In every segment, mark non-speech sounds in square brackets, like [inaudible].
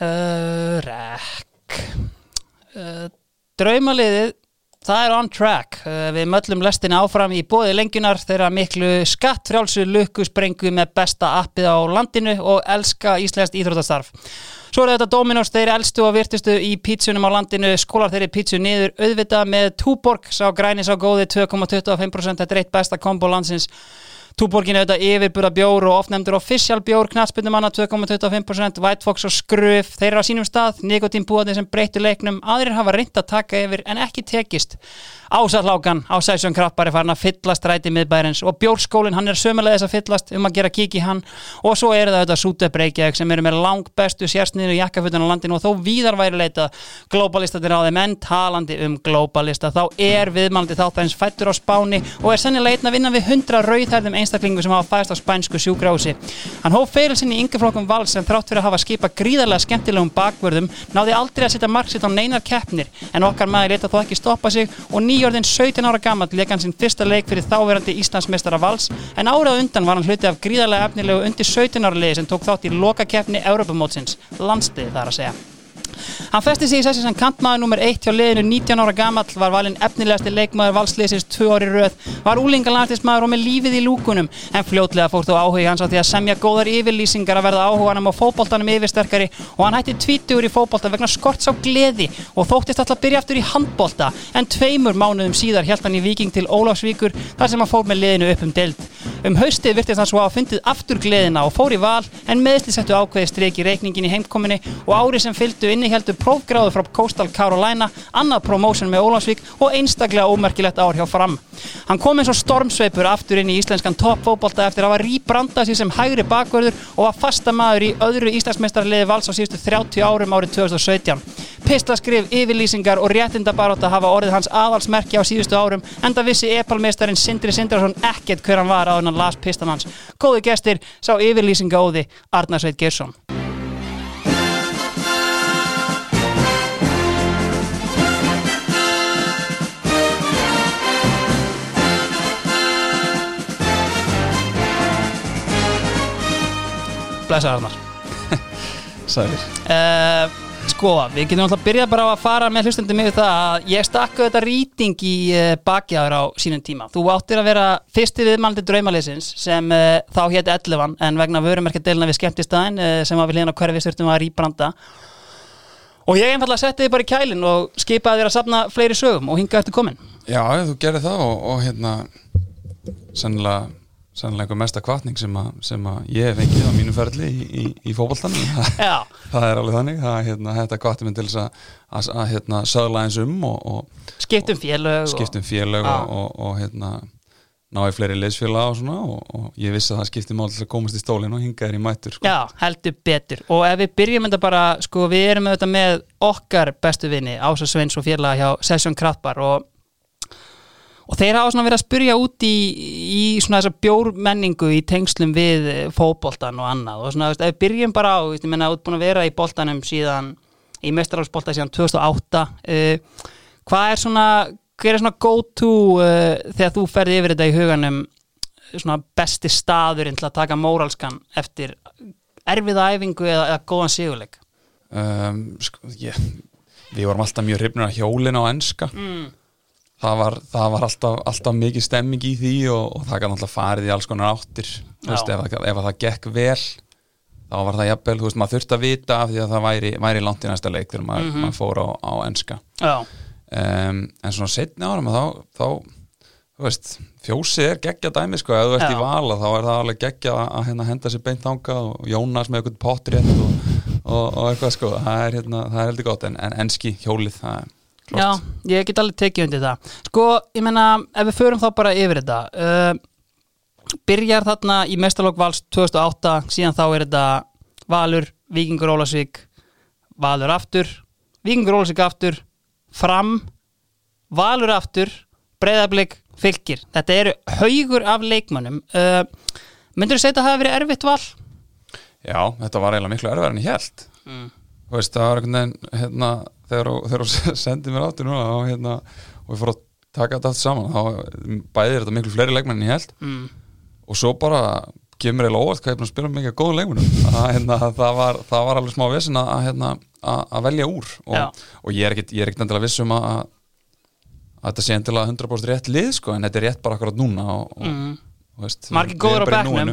Uh, Rekk uh, Draumaliðið Það er on track. Uh, Við möllum lestin áfram í bóði lengjunar þeirra miklu skattfrjálsu lukku sprengu með besta appið á landinu og elska íslenskt íþrótastarf. Svo er þetta Dominos, þeir elstu og virtustu í pítsunum á landinu, skólar þeirri pítsu niður auðvitað með Túborg, sá græni sá góði 2,25%, þetta er eitt besta kombo landsins. Túborgin er auðvitað yfirburða bjór og oft nefndur official bjór, knatspundum manna 2,25%, White Fox og Skruf, þeir eru á sínum stað, nikotínbúðarnir sem breyttu leiknum, aðrir hafa reynd að taka yfir en ekki tekist. Ásatlákan á Sæsjón Krappar er farin að fyllast ræti miðbærens og bjórskólinn hann er sömulegis að fyllast um að gera kík í hann og svo eru það auðvitað Sútebreykjavík sem eru með lang bestu sérsniður í jakkafutun á landinu og þó víðar væri leita globalistatir á þeim en talandi um globalista þá er viðmælandi þáttæðins fættur á Spáni og er sennilega einn að vinna við 100 rauðhærðum einstaklingu sem hafa fæst á spænsku sjúgrási. Hann hóf ferilsinn í yngaflokkum vals sem þrátt fyrir að hafa skipa gríðarlega skemmtilegum bakvörðum náði aldrei að setja marksitt á neinar keppnir en okkar maður leta þó ekki stoppa sig og nýjörðin 17 ára gammal leik hann sinn fyrsta leik fyrir þáverandi Íslandsmeistara vals en árað undan var hann hluti af gríðarlega efnilegu undir 17 ára liði sem tók þátt í lokakeppni Europamótsins, landstiði þar að segja. Hann festi sig í sessi sem kantmaður nummer 1 hjá liðinu 19 ára gamall, var valinn efnilegasti leikmaður valsliðsins 2 ári röð, var úlingalandslismadur og með lífið í lúkunum, en fljótlega fór þó áhugi hans á því að semja góðar yfirlýsingar að verða áhuganum á fótboltanum yfirsterkari og hann hætti tvítugur í fótbolta vegna skorts á gleði og þóttist alltaf byrja aftur í handbolta, en tveimur mánuðum síðar held hann í Viking til Ólafsvíkur þar sem hann fór með liðinu upp um deild. Um haustið virtist hann svo að fundið aftur gleðina og fór í val en meðsli settu ákveði streik í reikningin í heimkominni og ári sem fylgdu inniheldu prófgráðu frá Coastal Carolina, annað promotion með Ólafsvík og einstaklega ómerkilegt ár hjá fram. Hann kom eins og stormsveipur aftur inn í íslenskan toppfóbolta eftir að hafa rýbrandað sér sem hægri bakvörður og var fasta maður í öðru íslensmeistarliði vals á síðustu 30 árum árið 2017. Pistaskrif, yfirlýsingar og réttindabaróta hafa orðið hans aðalsmerki á síðustu árum enda vissi epalmeistarinn Sindri Sindrason ekkert hver hann var á hann las pistan hans. Góði gestir sá yfirlýsinga óði Arnarsveit Geirsson. Blessa Arnar. [laughs] Sælir Uh, sko, við getum alltaf byrjað bara á að fara með hlustendum yfir það að ég stakku þetta rýting í uh, bakjaður á sínum tíma. Þú áttir að vera fyrsti viðmælandi draumaliðsins sem uh, þá hétt 11 en vegna vörumerkjadeilina við skemmtistæðin sem var við hlýðan á hverfi þurftum að rýbranda og ég einfallega setti þið bara í kælinn og skipaði þér að safna fleiri sögum og hinga eftir komin. Já, þú gerir það og, og hérna sennilega, einhver mesta kvartning sem, sem að ég hef fengið á mínu ferli í, í, í fótboltanum. [laughs] Það, er alveg þannig. Það, hérna, þetta kvartir minn til þess að, að, að hérna, sögla eins um og, og skiptum félög og- skiptum félög og, og, og hérna ná í fleiri leysfélag og svona og, og ég vissi að það skipti mál til að komast í stólinn og hinga þér í mætur sko. Já, heldur betur. Og ef við byrjum þetta bara, sko við erum auðvitað með okkar bestu vini Ása Sveins og félaga hjá Session Kraftbar og, og þeir hafa svona verið að spyrja út í, í svona þessa bjórmenningu í tengslum við fótboltan og annað. Og svona, ef við byrjum bara á, ég menna, út búin að vera í boltanum síðan, í mestarálsbolta síðan 2008 uh, hvað er svona, hver er svona go to uh, þegar þú ferði yfir þetta í huganum svona besti staðurinn til að taka móralskan eftir erfiða æfingu eða, eða góðan sigurleik? Um, sko, ég, við vorum alltaf mjög hrifnir að hjólina á enska. Mm. Það var, það var alltaf, alltaf mikið stemming í því og, og það kann alltaf farið í alls konar áttir veist, ef, ef að það gekk vel þá var það jafnvel, þú veist, maður þurfti að vita af því að það væri, væri langt í næsta leik þegar maður, Mhm. maður fór á, á enska. Um, en svona setni árum þá, þá þú veist, fjósið er geggja dæmi sko, ef þú ert í vala þá er það alveg geggja að, hérna, henda sér beint þangað og Jónas með eitthvað pottrétt og, og, og eitthvað sko, það er, hérna, það er heldur gott en, en enski hjólið, það er já, flott. ég get alveg tekið undir það Sko, ég meina, ef við förum þá bara yfir þetta uh, Byrjar þarna í mestalokk vals 2008 síðan þá er þetta Valur, Víkingur Ólasvík Valur aftur Víkingur Ólasvík aftur Fram Valur aftur Breiðablik, fylgir Þetta eru haugur af leikmönnum uh, Myndur þú segja að það hafi verið erfitt val? Já, þetta var eiginlega miklu erfæðar en ég held Mm. Þú veist, það var einhvern veginn hérna, þegar þú- [laughs] sendið mér áttur núna og, hérna, og við fórum að taka þetta allt saman þá bæði er þetta miklu fleiri leikmenn en ég held Mm. og svo bara kemur eiginlega óvart hvað ég er búin að spila mikið góða leikunum [laughs] að, hérna, það, var, það var alveg smá vissin að, hérna, að, að velja úr og, og ég er ekkit, ég er endilega viss um að, að þetta sé endilega 100% rétt lið sko, en þetta er rétt bara akkurat núna og, og, mm. Margir góður á bekknum.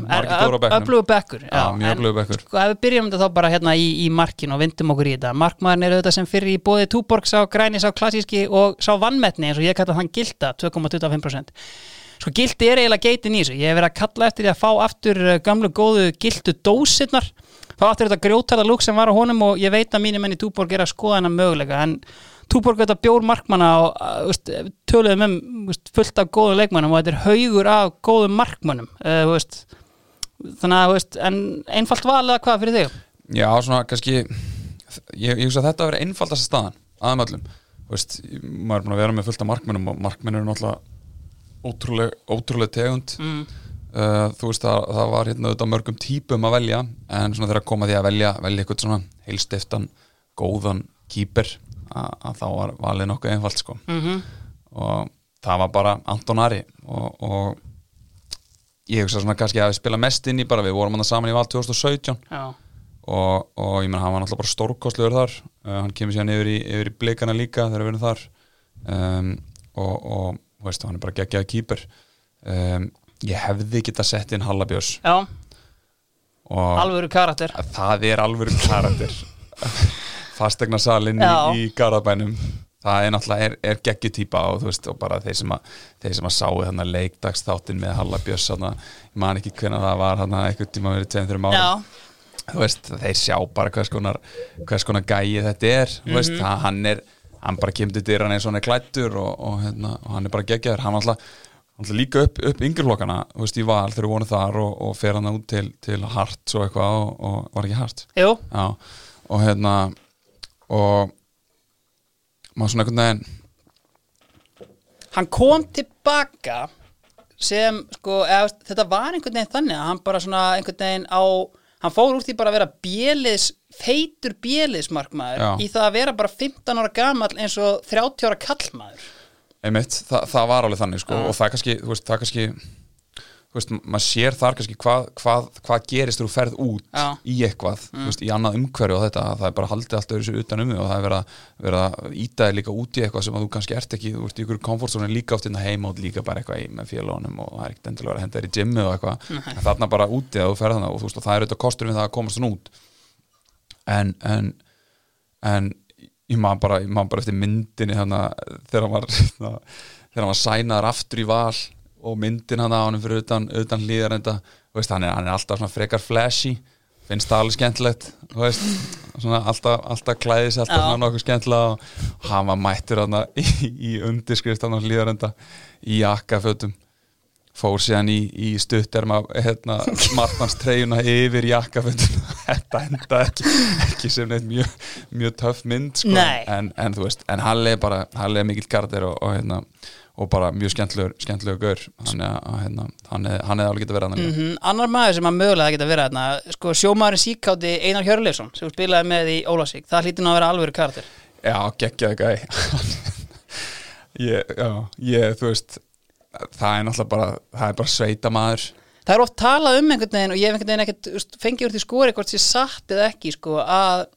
Öflugur bekkur. Sko ef við byrjum þetta þá bara hérna í, í markin og vindum okkur í þetta. Markmaðurinn eru þetta sem fyrir í bóði Túborg sá græni, sá klassíski og sá vannmetni eins og ég kalla þann gilda 2,25% Sko gildi er eiginlega geitin í þessu. Ég hef verið að kalla eftir því að fá aftur uh, gamlu góðu gildu dósirnar. Fá aftur þetta grjótæða lúk sem var á honum og ég veit að mínir menn í Túborg er að skoða hennar möguleika en Túborg þetta bjór markmanna og uh, töluðum um fullt af góðum leikmannum og þetta er haugur af góðum markmannum þannig að einfalt val eða hvað fyrir þig? Já, svona kannski ég, ég hugsa að þetta að vera einfaldast staðan aðeim öllum Þú veist, maður er búin að vera með fullt af markmennum og markmenn eru náttúrulega ótrúleg, ótrúleg tegund Mm. uh, þú veist að það var hérna auðvitað mörgum típum að velja en svona þegar að koma því að velja velja eitthvað svona heilstiftan góðan kýper að, þá var valið nokkuð einfalt sko. Mm og það var bara Anton Ari og, og ég hugsa svona kannski að við spila mest inn í bara við vorum hann saman í val 2017 Já, og, og ég menn hann var náttúrulega bara stórkostlegur þar. Uh, hann kemur síðan yfir í, yfir í blikana líka þegar við erum þar. Um, og, og veist, hann er bara geggjaði kýper um, ég hefði geta sett inn Hallabjörns alvöru karakter. að það er alveg karakter [laughs] fastegna salin í, í Garðabænum. Það er náttúrulega er, er geggjutýpa og þú veist og bara þeir sem að, þeir sem að sáu þarna leikdagsþáttin með Halla Björns þarna, ég man ekki hvernig það var þarna einhvern tíma verið tveim þrjum árum. Þú veist, þeir sjá bara hvers konar hvers konar gæi þetta er. Þú Mhm. veist, hann, hann er hann bara eins og hann er klættur og, og, hérna, og hann er bara geggjaður. Hann alltaf, alltaf líka upp, upp yngjurlokkana þú veist, í val þegar við vorum þar og, og fer hann út til, til Hart og eitthvað og, og var ekki Hart og hérna og maður svona einhvern veginn hann kom tilbaka sem sko, eða, þetta var einhvern veginn þannig að hann bara svona einhvern veginn á hann fór úr því bara að vera bjöliðs feitur bjöliðsmarkmaður Já. í það að vera bara 15 ára gamall eins og 30 ára kallmaður einmitt, þa það var alveg þannig sko, og það er kannski, þú veist, það kannski veist, maður sér þar kannski hvað, hvað, hvað gerist þú ferð út Já. í eitthvað, þú veist, í annað umhverju og þetta, það er bara haldið allt öðru sér utan um þig og það er verið að, verið að íta þig líka út í eitthvað sem að þú kannski ert ekki, þú veist, í ykkur komfortzónu líka oft inn heima og líka bara eitthvað í með félagunum og það er ekkert endilega að henda þér í gymmi og eitthvað. En þarna bara úti að þú ferð þarna og þú veist, og það er auðvitað kostur við það að komast þann út. En, en en ég maður bara, maður bara eftir myndinni þannig þegar hérna, [laughs] var sænaður aftur í val og myndin hann á hann fyrir utan, utan hlýðar enda, veist, hann, er, hann er alltaf svona frekar flashy, finnst það alveg skemmtilegt veist, svona alltaf, alltaf klæði sér alltaf svona nokkuð skemmtilega og hann var mættur hann [laughs] í, í undirskrift hann á hlýðar enda í jakkafötum fór síðan í, í stutterma hérna, markmanns treyjuna yfir jakkafötun [laughs] þetta enda ekki, ekki sem neitt mjög, mjög töff mynd sko. En, en þú veist, en Halli er bara Halli er mikill karakter og, og, hérna, og bara mjög skemmtlegur, skemmtlegur gaur. Hann er, að, hérna, hann er, er alveg getað verið hann mm mm annar maður sem að mögulega geta verið þarna sko sjómaðurinn síkáti Einar Hjörleifsson sem spilaði með í Ólasík það hlýtur nú að vera alvöru karakter. Já, geggjaði gæ [laughs] ég, já, ég, þú veist það er náttúrulega bara það er bara sveita maður það er oft talað um einhvern veginn og ég hef einhvern veginn ekkert fengið úr því skori hvort sé satt eða ekki sko að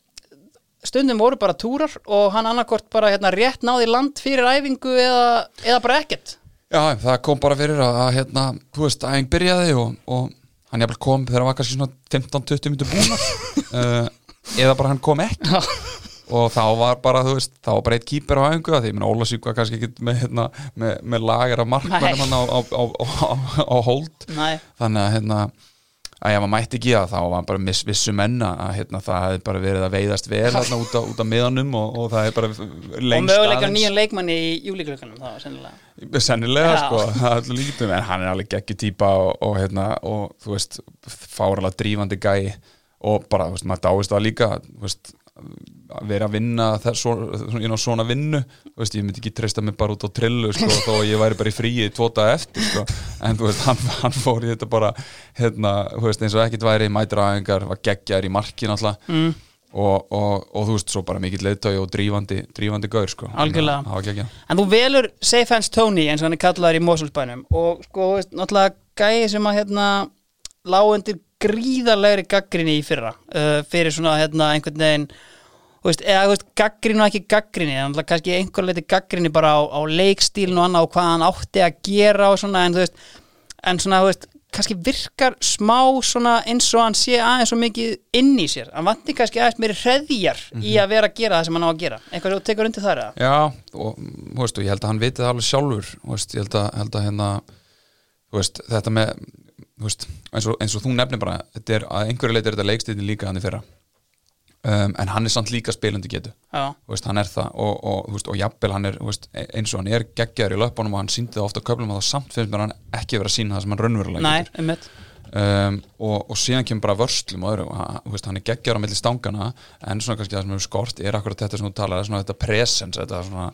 stundum voru bara túrar og hann annarkort bara hérna rétt náði land fyrir æfingu eða, eða bara ekkert. Já, það kom bara fyrir að, hérna, þú veist, æfing byrjaði og, og hann jafnvel kom þegar hann var kannski svona 15-20 minnur búnar uh, eða bara hann kom ekki. Og þá var bara, þú veist, þá var bara eitt kýper á æfingu að því, ég meina Ólasík var kannski ekki með, hérna, með, með lagar af markmennum Nei. hann á, á, á, á, hold. Næ, þannig að hérna að ef maður mætti ekki að þá var bara miss, vissu menna að hérna, það hefði bara verið að veiðast vel hérna, út, á, út á miðanum og, og það hefði bara og lengst aðeins. nýjan leikmanni í júlíklökunum það var sennilega Sennilega Já. sko, það er alltaf líkitum en hann er alveg geggjur típa og, og, hérna, og þú veist, fáralega drífandi gæi og bara, þú veist, maður dáist það líka þú veist, vera að vinna svona, svona vinnu veist, ég myndi ekki treysta mig bara út á trillu sko, þó að ég væri bara í fríi daga eftir sko. en veist, hann, hann fór í þetta bara hérna, veist, eins og ekkert væri mætir aðengar, var geggjar í markin alltaf mm. og, og, og þú veist, svo bara mikill leiðtögi og drífandi, drífandi gaur sko. Algjörlega. geggjað En þú velur Safe Hands Tony eins og hann er kallaður í Mosulsbænum og sko, náttúrulega gæi sem að hérna lágundir gríðarlegri gaggrinni í fyrra uh, fyrir svona hérna einhvern veginn veist, eða þú veist, gaggrinni og ekki gaggrinni en kannski einhver leiti gaggrinni bara á, á leikstílinu og annað og hvað hann átti að gera og svona en þú veist, en svona þú veist kannski virkar smá svona eins og hann sé aðeins svo mikið inn í sér. Hann vanti kannski aðeins meiri hreðjar í að vera að gera það sem hann á að gera. Eitthvað sem þú tekur undir þar eða? Já, og veist, og ég held að hann viti það alveg sjálfur veist, ég held að, held að hérna þetta með eins og, eins og þú nefnir bara þetta er, að einhverju leiti er þetta leikstíðin líka hann í fyrra um, en hann er samt líka spilandi getu. Veist, hann er það. Og, og, veist, og jafnvel hann er veist, eins og hann er geggjaður í löpunum og hann síndi það ofta köflum og það samt finnst mér hann ekki vera að sína það sem hann raunverulega nei, getur. mitt um, og, og síðan kemur bara vörslum og öðru, hann, hann er geggjaður á milli stangana en svona kannski það sem hefur skort er akkurat þetta sem þú talar, svona þetta presence þetta svona,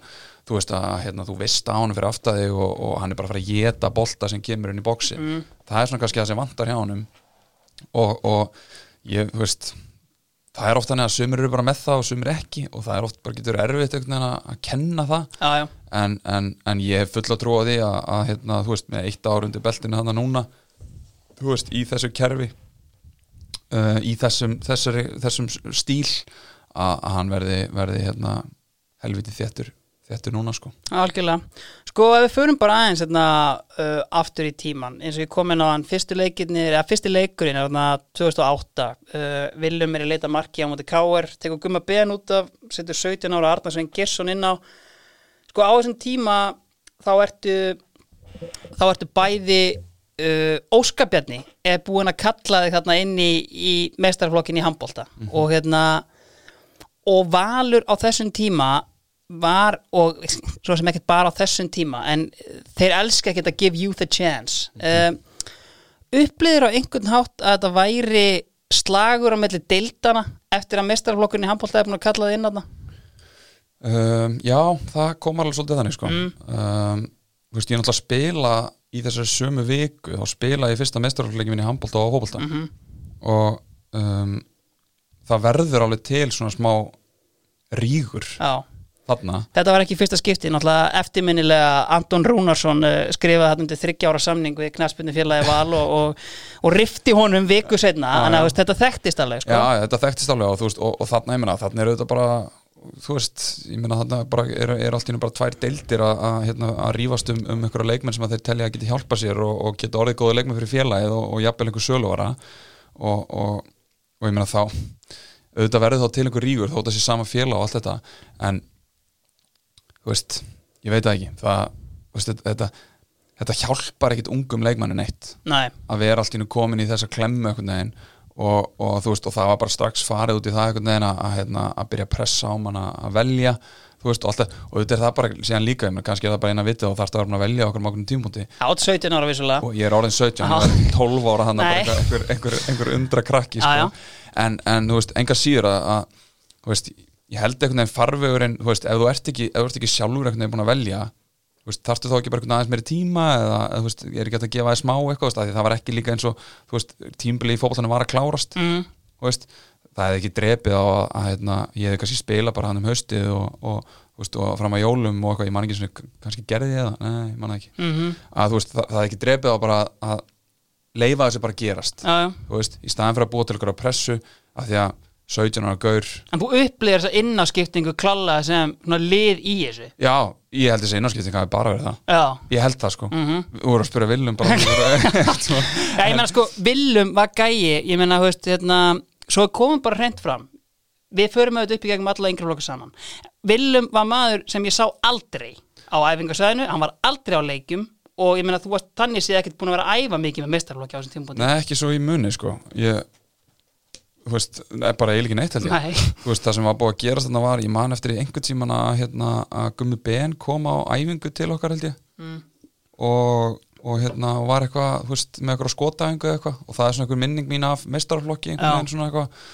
þú veist að hérna, þú veist á hann fyrir aftæði og, og hann er bara að fara að geta bolta sem kemur inn í bóksi Mm. það er svona kannski það sem vantar hjá og, og ég, þú veist það er oft þannig að sumir eru bara með það og sumir ekki og það er oft bara getur erfitt að, að kenna það. Já, já, en, en, en ég hef fulla trú á því að, að hérna, þú veist, með eitt ár undir beltinu þannig núna, þú veist, í þessu kerfi uh, í þessum, þessari, þessum stíl að, að hann verði, verði hérna, helviti þéttur þéttur núna sko. Algjörlega. Sko, ef við förum bara aðeins hérna, uh, aftur í tíman, eins og ég kom inn á hann fyrstu leikirnir, eða fyrsti leikurinn er þarna 2008, uh, Viljum er í leita marki á móti Káer, tekur gumma ben út af, setur 17 ára Arnarsvein Gersson inn á. Sko á þessum tíma þá ertu þá ertu bæði uh, Óskabjarni er búin að kalla þig þarna inn í, í mestarflokkin í handbolta. Og hérna og Valur á þessum tíma var og svo sem ekkert bara á þessum tíma en þeir elska ekkert að give you the chance. Mm upplýður á einhvern hátt að þetta væri slagur á melli deildana eftir að mestarflokkurinn í handbolta er búin að kalla þið inn þarna? Um, Já, það kom alveg svolítið þannig sko. Um, Þú veist, ég er náttúrulega að spila í þessari sömu viku þá spila ég fyrsta mestarflokkin í handbolta og hóbolta og um, það verður alveg til svona smá rígur. Já þarna. Þetta var ekki fyrsta skipti, náttúrulega eftirminnilega Anton Rúnarsson uh, skrifaði þetta undir þryggjára samning við knaspinu félagi val og, og, og rifti honum viku setna, Já, þannig að veist, þetta þekktist alveg sko. Já, þetta þekktist alveg og, veist, og, þarna, ég meina, þarna er auðvitað bara þú veist, ég meina þarna bara er, er allt í einu bara tvær deildir að, hérna, að rífast um, um einhverja leikmenn sem að þeir telja að geti hjálpa sér og, og geta orðið góða leikmenn fyrir félagið og, og jafnvel einhver söluvara. Og, og, og ég meina þá auðvitað verður þá til einhver rígur þótt að sé sama félag og allt þetta en þú veist, ég veit það ekki það, veist, þetta, þetta þetta hjálpar ekkit ungum leikmannin eitt Nei, að vera allt í nú komin í þessa klemmu og, og þú veist og það var bara strax farið út í það að, að, hérna, að byrja að pressa á mann að velja þú veist og alltaf og þetta er það bara síðan líka ég meina, kannski er það bara eina vitið og þarfst að vera að velja okkur mákunum tímpúti átt 17 ára vissulega og ég er orðin 17 Já. og er 12 ára þannig Nei. bara einhver, einhver, einhver undra krakki sko. en, en þú veist, enga síður að, að þú veist, ég held einhvern veginn farvegurinn þú veist, ef þú ert ekki, þú ert ekki sjálfur einhvern veginn búin að velja þú veist, þarftu þá ekki bara einhvern aðeins meiri tíma eða, þú veist, er ekki að gefa þér smá eitthvað veist, það var ekki líka eins og þú veist, tímbili í fótboltanum var að klárast mm, þú veist, það hefði ekki drepið á að, að hérna, ég hefði kannski spila bara hann um haustið og, og, veist, og fram að jólum og eitthvað, ég man ekki svona, kannski gerði ég það nei, ég man það ekki. Mm að þú veist, það, það hefði ekki drepið á bara að leifa þessi bara gerast já þú veist, í staðan fyrir að búa til ykkur pressu af því að 17 ára gaur. En þú upplýðir þessa innáskiptingu klála sem lið í þessu? Já, ég held þessi innarskipting hafi bara verið það. Já, ég held það sko, Mhm. við vorum að spyrja Viljum bara [laughs] Svo- Já, ég meina sko, Willum var gæi, ég meina, þú veist, hérna, svo komum bara hreint fram. Við förum auðvitað upp í gegnum alla yngri flokka saman. Willum var maður sem ég sá aldrei á æfingarsæðinu, hann var aldrei á leikjum. Og ég meina, þú varst þannig séð ekkert búin að vera að æfa mikið með mestarflokki á þessum tímpúndi. nei, ekki svo í muni sko ég, þú veist, bara eiginlega ekki neitt held ég. Nei. þú veist, það sem var búið að gerast þarna var, ég man eftir í einhvern tíman að, hérna, að Gummi Ben kom á æfingu til okkar held ég. Mm. og, og hérna var eitthvað, þú veist, með eitthvað skotæfingu eitthvað. Og það er svona einhver minning mín af mestarflokki einhvern veginn svona eitthvað.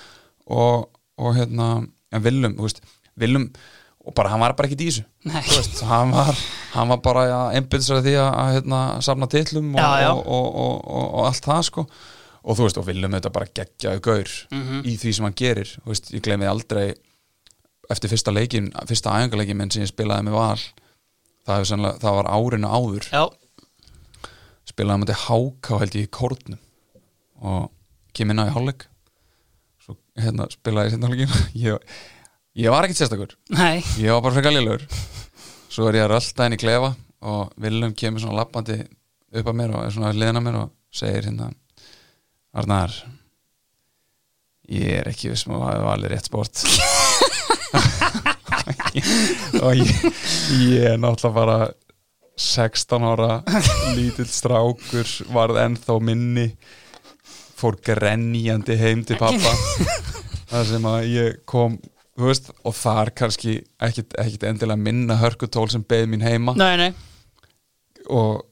Og, og hérna, en Willum, þú veist Willum, og bara hann var bara þessu. Nei. þú veist, hann var, hann var bara að að því að, að hérna, og, og, og, og allt það sko og þú veist, og Willum þetta bara geggjaðu gaur Mhm. í því sem hann gerir, þú veist, ég því aldrei eftir fyrsta leikin, fyrsta æfingarleikin minn sem ég spilaði með val það, sannlega, það var árinu áður. Já, spilaði með þetta háká held ég í kórnum og kem inn á í hálfleik. Svo hérna spilaði ég setna hálfleikin [laughs] ég, ég var ekkert sérstakur. Nei, ég var bara frekar lélur svo er ég að rölda í klefa og Willum kemur svona lappandi upp að mér og er svona liðna mér og segir hérna Arnar ég er ekki viss með að það var alveg rétt sport. [laughs] Og ég, ég er náttúrulega bara 16 ára lítill strákur varð ennþá minni fór grenjandi heim til pappa þar sem að ég kom veist, og þar kannski ekkit, ekkit endilega minna hörkutól sem beð mín heima. Nei, nei. Og,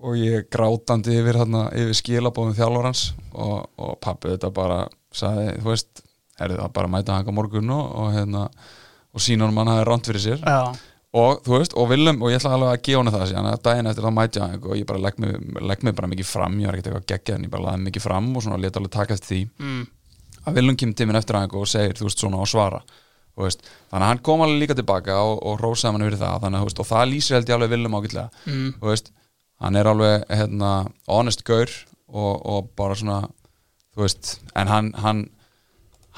og ég grátandi yfir, þarna, yfir skilabóðum þjálfurans og, og pappi þetta bara sagði, þú veist, herrið það bara mæta hanga morgun og, og hérna og sína hann hann hafi ránt fyrir sér. Já, og þú veist, og viljum, og ég ætla alveg að gefa hann það síðan að daginn eftir það mæti hann og ég bara legg mig, legg mig bara mikið fram, ég var ekkert eitthvað geggja en ég bara laði mikið fram og svona leta alveg takast því. Mm, að viljum kemur tíminn eftir hann og segir, þú veist, svona og svara. Veist, þannig að hann kom alveg líka tilbaka og, og rósaði hann fyrir það, þannig að, veist, og það lýsir held ég alveg viljum ágætlega, mm, hann er alveg, hérna, honest gaur og, og bara svona þú veist, en hann hann,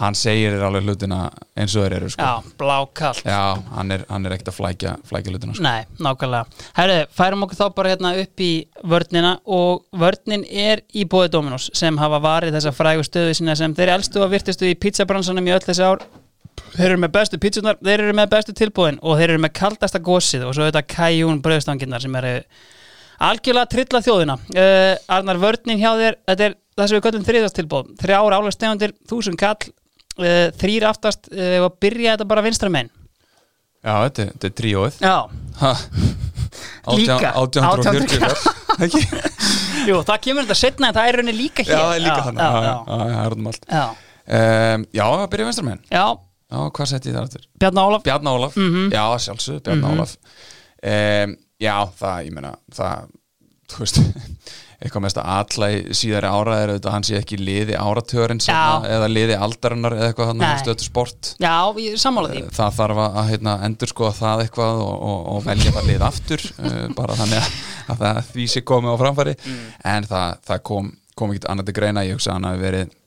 hann segir þér alveg hlutina eins og þeir eru, sko já, blákallt Já, hann er, hann er ekkert að flækja, flækja hlutina sko. Nei, nákvæmlega. Herðu, færum okkur þá bara hérna upp í vörnina og vörnin er í bóði Dominos sem hafa varið þessa frægu stöðu sína sem þeir elstu og virtistu í pizzabransanum í öll þessi ár. Þeir eru með bestu pizzunar, þeir eru með bestu tilbúin og þeir eru með kaldasta gósið og svo þetta kajún bröðstanginnar sem eru algjörlega trilla þjóðina. Uh, Arnar, vörnin hjá þér, þetta er það sem við köllum þriðastilbóð. Þrjár álega stegundir, þúsund kall, uh, þrýr aftast uh, og byrja þetta bara vinstra megin. Já, þetta, er- þetta er tríóið. [laughs] Líka. 1840 ekki? [laughs] Jú, það kemur þetta setna en það er rauninni líka hér Já, það er líka hann það er um allt já. um, Já, það byrja vinstra menn já, Já, hvað sett ég það aftur? Bjarni Ólaf Bjarni Ólaf, Mhm. já, sjálfsög, Bjarni Ólaf um, Já, það, ég meina það, þú veist [laughs] eitthvað mest að alla í síðari ára er auðvitað að hann sé ekki liði áratörinn Já. eða liði aldarinnar eða eitthvað hann stötu sport. Já, ég sammála því. Það þarf að hérna, endur skoða það eitthvað og, og, og velja bara lið aftur uh, [laughs] bara þannig að, að það, því sé komið á framfæri. En það, það kom, kom ekki annað til greina. Ég hugsa að hann hafi verið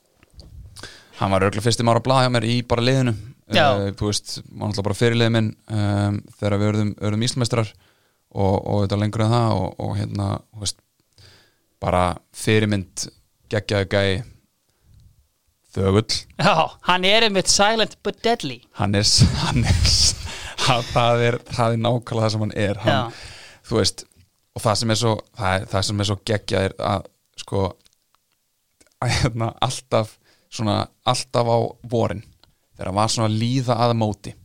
hann var örgulega fyrstum ára að hjá mér í bara liðinu. Uh, þú veist, var náttúrulega bara fyrirlið minn um, þegar við verðum, verðum íslmestrar og, og þetta lengur en það og, og hérna, þú veist bara fyrirmynd geggjaðu gæi þögull. Já, hann er einmitt silent but deadly. Hann er, [laughs] hann er það, er það er nákvæmlega það sem hann er. Hann, þú veist og það sem er svo, svo geggja er að sko að hérna alltaf svona alltaf á vorin. Þegar hann var svona að líða að móti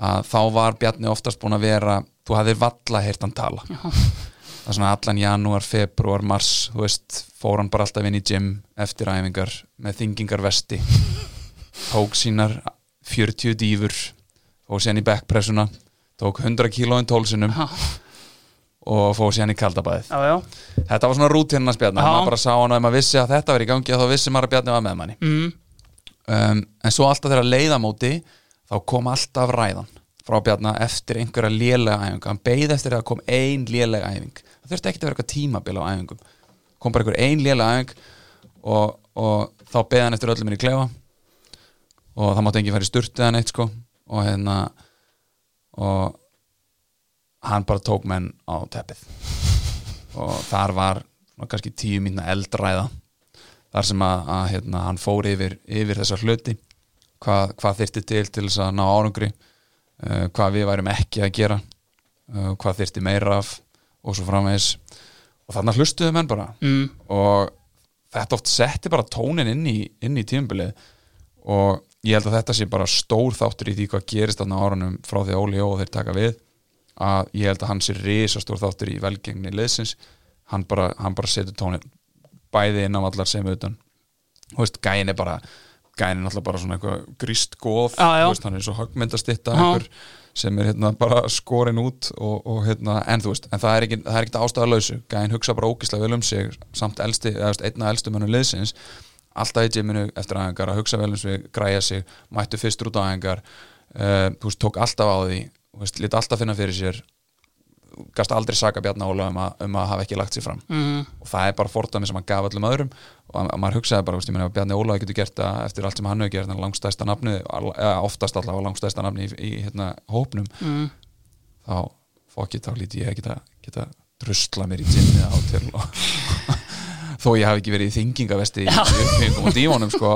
að þá var Bjarni oftast búin að vera þú hafðir valla heyrt hann tala Já. það er svona allan janúar, februar, mars þú veist, fór hann bara alltaf inn í gym eftir æfingar með þingingar vesti tók sínar 40 dýfur fór síðan í backpressuna tók 100 kílóin tólsinum Já, og fór síðan í já. þetta var svona rútinn að spjarna Já. maður bara sá hann og ef maður vissi að þetta var í gangi þá vissi maður að bjarni var með manni Mm. um, en svo alltaf þegar leiðamóti þá kom alltaf ræðan frá Bjarna eftir einhverja lélega æfingu. Hann beið eftir að kom ein lélega æfing. Það þurfti ekki að vera eitthvað tímabil á æfingum. Kom bara einhver ein lélega æfing og, og þá beið hann eftir öllum minni klefa og það mátti enginn fara í sturtu eða neitt sko. Og hérna og hann bara tók menn á teppið. Og þar var kannski tíu mínna eldræða þar sem að, að hérna, hann fór yfir, yfir þessar hluti hvað, hvað þyrfti til til þess að ná árangri uh, hvað við værum ekki að gera uh, hvað þyrfti meira af og svo framvegis. Og þarna hlustuðu menn bara. Mm. og þetta oft setti bara tónin inn í, í tímabilið. Og ég held að þetta sé bara stór þáttur í því hvað gerist þarna árunum frá því að Óli Jó þeir taka við að ég held að hann sé risa stór þáttur í velgengni liðsins. Hann bara, bara setur tónin bæði inn á allar sem utan. Þú veist, gæin er bara gæin er náttúrulega bara svona eitthvað gríst góð. Þú veist, hann er svo einhver sem er hérna bara skorin út og, og hérna, en þú veist, en það er ekki, það er ekki ástæðalausu, gæin hugsa bara ógislega vel um sig samt elsti, eða einna elstu mönnum liðsins, alltaf í gyminu eftir aðengar að hugsa vel um sig, græja sig mættu fyrstur út á aðengar uh, þú veist, tók alltaf á því þú veist, lít alltaf finna fyrir sér gast aldrei saka Bjarna Óla um að, um að hafa ekki lagt sér fram. Mm. og það er bara fordæmi sem hann gaf öllum öðrum og maður hugsaði bara, veist, ég meina ef Bjarni Ólaði getur gert það eftir allt sem hann hefur gert langstæsta nafni, eða oftast allavega langstæsta nafni í, í hérna, hópnum mm. þá fokkið þá líti ég að geta, geta drusla mér í gymni á til og [laughs] þó ég hafi ekki verið í þingingavesti í uppbyggingum og dímonum sko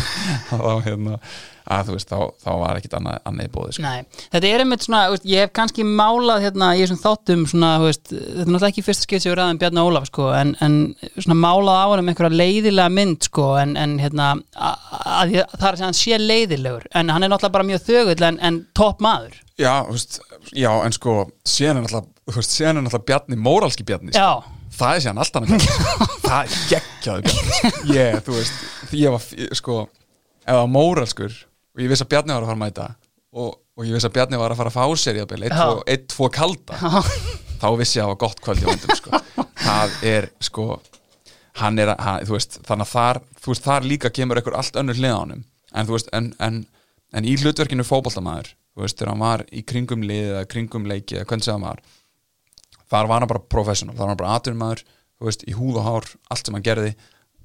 [laughs] þá, hérna að þú veist, þá, þá var ekkit annað, annað bóði sko. Nei, þetta er einmitt svona, veist, ég hef kannski málað hérna í þessum þáttum svona, veist, þetta er náttúrulega ekki fyrsta skipt sem við ræðum Bjarni Ólaf sko, en, en svona málað á hann um einhverja leiðilega mynd sko, en, en hérna að, að, að það er að hann sé leiðilegur en hann er náttúrulega bara mjög þögull en, en topp maður Já, já, en sko er náttúrulega, síðan er náttúrulega Bjarni, móralski Bjarni sko. Já, það er síðan alltaf náttúrulega [laughs] það er geggjaðu Bjarni ég, þú veist, ég var sko, ef það var móralskur og ég vissi að Bjarni var að fara að mæta og, og ég vissi að Bjarni var að fara að fá sér í að byrja, eitt, tvo kalda þá vissi ég að það var gott kvöld í vandum sko. það er sko hann er, hann, þú veist, þannig að þar þú veist, þar líka kemur einhver allt önnur hlið á honum. En þú veist, en, en, en í hlutverkinu fótboltamaður, þú veist, þegar hann var í kringum lið þar var hann bara professional, þar var hann bara atvinnumæður í húð og hár, allt sem hann gerði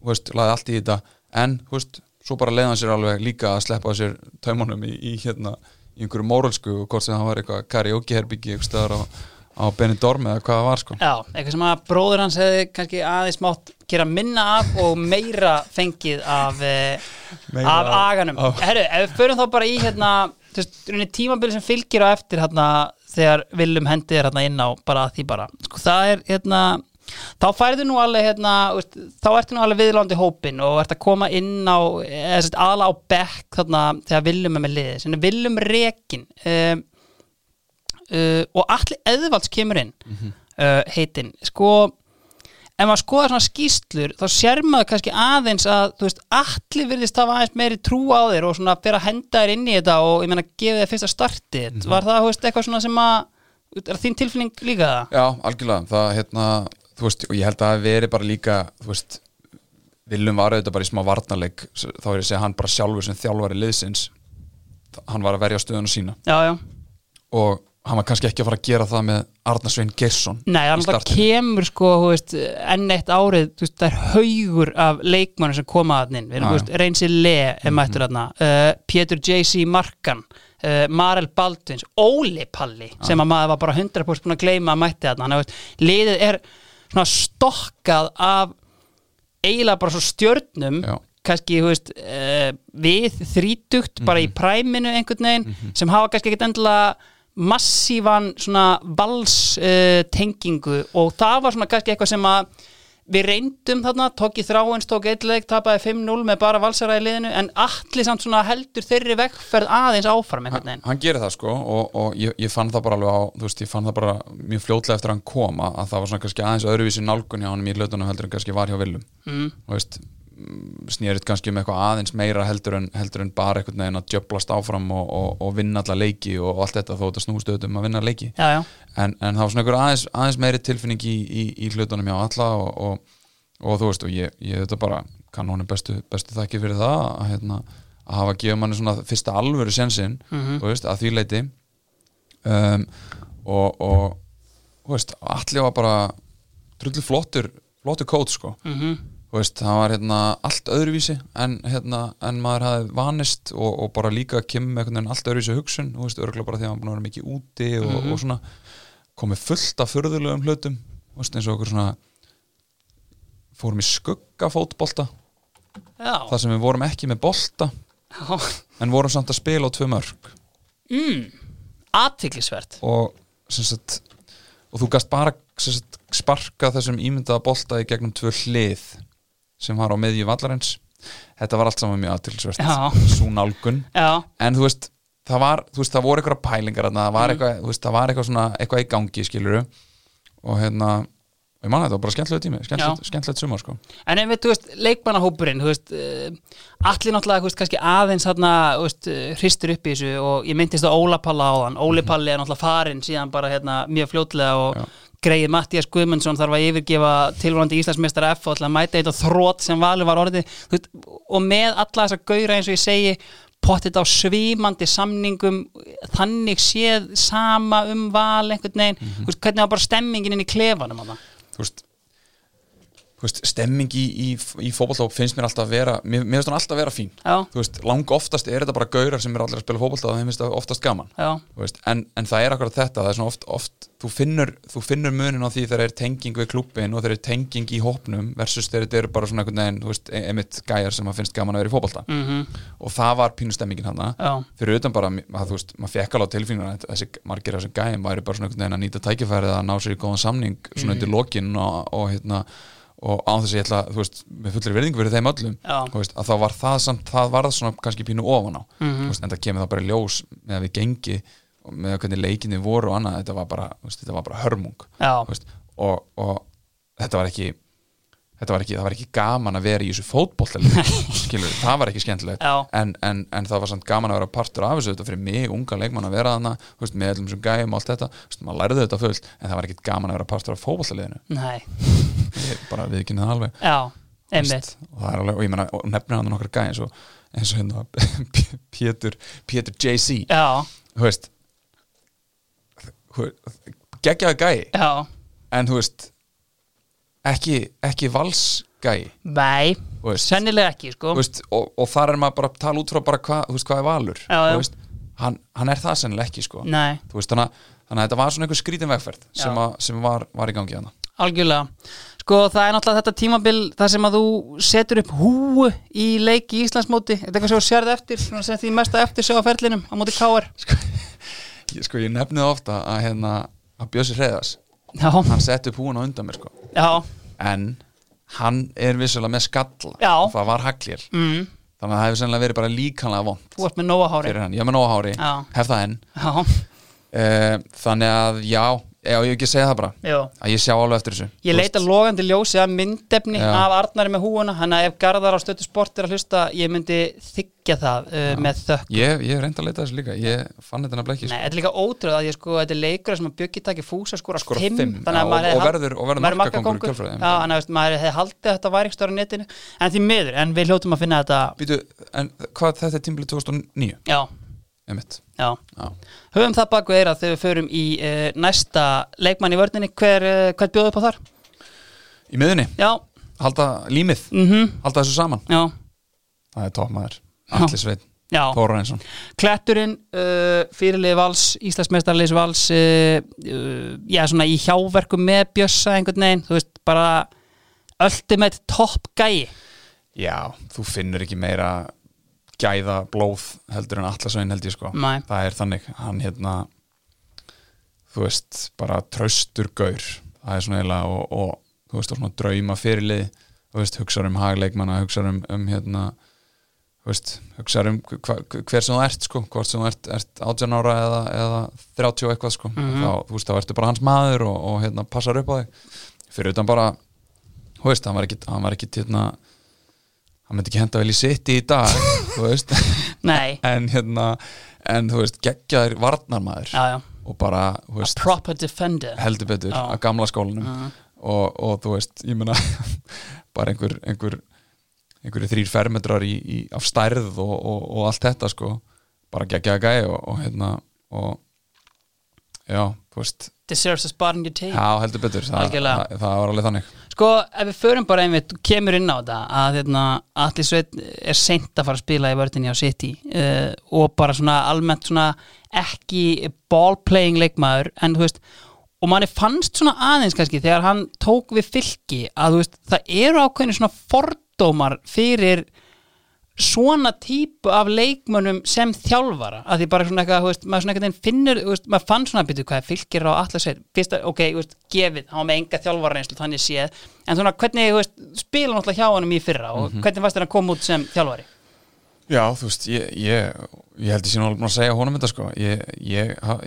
veist, laði allt í þetta. En, veist, svo bara leiði hann sér alveg líka að sleppa sér taumunum í, í hérna, í einhverju móralsku og hvort sem það var eitthvað karaoke herbyggi eitthvað stöðar á, á Benidorm eða hvað það var sko. Já, eitthvað sem að bróður hans hefði kannski aðeins mátt gera minna af og meira fengið af, eh, Meira af aganum. Herru, ef við förum þá bara í hérna, tímabili sem fylgir á eftir hérna, þegar Willum hendi er hérna inn á bara því bara, sko það er hérna þá færðu nú alveg hérna þá ertu nú alveg viðlándi hópin og ert að koma inn á, aðla á bekk þarna þegar Willum er með liði er Willum Rekin um, uh, og allir eðvalds kemur inn uh, heitin, sko ef maður skoðar svona skýslur þá sér maður kannski aðeins að þú veist, allir virðist hafa aðeins meiri trú á þér og svona fyrir að henda þér inn í þetta og ég meina gefa þér fyrsta startið. Var það, þú veist, eitthvað svona sem að er þín tilfinning líka það? Já, algjörlega, það hérna þú veist, og ég held að það verið bara líka þú veist, Viljum var auðvitað bara í smá varnarleik, þá er ég að segja hann bara sjálfur sem þjálfari liðsins. Hann var að verja stöðuna sína. Já, já. Og hann var kannski ekki að fara að gera það með Arnar Svein Geirsson Nei, hann kemur sko, veist, enn eitt árið veist, það er haugur af leikmannum sem koma að veist, Reynsi Le mættur þarna, uh, Pétur J.C. Markan uh, Marel Baldvins Óli Palli, sem að maður var bara 100% búin að gleyma að mætti þarna, hann, liðið er stokkað af eiginlega bara svo stjörnum Já. kannski, þú veist, uh, við þrítugt, bara í præminu einhvern veginn, sem hafa kannski ekkert endilega massívan svona vals uh, tengingu og það var svona kannski eitthvað sem að við reyndum þarna, tók í þráins, tók eitthvað, tapaði 5-0 með bara valsara í liðinu en allir samt svona heldur þeirri vekkferð aðeins áfram einhvern hann, veginn hann gerir það sko og, og ég, ég fann það bara alveg á þú veist, ég fann það bara mjög fljótlega eftir að hann kom að að það var svona kannski aðeins öðruvísi nálgun hjá hann í hlutunum heldur en kannski var hjá Viljum mm. þú veist, snýrið kannski um eitthvað aðeins meira heldur en, heldur en bara einhvern veginn að djöblast áfram og, og, og vinna alla leiki og, allt þetta þó þetta snúst auðvitað um að vinna leiki. Já, já, en, en það var svona einhver aðeins, aðeins meiri tilfinning í, í, í hlutunum hjá alla og, og, og þú veist og ég, ég þetta bara kann honum bestu, bestu þakki fyrir það að, hérna, að hafa gefið manni svona fyrsta alvöru sensinn, Mhm. þú veist, að því leiti um, og, og þú veist, allir var bara drullu flottur flottur kót sko. Mhm. Þú veist, það var hérna allt öðruvísi en, hérna, en maður hafði vanist og, og bara líka kemur með allt öðruvísi hugsun, veist, örgulega bara því að maður búin að vera mikið úti og, og svona komið fullt af furðulegum hlutum veist, eins og okkur svona fórum í skuggafótbolta. Þar sem við vorum ekki með bolta já. en vorum samt að spila á tvö mörg Mm. athyglisvert. Og og þú gast bara sagt, sparka þessum ímyndaða bolta í gegnum tvö hlið sem var á miðju vallarins. Þetta var allt saman mjög aðtilsvert svo nálgun. Já, en þú veist það var, þú veist, það voru eitthvað pælingar það Mm. var eitthvað, þú veist, það var eitthvað svona eitthvað í gangi, skiluru og hérna, ég man þetta var bara skemmtilegu tími skemmtilegt, skemmtilegt sumar, sko. En ef þú veist, leikmannahópurinn, þú veist, uh, allir náttúrulega, þú veist, kannski aðeins þarna, þú veist, uh, hristur upp í þessu og ég myndist á Óla Palla á þann. Óli Palli er náttúrulega farinn síðan bara hérna mjög fljótlega og Já. Greið Mattías Guðmundsson þarf að yfirgefa tilvonandi Íslandsmeistara F og að mæta eitt og þrótt sem valur var orðið, veist, og með alla þessa gauðra eins og ég segi, pottit á svimandi samningum þannig séð sama um val einhvern veginn, þú veist, hvernig var bara stemmingin inn í klefanum á það? þú veist veist, stemming í, í, í fótbolta finnst mér alltaf að vera, mér, mér finnst hann alltaf að vera fín. Veist, lang oftast er þetta bara gaurar sem er allir að spila fótbolta og þeim finnst það oftast gaman. En, en það er akkurat þetta það er oft, oft þú, finnur, þú finnur munin á því þegar er tenging við klubbin og þegar er tenging í hópnum versus þegar þetta eru bara svona einhvern veginn veist, e- gæjar sem finnst gaman að vera í fótbolta. Mhm, og það var pínu stemmingin hann fyrir utan bara, að, þú veist, maður fekk alveg á tilfinninguna að þessi margir af þessum gæjum væri bara svona einhvern veginn að nýta tækifærið að ná sér í góðan samning svona undir lokin og, og hérna og á þess að ég ætla, þú veist, með fullri verðingu fyrir þeim öllum, veist, að þá var það samt, það var það svona kannski pínu ofan á. Mhm. þú veist, en það kemur það bara ljós með að við gengi og með hvernig leikinni voru og annað, þetta var bara, þú veist, þetta var bara hörmung. Og, og þetta var ekki þetta var ekki, það var ekki gaman að vera í þessu fótbollalið skilur, það var ekki skemmtilegt. En, en, en það var samt gaman að vera partur af þessu þetta fyrir mig, unga leikmann að vera þarna veist, með allum sem gæjum og allt þetta. Veist, maður lærði þetta fullt, en það var ekki gaman að vera partur af ég bara viðkynni það alveg. Já, veist, og það alveg, og ég menna, nefnir hann nokkar gæj eins og, eins og hérna [laughs] Pétur, Pétur JC þú veist geggjaði gæj en þú veist ekki, ekki valsgæj nei, sennilega ekki, sko. Veist, og, og þar er maður bara að tala út frá þú veist, hvað er valur? Já, já. Veist, hann, hann er það sennilega ekki sko. Þannig, að- þannig að þetta var svona einhver skrítin vegferð sem, að, sem var, var í gangi hana algjörlega. Sko, það er náttúrulega þetta tímabil þar sem að þú setur upp húu í leik í Íslandsmóti. Þetta er eitthvað sem þú sérði eftir sem því mesta eftir sjá á ferlinum á móti K.R. [laughs] ég, sko, ég nefnið ofta að hérna að Bjössi Hreiðas, Já, hann setti húin á undan mér sko. en hann er vissulega með skalla. Já. það var haglir mm, þannig að það hefur sennilega verið bara líkanlega vond þú ert með nóa hári. fyrir hann, ég er með nóga hári, Já. hef það enn. Uh, þannig að já, já, ég ekki segja það bara. Já. Að ég sjá alveg eftir þessu. Ég leita logandi ljósi að myndefni Já. af Arnari með húuna Þannig að ef Garðar á stötu sport er að hlusta Ég myndi þykja það uh, með þökk ég, ég reyndi að leita þessu líka. Ég fann þetta nefnilega ekki Nei, þetta er líka ótrúð að ég sko, þetta er leikur sem að Bjöggi takir fúsa skora Skora fimm, fimm, þannig já, að maður og- hefði og hald- verður- og verður markakóngur í kjölfarið, Já, þannig að veist, maður hefði haldið að þetta væri ekki stóra netinu en því miður, en við hljótum að finna þetta Býtu, en hvað þetta er tímbilið 2009 Já, einmitt já. Já. Höfum það baku eira þegar við förum í uh, næsta leikmann í vörninni. Hver, uh, hvað bjóðu upp á þar? í miðunni, Já, halda límið? Mhm, halda þessu saman, já, það er toppmaður Alli Sveit, já. Þóra Einsson Kletturinn, uh, fyrirlið Vals, Íslandsmeistarliðs Vals Já, svona í hjáverkum með Bjössa einhvern veginn, þú veist, bara ultimate top gæi. Já, þú finnur ekki meira gæða blóð heldur en Allasvein held ég sko. Nei. það er þannig, hann hérna þú veist, bara traustur gaur, það er svona eiginlega og, og þú veist, og svona drauma fyrirlið þú veist, hugsaður um hagleikmanna hugsaður um, um hérna þú veist, hugsaður um hva, hver sem þú ert sko, hvort sem þú ert, ert 18 ára eða, eða 30 og eitthvað sko. Mhm. þá, þú veist, þá ertu bara hans maður og, og hérna, passar upp á þig. Fyrir utan bara þú veist, hann var ekki, hann var ekki hérna, hann myndi ekki henda vel í sitt í dag, þú veist. [laughs] En hérna, en þú veist geggjaður varnarmaður. Já, já, og bara, veist, proper defender. heldur betur Já. að gamla skólanum. Mhm. og, og þú veist, ég meina [laughs] bara einhver einhver, einhverju þrýr fermetrar í, í, af stærð og, og, og allt þetta sko. Bara geggjaða gæi og, og hérna og já, þú veist. Deserves a spot in your tape já, heldur betur, það, það, það var alveg þannig Sko, ef við förum bara einmitt, kemur inn á þetta að hérna, Atli Sveit er seint að fara að spila í vördinni á City uh, og bara svona almennt svona ekki ballplaying leikmaður en þú veist, og manni fannst svona aðeins kannski þegar hann tók við fylki að þú veist, það eru ákveðinu svona fordómar fyrir svona típu af leikmönnum sem þjálfara að því bara svona eitthvað, veist, maður svona eitthvað finnur, veist, maður fann svona að byrja hvað er fylgir á allar sveit, fyrst að, ok, veist, gefið hann var með enga þjálfara reynslu, þannig séð. En svona hvernig, spila náttúrulega hjá hann í fyrra og hvernig fannst þér að koma út sem þjálfari? Já, þú veist, ég, ég, ég held sé nú alveg búin að segja honum þetta sko. Ég, ég, ha,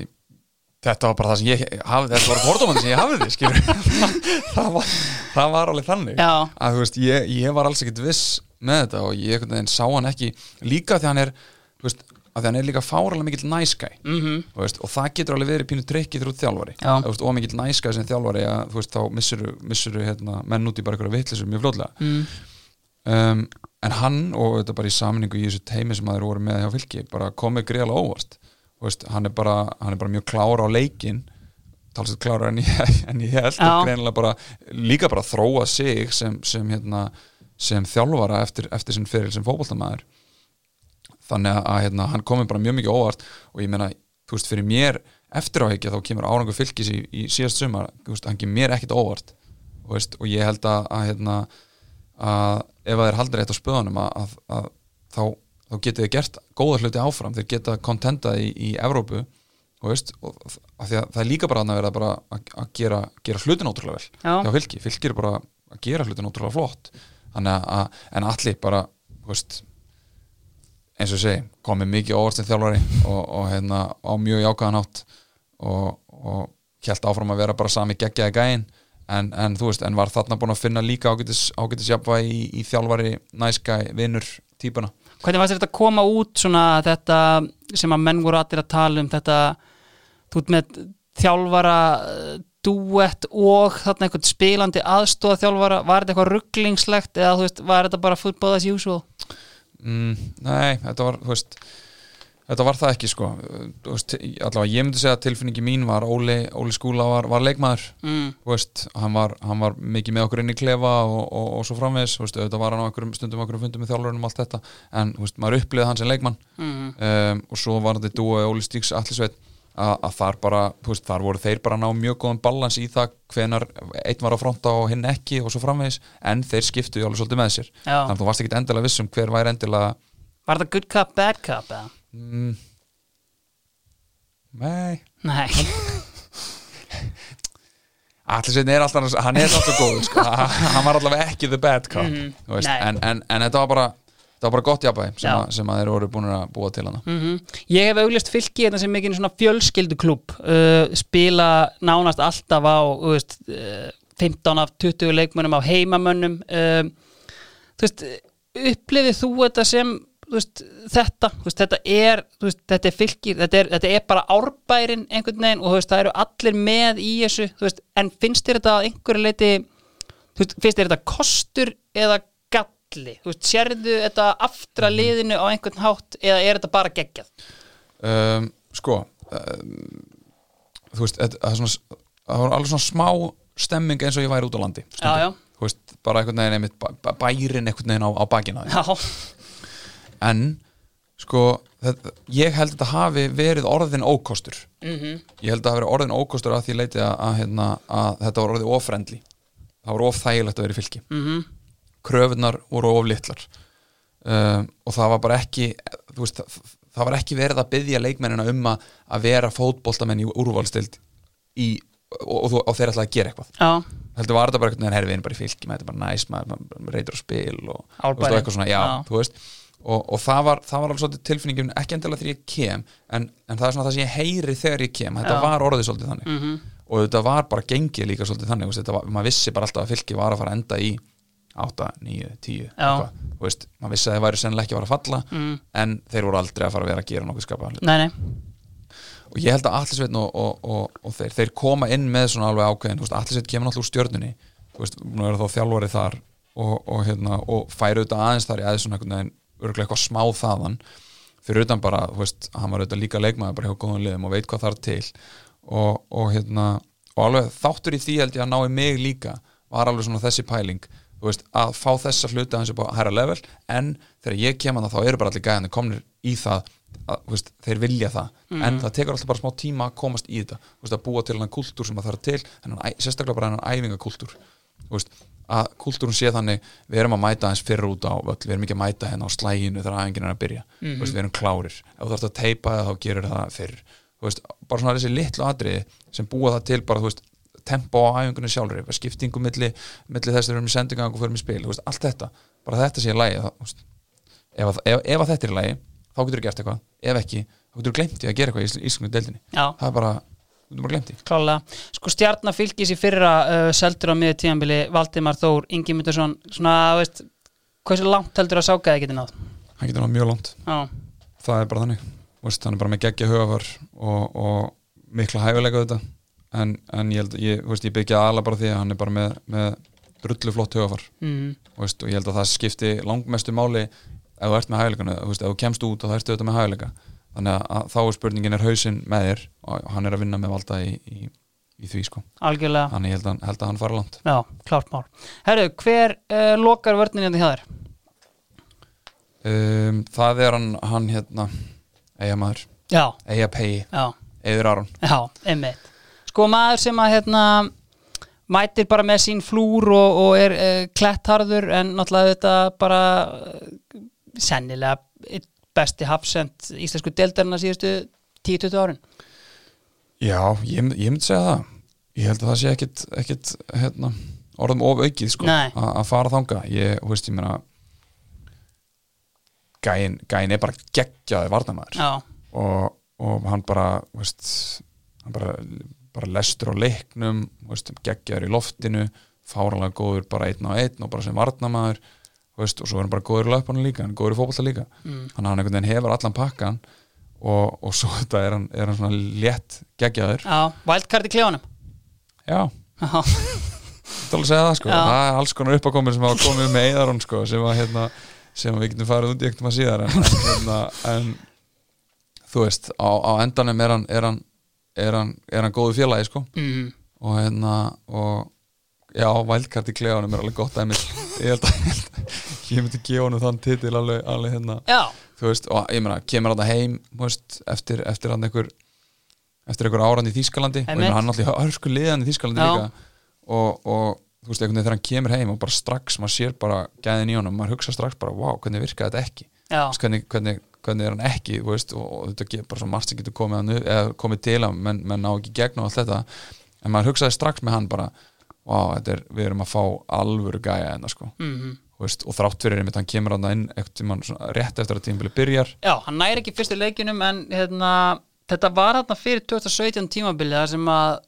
þetta var bara það sem ég hafði, þetta var fordómandi sem ég hafði skilur [laughs] það, var, það var alveg þannig Já. að þú veist, ég, ég var alls ekkit viss með þetta og ég einhvern veginn sá hann ekki líka því hann er, þú veist að því hann er líka fáralega mikill næskæ mm Mhm. veist, og það getur alveg verið pínu trikki þrjóð þjálfari Já. Þú veist, og mikill næskæ sem þjálfari að þú veist, þá missuru, missuru hérna, menn út í bara einhverja vitlisur mjög flótlega mm. um, en hann og þetta bara í samningu í þessu teimi sem aður voru með hjá fylki bara komið greiðlega óvart Þú veist, hann, er bara, hann er bara mjög klára á leikin talsett klára en ég, [laughs] en ég held bara, líka bara þróa sig sem, sem, hérna, sem þjálfara eftir, eftir sinn fyrir sem fótboltamaður. Þannig að hérna, hann komi bara mjög mikið óvart og ég meina, þú veist, fyrir mér eftir áhyggja þá kemur árangur fylgis í, í síðast sumar, þú veist, hann kemur mér ekkit óvart og, veist, og ég held að, að, hérna, að ef að þeir haldir eitt á spöðunum að, að, að þá, þá getur þeir gert góða hluti áfram, þeir geta kontentað í, í Evrópu og, veist, og að því að það er líka bara að vera bara að, að gera, gera hlutin ótrúlega vel Já. hjá fylki, fylki er bara að gera hlutin ótrúlega flott að, en allir bara veist, eins og segi, komið mikið óvart sem þjálfari og, og hérna á mjög jákaðan átt og, og hjælt áfram að vera bara sami geggjaði gæin en, en þú veist, en var þarna búin að finna líka ágætis, ágætis jafnvægi í, í þjálfari næskæ, vinnur, típuna Hvernig varst þetta að koma út svona þetta sem að menn voru allir að tala um þetta, þú ert með þjálfara duett og þarna einhvern spilandi aðstóða þjálfara, var þetta eitthvað rugglingslegt eða þú veist, var þetta bara football as usual? mm, Nei, þetta var, þú veist þetta var það ekki sko Þú veist, allavega ég myndi segja að tilfinningi mín var Óli, Óli skúla var, var leikmaður Mm. þú veist, hann var, hann var mikið með okkur inn í klefa og, og, og svo framvegis þú veist, auðvitað var hann á einhverjum stundum okkur fundum með þjálfurinn og allt þetta, en þú veist, maður upplýði hann sem leikmann Mm. um, og svo var þetta dúi Óli Stíks Allisveit að, að þar bara, veist, þar voru þeir bara ná mjög góðan balans í það hvenar einn var á fronta og hinn ekki og svo framvegis, en þeir skiptuðu alveg svolítið með sér Já. þannig að þú varst ekkit endilega viss um hver væri endilega Var þetta good cup, bad cup eða? mm, Nei Nei, [laughs] Allisveit er alltaf, hann er alltaf góð sko. [laughs] hann var allavega ekki the bad þú veist, Nei. en, en, en þetta var bara þetta var bara gott jafnvæg sem, að- sem að þeir voru búin að búa til hana mm ég hef auglist fylki þetta sem mikið svona fjölskylduklúb uh, spila nánast alltaf á uh, 15 af 20 leikmönnum á heimamönnum um, þú veist, upplifið þú þetta sem þú veist, þetta, þú veist, þetta er veist, þetta er fylkir, þetta er, þetta er bara árbærin einhvern veginn og veist, það eru allir með í þessu, en finnst þér þetta að einhverju leiti finnst þér þetta kostur eða galli, þú veist, sérðu þetta aftra liðinu á einhvern hátt eða er þetta bara geggjað? um, sko um, þú veist, það, er svona, það var alveg svona smá stemming eins og ég væri út á landi. Já, já. þú veist, bara einhvern veginn einmitt, bæ- bæ- bærin einhvern veginn á, á bakina Já, en sko þetta, ég held að þetta hafi verið orðin ókostur. Mhm, ég held að það hafi verið orðin ókostur að því leiti að, að, hérna, að þetta var orðið ofrendli það var of þægilegt að vera í fylki. Mhm, kröfunar voru of litlar. Um, og það var bara ekki veist, það, það var ekki verið að byggja leikmennina um að, að vera fótboltamenn í úrvalstild í, og, og, og þeir ætlaði að gera eitthvað. Já, heldur var þetta bara einhvern veginn herfi inn bara í með þetta er bara næs, maður, reytur á spil og, og eitthvað svona, já, Já. þú veist. Og, og það var, það var alveg svolítið tilfinningin ekki endilega þegar ég kem en, en það er svona það sem ég heyri þegar ég kem þetta Já. var orðið svolítið þannig. Mhm, og þetta var bara gengið líka svolítið þannig var, maður vissi bara alltaf að fylki var að fara enda í 8, 9, 10 Já. eitthvað, þú veist, maður vissi að þeir væri sennilega ekki að fara að falla mm, en þeir voru aldrei að fara að vera að gera nokkuð skapa hlut. Nei, nei, og ég held að Atlisveit og, og, og, og þeir, þeir koma inn með svona alveg ákveðin Atlisveit kemur náttúrulega úr stjörnunni þú veist, nú er þá þjálfari þar og, og, hérna, og færi auðvitað aðeins þar í aðeins svona einhvern veginn, örgulega eitthvað smá þaðan. Fyrir utan bara, þú veist, hann var auðvitað líka leikmaður bara hjá góðum liðum og veit hvað þar til. Og, og hérna og alveg þáttur í því held ég að ná í mig líka var alveg svona þessi pæling þú veist, að fá þessa hluti aðeins upp á hæra level en þegar ég kem að það þá eru bara allir gæðandi komnir í það að, veist, þeir vilja það. En það tekur alltaf bara smá tíma að komast í þetta. Veist, að búa til hann kultúr sem það þarf til en sérstaklega bara hann æfingakultúr að kultúrun sé þannig við erum að mæta aðeins fyrir út á völl við erum ekki að mæta hérna á slæginu þegar æfingin er að byrja. Þú veist, við erum klárir. Ef þú þarfst að teipa það þá gerir það fyrr. Bara svona þessi litlu atriði sem búa það til bara, þú veist, tempo á æfingunni sjálfri, skiptingu milli, milli þess að við erum í sendingang og förum í spil, veist, allt þetta. Bara þetta sé í það, veist, ef, ef, ef að þetta er í lagi, þá getur þú gert eitthvað. Ef ekki, þá getur þú glemt í að gera eitthvað í íslensku deildinni, já, það er bara þú getur bara glemt í klálega. Sko stjarnar fylgis í fyrra uh, seldur á miður tíðanbili Valdimar Þór, Ingi Myndarsson svona, veist, hversu langt heldur að sákaði getið náð? Hann getur nátt mjög langt, já, það er bara þannig. Þú veist, hann er bara með geggja hugafar og, og mikla hæfilega þetta en, en ég held, ég, veist, ég byggja aðla bara því að hann er bara með, með drullu flott hugafar mm, veist, og ég held að það skipti langmestu máli ef þú ert með veist, ef þú kemst út og það ertu auðvitað með hæfileika. Þannig að, þá er spurningin er hausinn með þér? Og hann er að vinna með valda í, í, í því sko. Algjörlega. Þannig ég held að, held að hann fara langt. Já, klárt mál. Herru, hver uh, lokar vörninni hérna hjá þér? um, Það er hann, hann hérna Eyja maður, Já, Eyja Pegi já, Eyður Aron. Já, einmitt Sko maður sem að hérna mætir bara með sín flúr og, og er uh, klettarður en náttúrulega þetta bara uh, sennilega besti hafsend íslensku deildarinn að síðustu 10-20 árin. Já, ég, ég myndi segja það. Ég held að það sé ekkit, ekkit hérna, orðum of aukið sko, að fara þanga ég, þú veist, ég meina gæin, gæin er bara geggjaði varnamæður og, og hann bara þú veist, hann bara, bara lestur á leiknum þú geggjaður í loftinu fáralega góður bara einn á einn og bara sem varnamæður þú veist, og svo er hann bara góður í löpunum líka, hann er góður í fótbolta líka. Mm. hann veginn hefur allan pakkan og, og svo [laughs] þetta er hann, er hann svona létt geggjaður. Já, wildcard í klefunum já, er alveg að segja það sko. Já. það er alls konar uppakomur sem hafa komið með Eðarón sko, sem, að, hérna, sem við getum farið í ekkert maður síðar en, en, hérna, en þú veist, á, á endanum er hann er hann, er hann, er hann góðu félagi sko. Mm, og hérna og já, vælkart í klefanum er alveg gott dæmis ég held að ég, myndi gefa honum þann titil alveg, alveg hérna. Já, þú veist, og ég meina, kemur hann heim þú veist, eftir, eftir hann einhver eftir einhver áran í Þýskalandi og ég meina, hann alltaf hörsku liðan í Þýskalandi Já. líka. Og, og þú veist, einhvern veginn þegar hann kemur heim og bara strax, maður sér bara gæðin í honum, maður hugsa strax bara, wow, hvernig virkaði þetta ekki? Hvernig, hvernig, hvernig er hann ekki veist, og, þetta er bara svo margt sem getur komið, hann, komið til hann, menn, menn ná ekki gegn og allt þetta, en maður hugsaði strax með hann bara, er, við erum að fá alvöru gæja enna sko. Mm, Þú veist, og þrátt fyrir einmitt hann kemur hann inn eftir, mann, svona, rétt eftir að tímabili byrjar. Já, hann næri ekki fyrstu leikjunum en hérna, þetta var hérna fyrir 2017 tímabilið þar sem að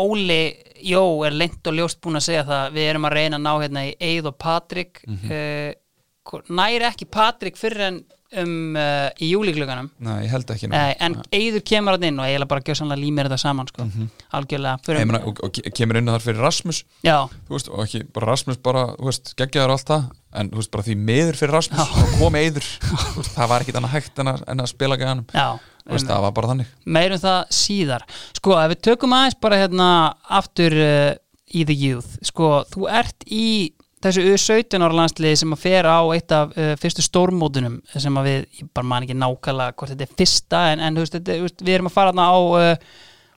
Óli Jó er lengt og ljóst búin að segja það við erum að reyna að ná hérna í Eið og Patrik. Mm Mhm. næri ekki Patrik fyrir en um, uh, í júlíkluganum Nei, ég held ekki nú. Nei, en Eiður kemur hann inn og eiginlega bara gjössanlega límir þetta saman sko. algjörlega Ég fyrir, meina, og, og ke- kemur inn þar fyrir Rasmus. Já, þú veist, og ekki bara Rasmus bara, þú veist, geggjaður allt það en þú veist, bara því meður fyrir Rasmus og kom veist, það var ekkit annað hægt en að, en að spila gæðanum, já þú veist, það var bara þannig. Meirum það síðar. Sko, ef við tökum aðeins bara hérna aftur uh, í the youth. Sko, þú ert í þessu U17 ára landsliði sem að fer á eitt af uh, fyrstu stórmótunum sem að við, ég bara man ekki nákvæmlega hvort þetta er fyrsta, en, en veist, þetta, veist, við erum að fara þarna á uh,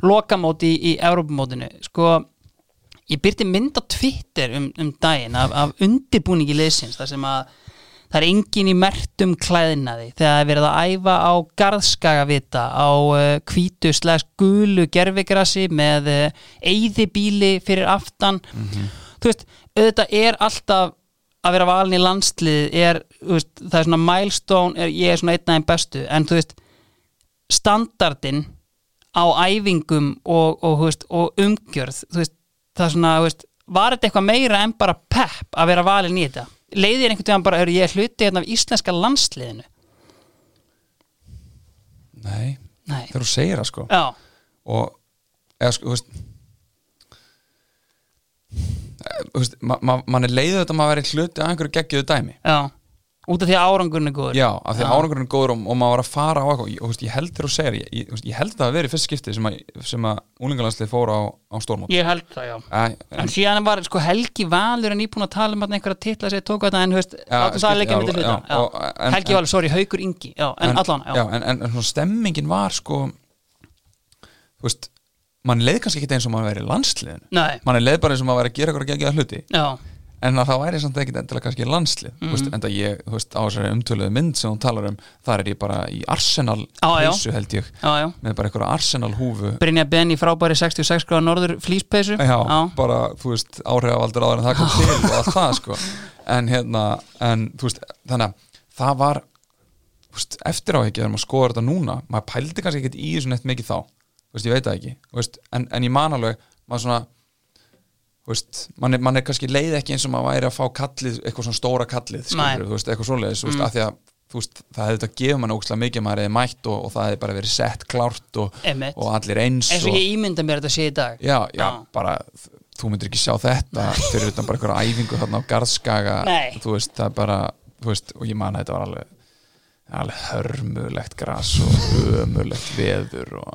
lokamóti í, í Európamótinu sko, ég byrti mynd á Twitter um, um daginn af, af undirbúningi liðsins þar sem að það er engin í mertum klæðinaði þegar það er verið að æfa á garðskagavita á uh, hvítu slags gulu gerfigrassi með eyðibíli fyrir aftan þú veist, auðvitað er alltaf að vera valin í landslið er, veist, það er svona milestone er, ég er svona einn þeim bestu. En þú veist, standardin á æfingum og, og, veist, og umgjörð þú veist, það er svona, þú veist var þetta eitthvað meira en bara pepp að vera valin í þetta? Leiðir einhvern veginn bara, er ég er hluti hérna af íslenska landsliðinu. Nei, Nei, þegar þú segir það sko. Já, og, eða sko, þú veist mann er leiðið þetta að maður verið hluti að einhverju geggjöðu dæmi. Já út af því að árangurinn er góður. Já, af því að árangurinn er góður og, og maður var að fara á eitthvað. Og, og, veist, ég held þér og segir, ég, ég, ég held það að vera í fyrst skipti sem að, að úlingalandslið fór á, á stórmót. Ég held það, já. Æ, En síðan var sko Helgi Valur en íbúin að tala um að einhverja titla sem tóku þetta en þú veist, látum það skil- leikja já, myndi hluta. en- Helgi en- Valur, sorry, Haukur Ingi já, en, allan, já, já, en, en, en svona stemmingin var sko þú veist mann leið kannski ekki eins og maður verið í landsliðinu. Nei, mann leið bara eins og maður verið að gera eitthvað að gegja hluti. Já, en að það væri samt ekkit endilega kannski landslið. Mm. veist, en það ég, þú veist, á þessari umtöluðu mynd sem hún talar um, þar er ég bara í Arsenal Já, já. peysu held ég. Já, já. Með bara einhverja Arsenal húfu Brynja Benny frábæri 66 gráða norður flýspeysu já, bara, þú veist, áhrifavaldur áður en það kom [laughs] til og allt það, sko. En hérna, en þú veist, þannig að það var þú veist, eftir á ekki þegar maður skoður þetta núna. Maður pældi kannski ekkert í þessu neitt mikið þá veist, ég veit það ekki, veist, en, en ég man alveg, maður svona veist, mann er, man er kannski leið ekki eins og maður væri að fá kallið, eitthvað svona stóra kallið skilur, veist, eitthvað svoleiðis, Mm. af því að veist, það hefði þetta gefið mann ógslag mikið maður hefði mætt og, og það hefði bara verið sett klárt og, og allir eins eins og ég ímynda mér þetta sé í dag. Já, já, Já. bara þú myndir ekki sjá þetta fyrir utan bara einhverja æfingu þarna á garðskaga þú veist, það er bara og ég man að þetta var alveg alveg hörmulegt gras og ömulegt veður og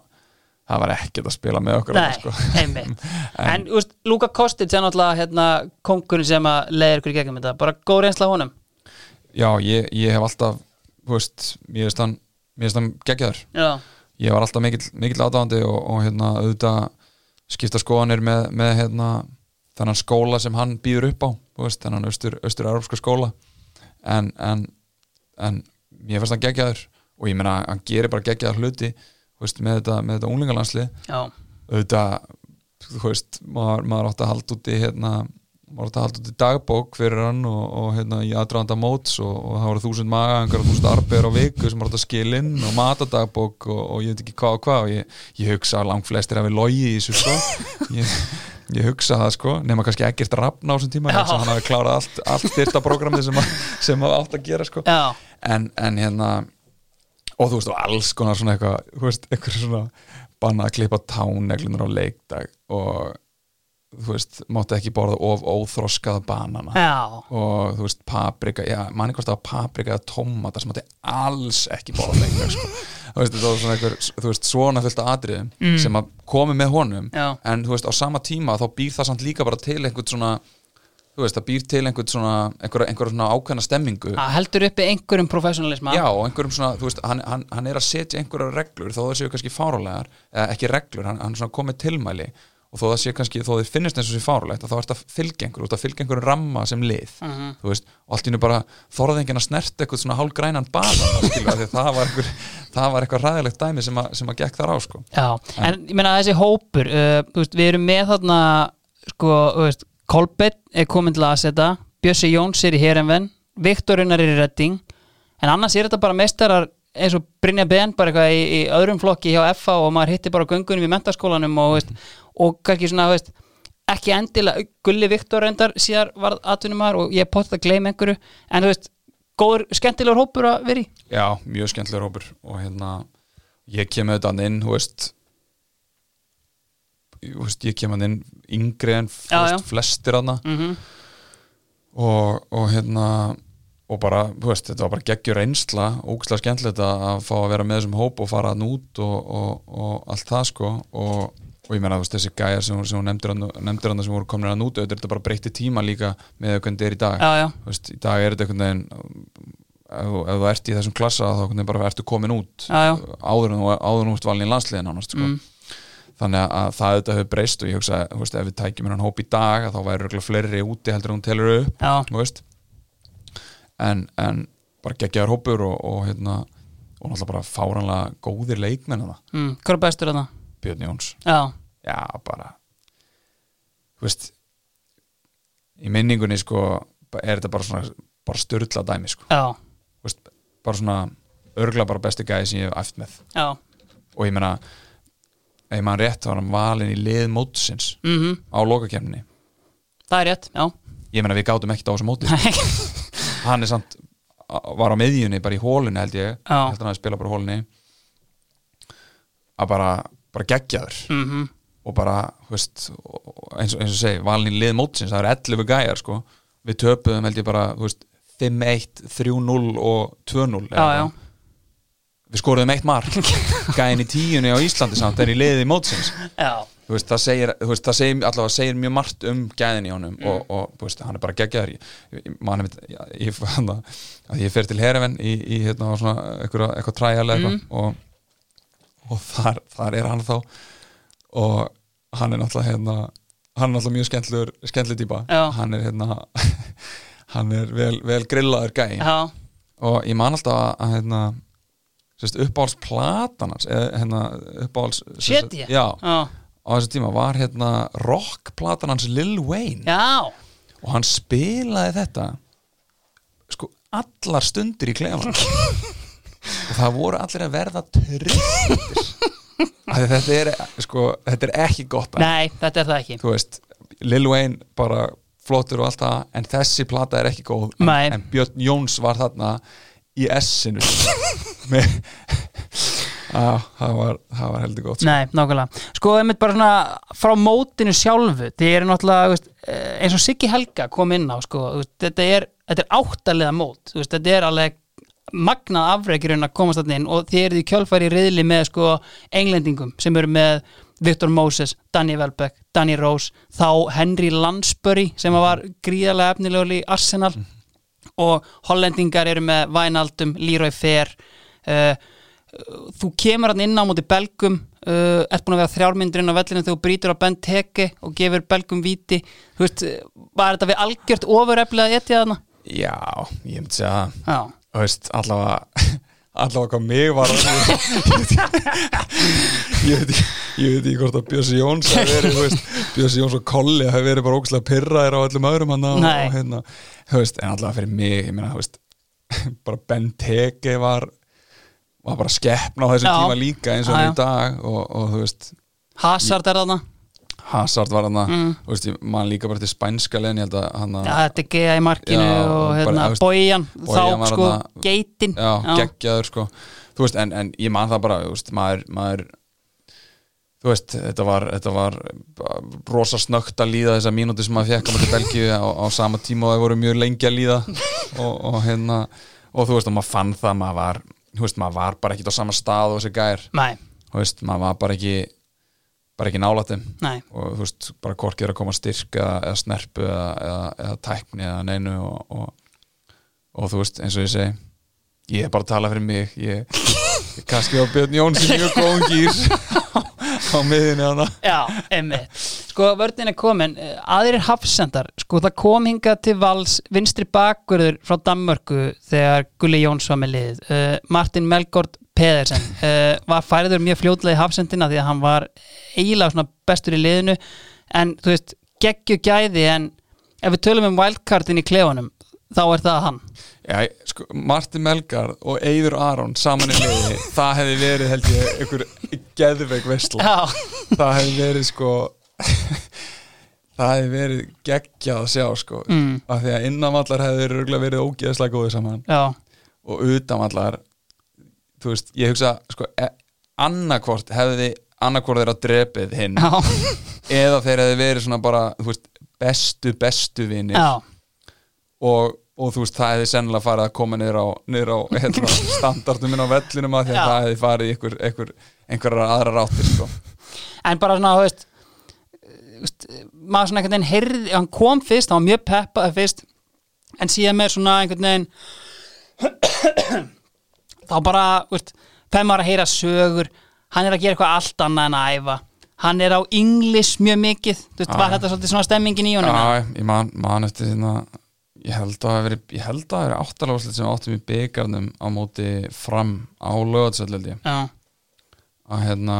það var ekkert að spila með okkur Nei, sko. [laughs] einmitt. [laughs] En, þú veist, Luka Kostic er náttúrulega hérna, kongurinn sem að leiðir ykkur í gegnum þetta. Bara góð reynsla honum. Já, ég, ég hef alltaf þú veist, mér finnst hann hann geggjaður. Já, ég var alltaf mikill, mikill aðdáðandi og, og hérna, auðvitað skipta skoðanir með, með hérna, þennan skóla sem hann býður upp á veist, þennan austur, austur európska skóla. En, en, en mér finnst hann geggjaður og ég meina, hann gerir bara geggjaðar hluti veist, með þetta, þetta unglingalandslið já, auðvitað, þú veist maður, maður átti að halda út í hérna, maður átti að halda út í dagbók fyrir hann og, og hérna í aðdraðanda móts og, og það voru þúsund maga, einhverja þúsund arbegur á viku sem maður átti að skila inn og matadagbók og, og ég veit ekki hvað og hvað og ég, ég hugsa að langt flestir hafi logi í þessu sko. [laughs] Ég, ég hugsa það sko, nema kannski ekkert rafn á þessum tíma, hugsa að hann hafi klárað allt, allt styrta programmi sem, sem að átt að gera sko. En, en hérna og þú veist og alls konar svona eitthvað þú veist, eitthvað svona banna að klippa táneglunar á leikdag og þú veist, máttu ekki borða of óþroskað banana. Já. Og þú veist, paprika, já, manni hvort það var paprika eða tómatar sem mátti alls ekki borða leikdag, sko. [laughs] Þú veist, þetta var svona eitthvað, þú veist, svona fullt af atriðum sem að komi með honum. Já. en þú veist, á sama tíma þá býr það samt líka bara til einhvern svona þú veist, það býr til einhvern svona einhver, einhver svona ákveðna stemmingu Það heldur uppi einhverjum professionalisma Já, einhverjum svona, þú veist, hann, hann, hann er að setja einhverjar reglur þó það séu kannski fárulegar eða ekki reglur, hann, hann er svona komið tilmæli og þó það sé kannski, þó þið finnist eins og sé fárulegt að þá ert að fylgja einhver, þú ert að fylgja einhverjum ramma sem lið, Mhm. þú veist og allt í nú bara þorði enginn að snerta eitthvað svona hálgrænan bala, skilja, því að það var einhver, það var eitthvað ræðilegt dæmi sem að, sem að gekk þar á, sko. Já, en ég meina þessi hópur uh, veist, við erum með þarna sko, veist, Kolbett er komin til að setja, Bjössi Jóns er í Herenven, Viktor Unnar er í Redding en annars er þetta bara meistarar eins og Brynja Ben bara eitthvað í, í öðrum flokki hjá FA og maður hittir bara á göngunum í mentaskólanum og, veist, og kannski svona, veist ekki endilega, Gulli Viktor endar síðar varð atvinnumar og ég potið að gleyma einhverju, en þú veist góður, skemmtilegur hópur að vera í. Já, mjög skemmtilegur hópur og hérna, ég kem auðvitað inn, þú veist veist, ég kem hann inn yngri en veist, flestir hana mm og, og hérna og bara, þú veist, þetta var bara geggjur reynsla ógæslega skemmtilegt að fá að vera með þessum hóp og fara hann út og, og, og allt það sko. Og, og ég meina, þú veist, þessi gæjar sem, sem hún nefndir hann, hann sem voru komin hann út auðvitað er þetta bara breytti tíma líka með þetta er í dag. Já, já, veist, í dag er þetta einhvern veginn ef, ef þú ert í þessum klassa þá einhvern veginn bara ertu komin út. Já, áður en þú ert valin í landsliðin ánast, sko. Mm. Þannig að það auðvitað hefur breyst og ég hugsa, þú veist, ef við tækjum hennan hóp í dag að þá væri örugglega fleiri úti heldur en hún telur upp já, þú veist. En, en bara geggjaður hópur og, og hérna og náttúrulega bara fáranlega góðir leikmenn það, mm, hvað er bestur þarna? Björn Jóns. Já, já, bara þú veist í minningunni sko er þetta bara svona, bara störla dæmi sko, veist, bara svona örgla bara besti gæði sem ég hef æft með. Já. Og ég meina ef maður rétt var hann valinn í lið mótsins mm á lokakefninni Það er rétt, já. Ég meina við gátum ekkert á þessu móti. Hann er samt var á miðjunni bara í hólunni held ég. Já. held hann að spila bara í hólunni að bara, bara geggjaður. Mm og bara, veist eins og, eins og segi, valin í lið mótsins það eru 11 gæjar sko. Við töpuðum held ég bara, þú veist 5-1, 3-0 og 2-0 eða Já, já. Við skoruðum eitt mark. [laughs] Gæðin í tíunni á Íslandi samt en í liðið í mótsins veist, það segir, veist, það segir allavega segir mjög margt um gæðin í honum Mm. og, og veist, hann er bara geggjaður. Ég, ég, [laughs] ég, fer til Hereven í, í hérna, svona, eitthvað, eitthvað træjal eitthvað Mm. og, og þar, þar er hann þá og hann er náttúrulega hérna, hann er náttúrulega mjög skemmtilegur skemmtileg típa, Já. hann er hérna [laughs] hann er vel, vel grillaður gæ Já, og ég man alltaf að, að hérna hérna Já, á þessu tíma var hérna rockplatan hans Lil Wayne. Já, og hann spilaði þetta sko allar stundir í klefan og það voru allir að verða tristir. Þetta er sko, þetta er ekki gott nei, þetta er það ekki. Þú veist, Lil Wayne bara flottur og allt það, en þessi plata er ekki góð, en, en Björn Jóns var þarna í S-inu. [laughs] Með á, það var, það var heldur gott sko. Nei, nákvæmlega. Sko, einmitt bara svona frá mótinu sjálfu Þið eru náttúrulega, veist, eh, eins og Siggi Helga kom inn á, sko veist, Þetta er, þetta er áttalega mót veist, Þetta er alveg magnað afreikirinn að komast þarna inn og þið eruð í kjölfæri riðli með sko englendingum sem eru með Victor Moses, Danny Welbeck, Danny Rose þá Henry Lansbury sem var gríðarlega efnilegur í Arsenal og hollendingar eru með Wijnaldum, Leroy Fair. Uh, þú kemur hann inn á móti belgum uh, ert búin að vera þrjármyndur inn á vellinu þegar þú brýtur á bent teki og gefur belgum víti. Þú veist, var þetta við algjört ofureflega etið þarna? Já, ég myndi segja það. Þú veist, allavega [laughs] allavega hvað mig var ég veit ekki ég veit ekki hvort að Bjössi Jóns Bjössi Jóns og Kolli hafi verið bara ógæslega pyrraðir á öllum öðrum hann og, hérna, veist, en allavega fyrir mig ég meina, veist, [laughs] bara Ben Teke var var bara skeppna á þessum tíma líka eins og í dag og, og þú veist, Hazard er þarna Hazard var hann Mm. þú veist, ég man líka bara til spænska leðin, þetta er geða í markinu Já, og hérna, Bojan þá sko, geitin geggjaður sko. Veist, en, en ég man það bara veist, maður, maður þú veist, þetta var, þetta var rosa snögt að líða þessa mínúti sem maður fekk á mæti Belgíu á, á sama tíma og það voru mjög lengi að líða. [laughs] Og, og hérna og þú veist, og maður fann það, maður var þú veist, maður var bara ekki á sama stað og þessi gær. Nei, þú veist, maður var bara ekki bara ekki nálættum nei, og þú veist, bara hvorki er að koma styrk eða, eða snerpu eða, eða, eða tækni eða neinu og, og, og þú veist, eins og ég segi ég er bara að tala fyrir mig ég, ég kannski á Björn Jóns í mjög góðum gýr á miðinni hana já, emmitt Sko, vörðin er komin, aðrir hafsendar sko, það kom hingað til vals vinstri bakverður frá Danmörku þegar Gulli Jóns var með lið. Uh, Martin Melgård Pedersen. Uh, var færiður mjög fljótlega í hafsendina því að hann var eiginlega bestur í liðinu. En þú veist, geggju gæði en ef við tölum um wildcardin í klefunum þá er það hann. Já, sko, Martin Melgar og Eyður Aron saman í liði [laughs] það hefði verið held ég einhver geðveik veistla Já, það hefði verið sko [laughs] það hefði verið geggjað að sjá sko mm, af því að innanvallar hefði verið ógeðslega góðið saman. Já, og utanvallar þú veist, ég hugsa sko, e annarkvort hefði annarkvort þeirra drepið hinn eða þeir hefði verið svona bara veist, bestu bestu vinir. Já. Og, og þú veist, það hefði sennilega farið að koma niður á, niður á hérna, [laughs] standardum inn á vellinum að að það hefði farið einhver, einhver, einhverjar aðra ráttir sko. en bara svona, þú veist maður svona einhvern veginn heyrði, hann kom fyrst hann var mjög peppað fyrst en síðan með svona einhvern veginn þá bara, veist þegar maður að heyra sögur hann er að gera eitthvað allt annað en að æfa. Hann er á English mjög mikið þú veist, var þetta svolítið svona stemmingin í honum? Já, ég man, man eftir hérna ég held að það ég held að það hafi verið áttalega sem við áttum í byggarnum á móti fram á lögatsöld held ég. Já, að hérna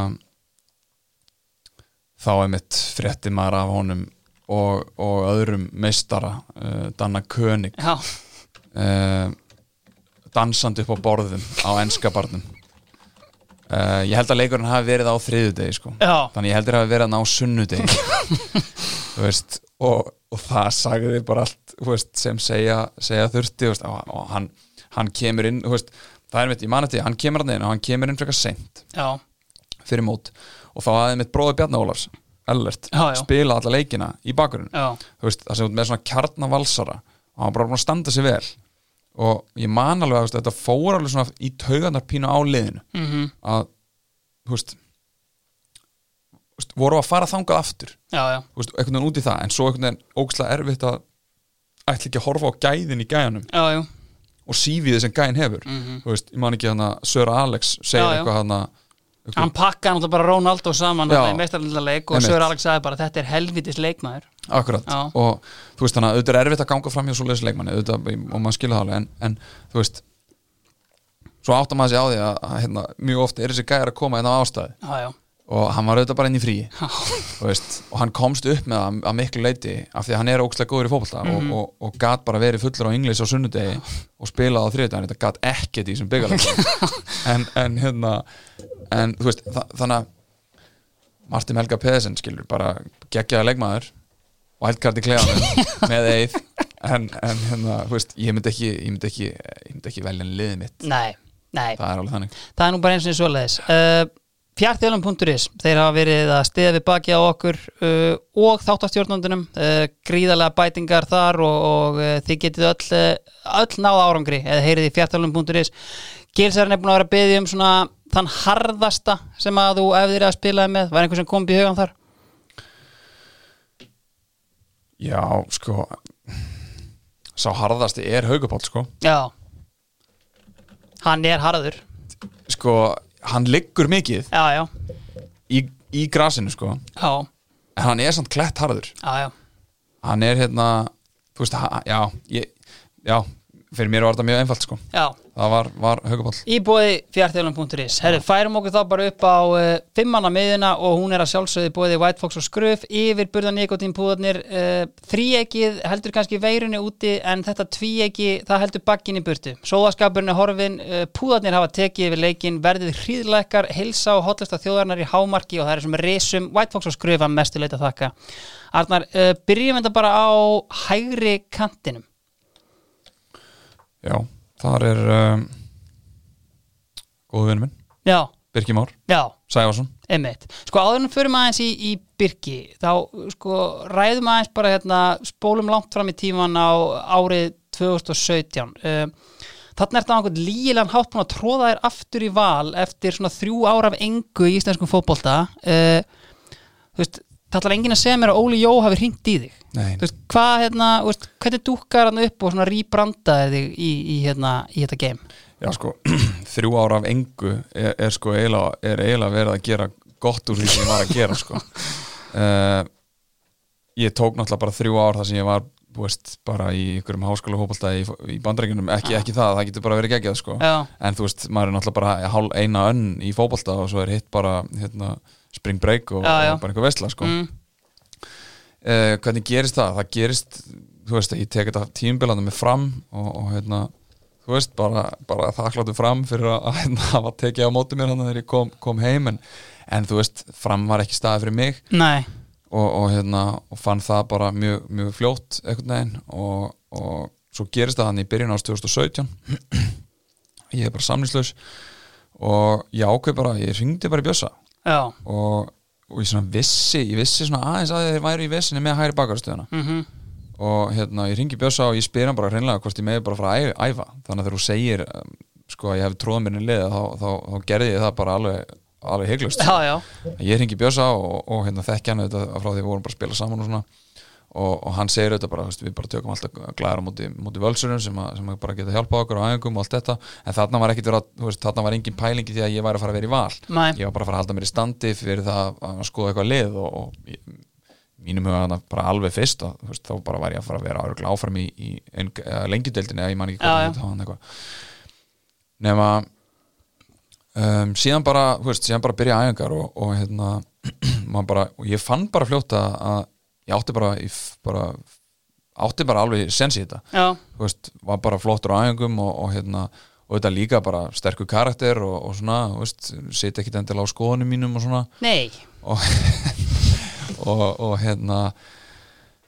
þá er mitt frétti maður af honum og, og öðrum meistara uh, Danna König. Já, uh, dansandi upp á borðum á enska barnum. Uh, ég held að leikurinn hafi verið á þriðudegi sko. Já, þannig ég heldur að hafi verið hann á sunnudegi. [laughs] Þú veist og, og það sagði bara allt veist, sem segja, segja þurfti veist, og, og hann, hann kemur inn veist, það er mitt, ég mani til, hann kemur inn og hann kemur inn frekar seint já, fyrir mót og þá hafði mitt bróði Bjarni Ólafs Ellert, Já, já. spila alla leikina í bakgrunn. Já, þú veist, það sem út með svona kjarnavalsara og hann bara búin að standa sig vel og ég man alveg að þetta fór alveg svona í taugarnar pínu á liðinu. Mhm, að, þú veist, voru að fara þangað aftur? Já, já. Veist, einhvern veginn út í það. En svo einhvern veginn ógslag erfitt að ætla ekki að horfa á gæðin í gæjanum. Já, og sífiði sem gæðin hefur. Mhm. Þú veist, ég man ekki hann að Söra Alex segir eitthvað hann að hann pakkaði náttúrulega bara Ronaldo saman í meistarleik og. Sör Alex sagði bara þetta er helvitis leikmaður. Akkurat, Já. og þú veist þannig að auðvitað er erfitt að ganga fram hjá svoleiðis leikmanni auðvitað, og maður skilja það alveg en, en þú veist svo áttar maður sig á því að, að hérna, mjög ofta er þessi gæjar að koma inn á ástæði já, já, og hann var auðvitað bara inn í þú veist, og hann komst upp með það að miklu leiti af því að hann er ógstlega góður í fótbolta Mhm. og, og, og gat bara verið fullur á inglis á sunnudegi og spilað á þriðdæðan þetta gat ekkert í þessum byggalega [laughs] en, en hérna en þú veist, þa þannig að Martin Helga Pedersen skilur bara geggjaða leikmaður wildcard í klefanum [laughs] með eið. En, en hérna, þú veist, ég myndi ekki ég myndi ekki, ég myndi ekki velja liðið mitt. Nei, nei. Það er alveg þannig. Það er nú bara eins og svoleiðis. Uh, fjartjálum.is þeir hafa verið að stiða við baki á okkur uh, og þáttastjórnundunum uh, gríðarlega bætingar þar og, og uh, þið getið öll, uh, öll náða árangri eða heyrið í fjartjálum.is Gilsarinn er búin að vera að byggja um svona þann harðasta sem að þú efðir að spilaði með, var einhver sem kom í hugan þar? Já, sko Sá harðasti er Haugupáll, sko. Já. Hann er harður. Sko, hann liggur mikið Já, já, í, í grasinu, sko. Já, En hann er samt klett harður. Já, já. Hann er hérna, þú veist, ha, já ég, Já, fyrir mér var þetta mjög einfalt, sko. Já. Það var, var Haugupáll Í bóði fjartjálum.is Herri, færum okkur þá bara upp á uh, fimmanna miðuna og hún er að sjálfsögði bóði White Fox og Skruf yfir burða nikotín púðarnir uh, þríegið heldur kannski veirunni úti en þetta tvíegi það heldur bakkin í burtu. Sóðaskapurinn er horfin, uh, púðarnir hafa tekið yfir leikin, verðið hríðleikar heilsa og hotlista þjóðarnar í hámarki og það er sem resum White Fox og Skruf að mestu leita þakka. Arnar, byrjum þetta bara á hægri kantinum Já, þar er um, góðu vinnu minn, Já, Birki Már. Já. Sævarsson. Einmitt. Sko áður en fyrir maður eins í, í Birki þá sko ræðum aðeins bara hérna spólum langt fram í tíman á árið 2017 uh, Þannig er þetta einhvern lígilegan hátt búin að tróða þér aftur í val eftir svona þrjú ára af engu í íslenskum fótbolta. Uh, Þú veist, það ætlar enginn að segja mér að Óli Jó hafi hringt í þig. Veist, hvað hérna, veist, hvernig dúkkar hann upp og rýbrandaði þig í, í, hérna, í þetta game? Já sko, [clears throat] þrjú ára af engu er, er sko eiginlega, er verið að gera gott úr því sem ég var að gera sko. Uh, [laughs] Ég tók náttúrulega bara þrjú ár þar sem ég var veist, bara í ykkurum háskóla hópolta í, í bandarækjunum, ekki, ekki það, það getur bara verið geggjað sko, Já, en þú veist, maður er náttúrulega bara hálf eina önn í fótbolta og svo er hitt bara hérna, spring break og, Já, já. og bara einhver vesla sko. Mm, uh, hvernig gerist það? Það gerist, þú veist, ég tek þetta tímbilanda með fram og, og hérna, þú veist, bara, bara þakkláttu fram fyrir að, hérna, [laughs] hafa tekið á móti mér hann þegar ég kom, kom heim en, en þú veist, fram var ekki staði fyrir mig. Nei, og, og hérna, og fann það bara mjög, mjög fljótt einhvern veginn og, og svo gerist það hann í byrjun ást [clears throat] 2017 ég er bara samlýslaus og ég ákveð bara, ég ringdi bara í bjössa og, og ég svona vissi, ég vissi svona aðeins að þeir væri í vissinni með hægri bakarstöðuna. Mhm, og hérna, ég ringi Bjössa og ég spyr hann bara hreinlega hvort ég meði bara frá að æfa. Þannig að þegar þú segir um, sko að ég hef tróða mér inn liða þá, þá, þá gerði ég það bara alveg, alveg heiklust ég ringi Bjössa og, og hérna, þekki hann frá því við vorum bara að spila saman og svona og, og hann segir auðvitað bara, veist, við bara tökum alltaf glæra múti, múti völsurum sem, að, sem að bara geta hjálpað okkur á æfingum og allt þetta. En þarna var vera, veist, þarna var engin pælingi því að ég væri að fara að vera í val. Nei. ég var bara að fara að halda mér í standi fyrir það að skoða eitthvað lið og, og ég, mínum huga þarna bara alveg fyrst og veist, þá bara var ég að fara að vera örugglega áfram í, í ein, lengjudeldinni eða ég man ekki hvernig það var nema um, síðan bara, síðan bara byrja æfingar og, og hérna [clears throat] bara, og ég fann bara fljóta að ég átti bara, ég bara átti bara alveg sens í þetta. Já, þú veist, var bara flottur á æfingum og, og hérna, og þetta líka bara sterkur karakter og, og svona, þú veist sitja ekkit endilega á skoðunum mínum og svona. Nei. [laughs] Og, og, hérna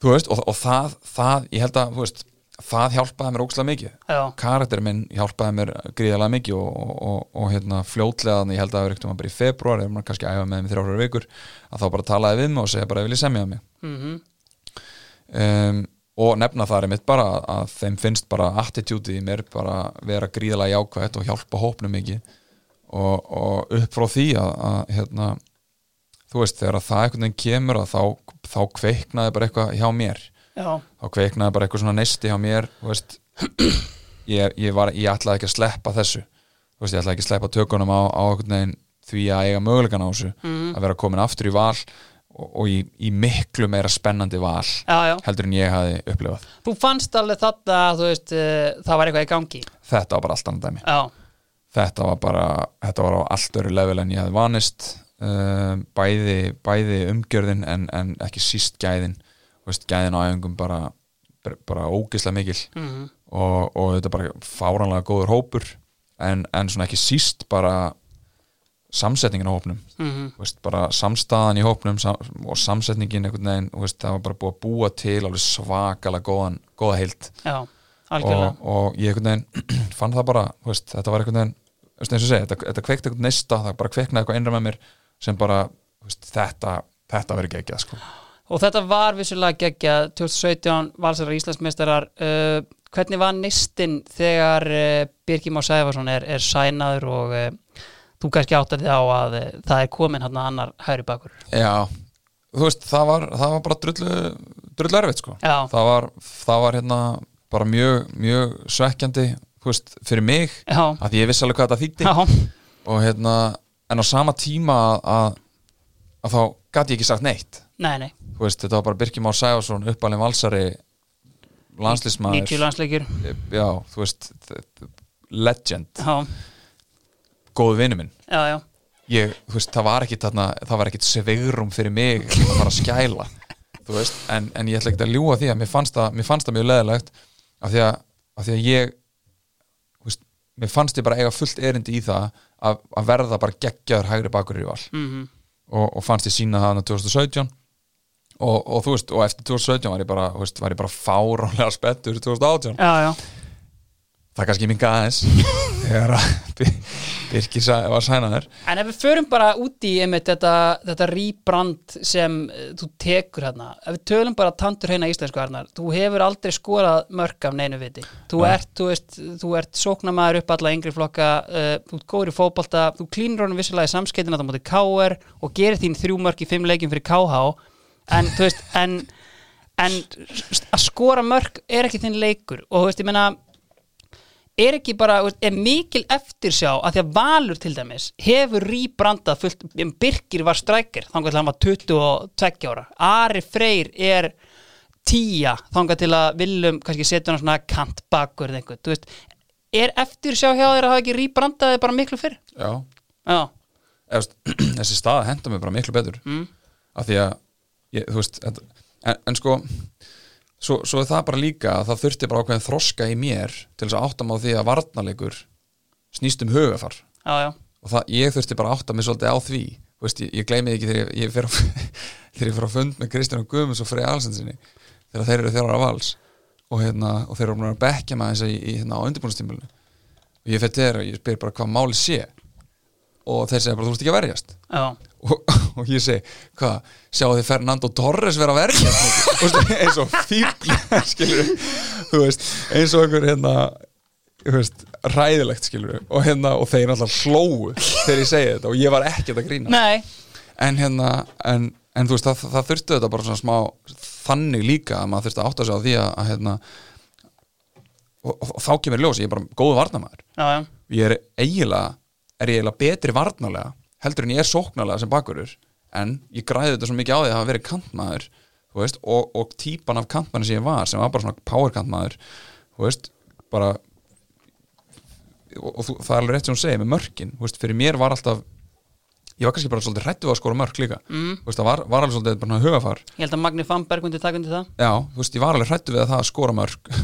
þú veist, og, og það, það ég held að, þú veist, það hjálpaði mér ógslag mikið. Já, karakter minn hjálpaði mér gríðarlega mikið og, og, og, og hérna fljótlega þannig ég held að það var eitthvað bara í februar maður kannski æfa með mig þrjára vikur að þá bara talaði við mig og segja bara ég semja mig? Mhm, um, og nefna það er mitt bara að, þeim finnst bara attitútið í mér bara vera gríðarlega jákvætt og hjálpa hópnum mikið. Og, og upp frá því að, að hérna, þú veist þegar að það einhvern veginn kemur að þá, þá kveiknaði bara eitthvað hjá mér já, þá kveiknaði bara eitthvað svona neisti hjá mér [clears throat] ég, ég, var, ég ætlaði ekki að sleppa þessu. Veist, ég ætlaði ekki að sleppa tökunum á, á því að eiga mögulegan á þessu. Mhm. að vera komin aftur í val og, og í, í miklu meira spennandi val já, já. heldur en ég hafi upplifað. Þú fannst alveg þetta að uh, það var eitthvað í gangi? Þetta var bara allt annað dæmi. Já, þetta var bara, þetta var á allt öru level en ég hefði vanist uh, bæði, bæði umgjörðin en, en ekki síst gæðin veist, gæðin á æfingum bara bara ógislega mikil. Mhm, og, og þetta bara fáranlega góður hópur en, en svona ekki síst bara samsetningin á hópnum. Mhm, Þú veist, bara samstaðan í hópnum sam, og samsetningin einhvern veginn veist, það var bara búið að búa til alveg svakalega góðan, góða heilt já, og, og ég einhvern veginn [clears throat] fann það bara, veist, þetta var einhvern veginn eins og segja, þetta, þetta kveikti einhvern neista, það bara kveiknaði eitthvað innra með mér sem bara, þetta þetta verður geggjað sko Og þetta var vissulega geggja 2017 valsarar Íslandsmeistarar uh, hvernig var nistinn þegar uh, Birgir Már Sæfarsson er, er sænaður og uh, þú kannski áttar þig á að uh, það er komin hann annar hægri bakur? Já, þú veist, það var, það var bara drullu, drullu erfitt sko. Það var, það var hérna bara mjög, mjög svekkjandi veist, fyrir mig, já, að ég vissi alveg hvað þetta þýtti já, og hérna, en á sama tíma að, að þá gæti ég ekki sagt neitt. Nei, nei veist, þetta var bara Birkir Már Sæfarsson uppalinn valsari 90 landslismæður landsleikir. Já, þú veist legend, Já, góðu vinnu minn. Já, já, ég, veist, það var ekkit ekkit svegrum fyrir mig að fara að skæla [laughs] veist, en, en ég ætla ekki að ljúga því að mér fannst það, mér fannst það mjög leðilegt af því að, af því að ég veist, mér fannst ég bara eiga fullt erindi í það að, að verða bara geggjaður hægri bakur í val. Mhm, og, og fannst ég sína það hana 2017 og, og þú veist, og eftir 2017 var ég bara, veist, var ég bara fáránlega spettur 2018 já, já það kannski minga aðeins [laughs] þegar að Bir- Birkir var sænaður En ef við förum bara út í einmitt þetta, þetta rýbrand sem uh, þú tekur hérna, ef við tölum bara tandur hérna íslensku hernar, þú hefur aldrei skorað mörg af neinu viti. Þú Nei. ert, þú veist, þú ert sóknamaður upp alla yngri flokka, uh, þú góður í fótbolta, þú klínur honum vissulega í samskeitin að það móti KR og gerir þín þrjú mörg í fimm leikjum fyrir KH, en þú veist, en, en að skora mörg er ekki þinn leikur. Og þú veist, ég meina, er ekki bara, er mikil eftirsjá að því að Valur til dæmis hefur rýbrandað fullt, em, Birkir var strækir þangar til hann var 22 ára. Ari Freyr er tíja þangar til að viljum kannski setja hann svona kantbakur eða einhvern, þú veist er eftirsjá hjá þér að hafa ekki rýbrandaði bara miklu fyrr? já, Já, Efst, [clears throat] þessi staða henda mér bara miklu betur. Mm. af því að ég, þú veist, en, en, sko svo, svo er það bara líka að það þurfti bara ákveðin þroska í mér til þess að átta mig á því að varnarleikur snýst um hugafar já, já, og það, ég þurfti bara að átta mig svolítið á því. Veist, ég, ég gleymi ekki þegar ég, ég fer [laughs] þegar ég fer á fund með Kristján Guðmunds og Frey Alsensinni þegar þeir eru þjálfara vals. Og, hérna, og þeir eru að bekja með þess að í, í, hérna, á undirbúinastímulinu og ég fer til þeirra og ég spyr bara hvað máli sé og þeir segja bara þú veist ekki að verjast. Og, og ég segi, hvað, sjáu þið Fernando Torres vera að verja Þú veist, eins og fíbl eins og einhver hérna veist, ræðilegt skilur og hérna, og þeir alltaf hlóu þegar ég segi þetta og ég var ekkert að grína nei. En hérna, en, en þú veist það, það þurfti þetta bara svona smá þannig líka að maður þurfti að átta sig á því að, að hérna og, og, þá kemur ljós, ég er bara góðu varnamæður ég er eiginlega er ég eiginlega betri varnalega heldur en ég er sóknarlega sem bakurur en ég græði þetta svo mikið á því að hafa verið kantmaður veist, og, og típan af kantmaður sem ég var, sem var bara svona power kantmaður veist, bara og, og það er alveg rétt sem hún segir með mörkin, veist, fyrir mér var alltaf ég var kannski bara svolítið hrættu að skora mörk líka mm. veist, það var, var alveg svolítið bara hugafar ég held að Magni Famberg undir það. Já, veist, ég var alveg hrættu við að það að skora mörk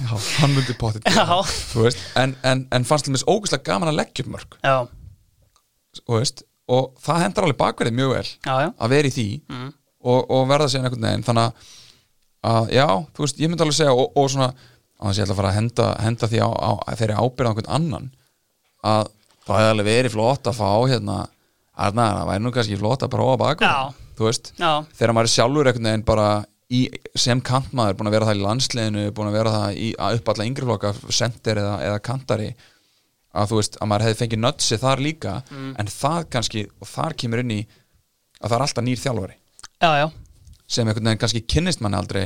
já, hann myndi potið en, en, en fannst til mér ógæslega gaman að leggja upp mörg og, veist, og það hendar alveg bakverðið mjög vel já, já. að vera í því mm. og, og verða síðan einhvern veginn. Þannig að, að já, þú veist, ég myndi alveg segja og, og svona, að þess ég ætla að fara að henda, henda því á, á þeirri ábyrða einhvern annan að það hefði alveg verið flott að fá hérna, að það væri nú kannski flott að prófa bakverð, Já. þú veist. Já, þegar maður er sjálfur einhvern veginn bara í, sem kantmaður, búin að vera það í landsliðinu búin að vera það í, að upp alla yngri flokka sender eða, eða kantari að þú veist, að maður hefði fengið nötsi þar líka en það kannski, og þar kemur inn í að það er alltaf nýr þjálfari. Já, já, sem einhvern veginn kannski kynnist manni aldrei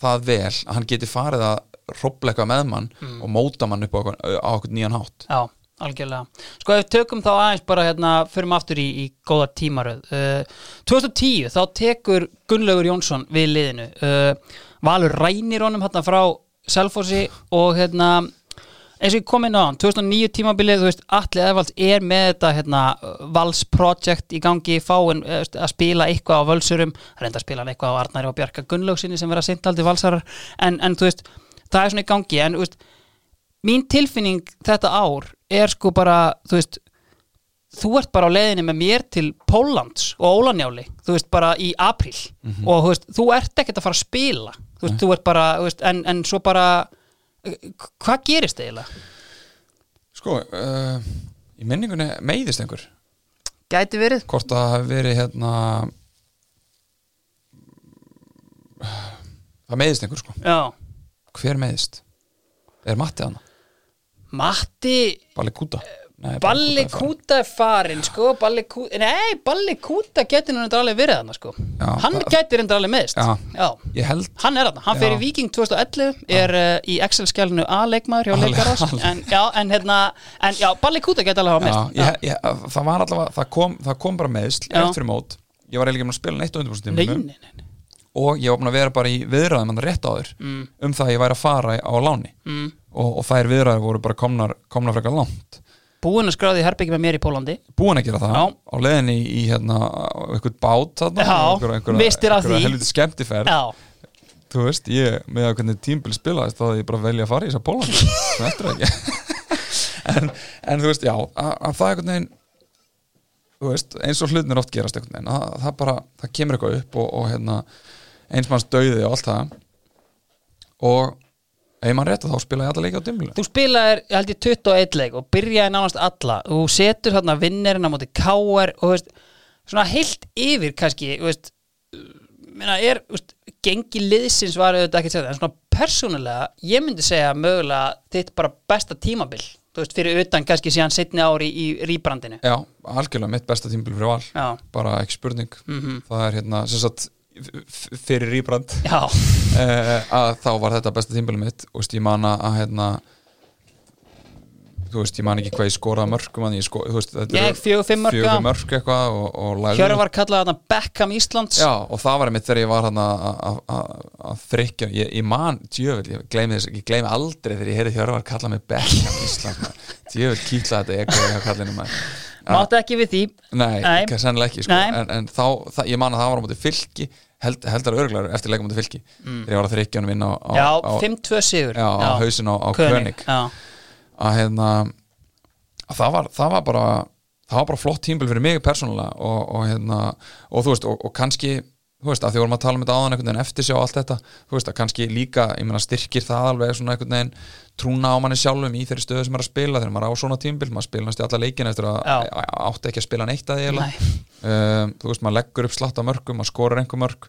það vel að hann geti farið að eitthvað með mann og móta mann upp á, á okkur nýjan hátt. Já, algjörlega. Sko ef við tökum þá aðeins bara hérna, förum aftur í, í góða tímaröð. Uh, 2010 þá tekur Gunnlaugur Jónsson við liðinu. Uh, Valur rænir honum hérna frá Selfossi og hérna eins og ég kom inn á hann, 2009 tímabilið þú veist, Atli Eðvalds er með þetta hérna, Vals Project í gangi fáin eh, að spila eitthvað á völsurum reynda að spila eitthvað á Arnæri og Bjarka Gunnlaugsinni sem vera seintaldi valsarar en, en þú veist, það er svona í gangi en þú veist, mín tilfinning þetta ár er sko bara þú veist, þú ert bara á leiðinni með mér til Póllands og Ólanjáli þú veist, bara í apríl. Og þú veist, þú ert ekkert að fara að spila. Þú veist, þú ert bara, veist, en, en svo bara hvað gerist eiginlega? sko, uh, í minningunni meiðist einhver. Gæti verið. Hvort það hafi verið hérna það meiðist einhver sko. Já, hver meiðist? Er Matti hana? Matti Balli Kúta? Nei, Balli Kúta er farin. Sko, Balli Kúta, nei, Balli Kúta getur hann alveg verið hann sko Já, Hann getur hann alveg meðist Já. Já. Ég held Hann er hann, hann í Viking 2011 er uh, í Excel-skjálinu A-leikmaður hjá leikarás Ale- en, en hérna, en já, Balli Kúta getur alveg meðist það var allavega, það kom, það kom bara Já. rétt fyrir mót ég var eiginlega ekki með að spila neitt á undirbúrstíminu nei, nei, nei. og ég var búin að vera bara í viðræðum hann rétt áður Mm. um það að ég væri að fara á láni Mm. Og, og þær viðræður voru bara komnar, komnar frekar langt. Búinn að skráði herbyggi með mér í Pólandi búin að gera það. Já. á leiðinni í, í hérna, eitthvað bát því. helviti skemmtiferð. Já, þú veist, ég, með að hvernig tímbil spilaðist þá hefði ég bara velja að fara í þess að Pólandi sem [laughs] eftir ekki. En, en þú veist, já, að, að það einhvern veginn þú veist, eins og hlutnir oft gerast einhvern veginn, að, það bara, það kemur eitthvað upp og, og hérna, eins manns döiði og allt það. Og ef mann rétt þá spila ég alla leiki á dimlu þú spilaðir, ég held ég 21 leik og byrjaði nánast alla. Þú setur vinnirinn á móti káar og veist, svona heilt yfir kannski, veist minna, er, veist, gengi liðsins var auðvitað ekki að segja en svona persónulega ég myndi segja mögulega þitt bara besta tímabil, þú veist, fyrir utan kannski síðan setni ári í rýbrandinu. Já, algjörlega mitt besta tímbil fyrir val. Já, bara ekki spurning. Mhm. það er hérna, sem sagt fyrir rýbrand uh, að þá var þetta besta tímbilum mitt. Og ég man að að, hérna þú veist, ég man ekki hvað ég skoraði mörgum að ég sko, þú veist, þetta ég fjögur fimm mörg fjögur mörg eitthvað og, og lagði- Hjörvar kallaði þarna Beckham Íslands. Já, og það var einmitt þegar ég var að þrykja ég, ég man, djöfull, ég gleymi aldrei þegar ég heyrði Hjörvar kalla mig Beckham Ísland, maður. djöfull kýtla þetta eitthvað hjá kallinu maður. Máttu ekki við því. Nei, Nei. ekki, sennilega ekki sko. En, en þá, það, ég man að það var á móti fylki held, heldar örglar eftir leikum móti fylki. Þegar ég var að þrykja hann inn á, á, Já, á, 5-2 sigur. Já, á hausin á, á König að hérna að það var, það var bara það var bara flott tímbil fyrir mig persónulega og, og hérna, og þú veist, og, og kannski þú veist, að því vorum að tala um þetta áðan einhvern veginn eftir sjá allt þetta, þú veist, að kannski líka ég meina styrkir það alveg svona einhvern veginn trúna á manni sjálfum í þeirri stöðu sem er að spila þegar maður á svona tímbil, maður spila næstu alla leikin eftir að átti ekki að spila neitt að því um, þú veist, maður leggur upp slatt á mörgum maður skorur einhver mörg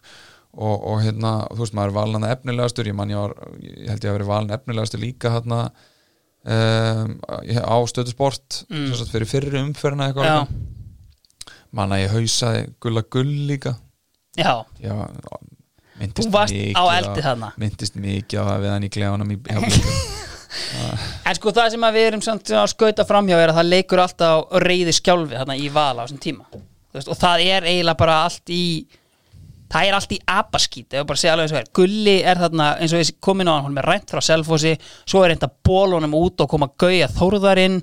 og, og hérna, þú veist, maður er valin að efnilegastur ég man ég var, ég held ég að vera valin efnilegastur líka hérna um, á stöðu sport Mm. fyrir fyrri umferðina eitthvað Já. líka. man að ég hausaði gulla gull líka já, já, Þú varst á eldi þarna. myndist mikið á það við hann í klefanum í. [laughs] En sko það sem að við erum samt að skauta framhjá er að það leikur alltaf á reyði skjálfi þarna í vala á þessum tíma veist, og það er eiginlega bara allt í það er allt í abaskít ef við bara segja alveg eins og er Gulli er þarna eins og við komin á hann, hún er rænt frá Selfossi svo er reynda bólunum út og koma gauja þórðarinn,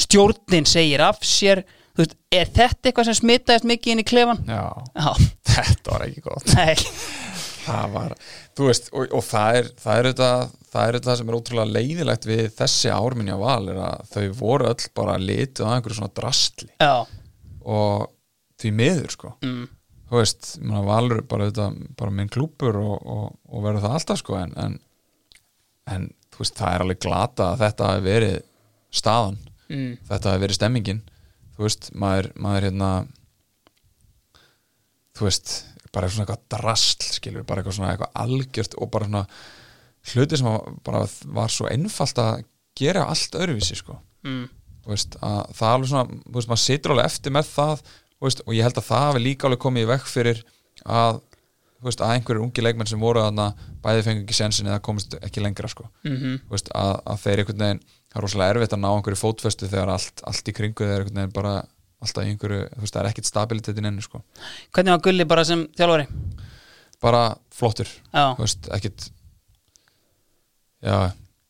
stjórnin segir af sér, þú veist, er þetta eitthvað sem smitaðist mikið inn í klefan? já, Já, [laughs] þetta var ekki gott. Nei. Það var, þú veist, og, og það er það er þetta sem er ótrúlega leiðilegt við þessi árminja val er að þau voru öll bara litið á einhverju svona drastli. Já, og því miður sko. Mm, þú veist, meina valur bara þetta, bara minn klúpur og, og, og verður það alltaf sko en, en, en þú veist, það er alveg glata að þetta hafi verið staðan, mm, þetta hafi verið stemmingin þú veist, maður, maður hérna þú veist, bara svona eitthvað drastl skilur, bara eitthvað svona eitthvað algjört og bara svona hluti sem bara var svo einfalt að gera allt öðruvísi sko. Mm, þú veist, að það er alveg svona þú veist, maður situr alveg eftir með það þú veist, og ég held að það hafi líka alveg komið í vekk fyrir að þú veist, að einhverjir ungi leikmenn sem voru að bæði fengu ekki sensin eða komist ekki lengra sko. mhm, Þú veist, að, að þeir einhvern veginn það er rosalega erfitt að ná einhverju fótfestu þegar allt, allt í kringu þeir einhvern veginn bara alltaf einhverju, þú veist, það er ekkit stabilitetin ennu sko. Hvernig var Gulli bara sem þjálfari? bara flottur, Já, þú veist, ekkit já,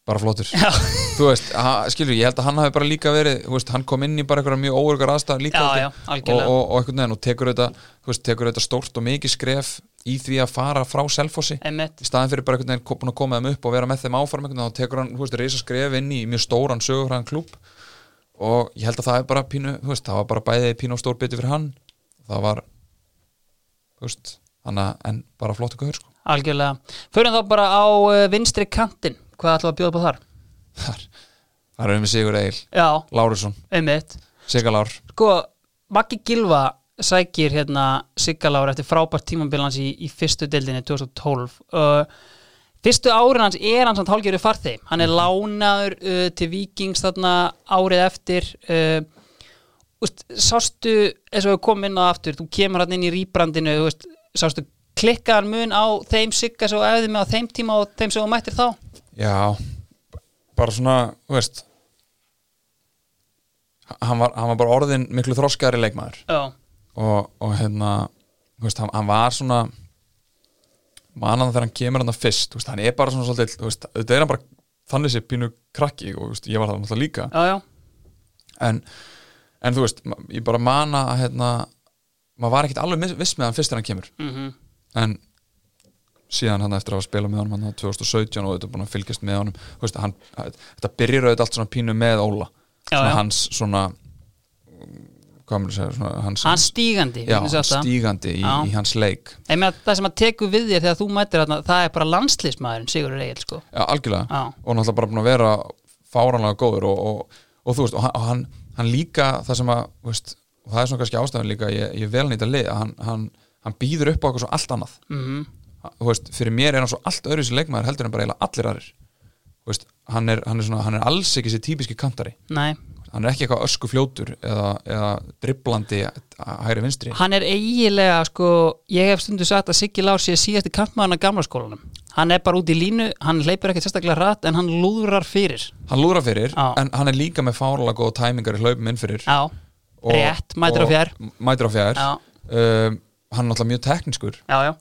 bara flottur. Já, þú veist, skilur, ég held að hann hafi bara líka verið þú veist, hann kom inn í bara einhverja mjög óörgar aðstæð líka Já, og, og, og einhvern veginn og tekur þetta þú veist, tekur þetta stórt og mikið skref í því að fara frá Selfossi í staðin fyrir bara einhvern veginn að koma þeim upp og vera með þeim áfram einhvern veginn, þá tekur hann, þú veist, reysa skref inn í mjög stóran sögufræðan klúb og ég held að það er bara pínu, þú veist, það var bara bæðið pínu og stór biti fyrir hann það var, þú veist þannig að, en bara flott ykkur, sko Algjörlega. Förum þá bara á uh, vinstri kantin. Hvað ætlum við að bjóða upp á þar? þar, þar erum við Sigur Egil, Lárusson. Sigalár, Sko, Maggi Gilva sækir hérna Siggalár eftir frábært tímabilans í, í fyrstu deildinni 2012 uh, fyrstu árin hans er hans hann hálfgerðu farþi hann er lánaður uh, til Víkings þarna árið eftir. Uh, úst, sástu eins og við komum inn á aftur þú kemur hann inn í rýbrandinu úst, sástu klikkaðan mun á þeim Sigga svo æfði með á þeim tíma og þeim sem þú mættir þá? Já, bara svona, þú veist hann var, hann var bara orðin miklu þroskari leikmaður. Já, og, og hérna, veist, hann, hann var svona manan þegar hann kemur hann að fyrst, veist, hann er bara svona svolítið, veist, þetta er hann bara þannig sé pínu krakki og ég var það náttúrulega líka. Já, já, en, en þú veist, ég bara mana að hérna, maður var ekkit alveg viss með hann fyrst þegar hann kemur. Mhm. En síðan hann eftir að hafa spilað með honum hann 2017 og þetta er búin að fylgjast með honum veist, hann, þetta byrjar auðvitað allt svona pínu með Óla. Já, svona hans svona segja svona, hans, Hann stígandi já, það. stígandi í, í hans leik. Meina það sem að teku við þér þegar þú mættir þarna, það er bara landslýsmaðurinn Sigurður Egil sko. já, algjörlega. Já. og náttúrulega bara búin að vera fáranlega góður og, og, og þú veist, og hann, hann, líka það sem að, veist, og það er svona kannski ástæðan líka, ég, ég vel nýta lið að hann, hann, hann býður upp á eitthvað svo allt annað. Mm þú veist, fyrir mér er hann svo allt öðru sér leikmaður heldur en bara eiginlega allir aðrir. Veist, hann, er, hann, er svona, hann er alls ekki sér típiski kantari. Nei, hann er ekki eitthvað ösku fljótur eða, eða driblandi hægri vinstri. Hann er eiginlega sko, ég hef stundu sagt að Siggi Lár sé síðasti kampmaðurinn að gamla skólanum. Hann er bara út í línu, hann leipur ekkert sérstaklega rætt en hann lúðrar fyrir. Hann lúðra fyrir, Já. en hann er líka með fárlega góða tæmingar í hlaupum inn fyrir. Og- rétt, mætir á og- fjær. mætir á fjær. Um, hann er náttúrulega mjög teknískur. Já, já,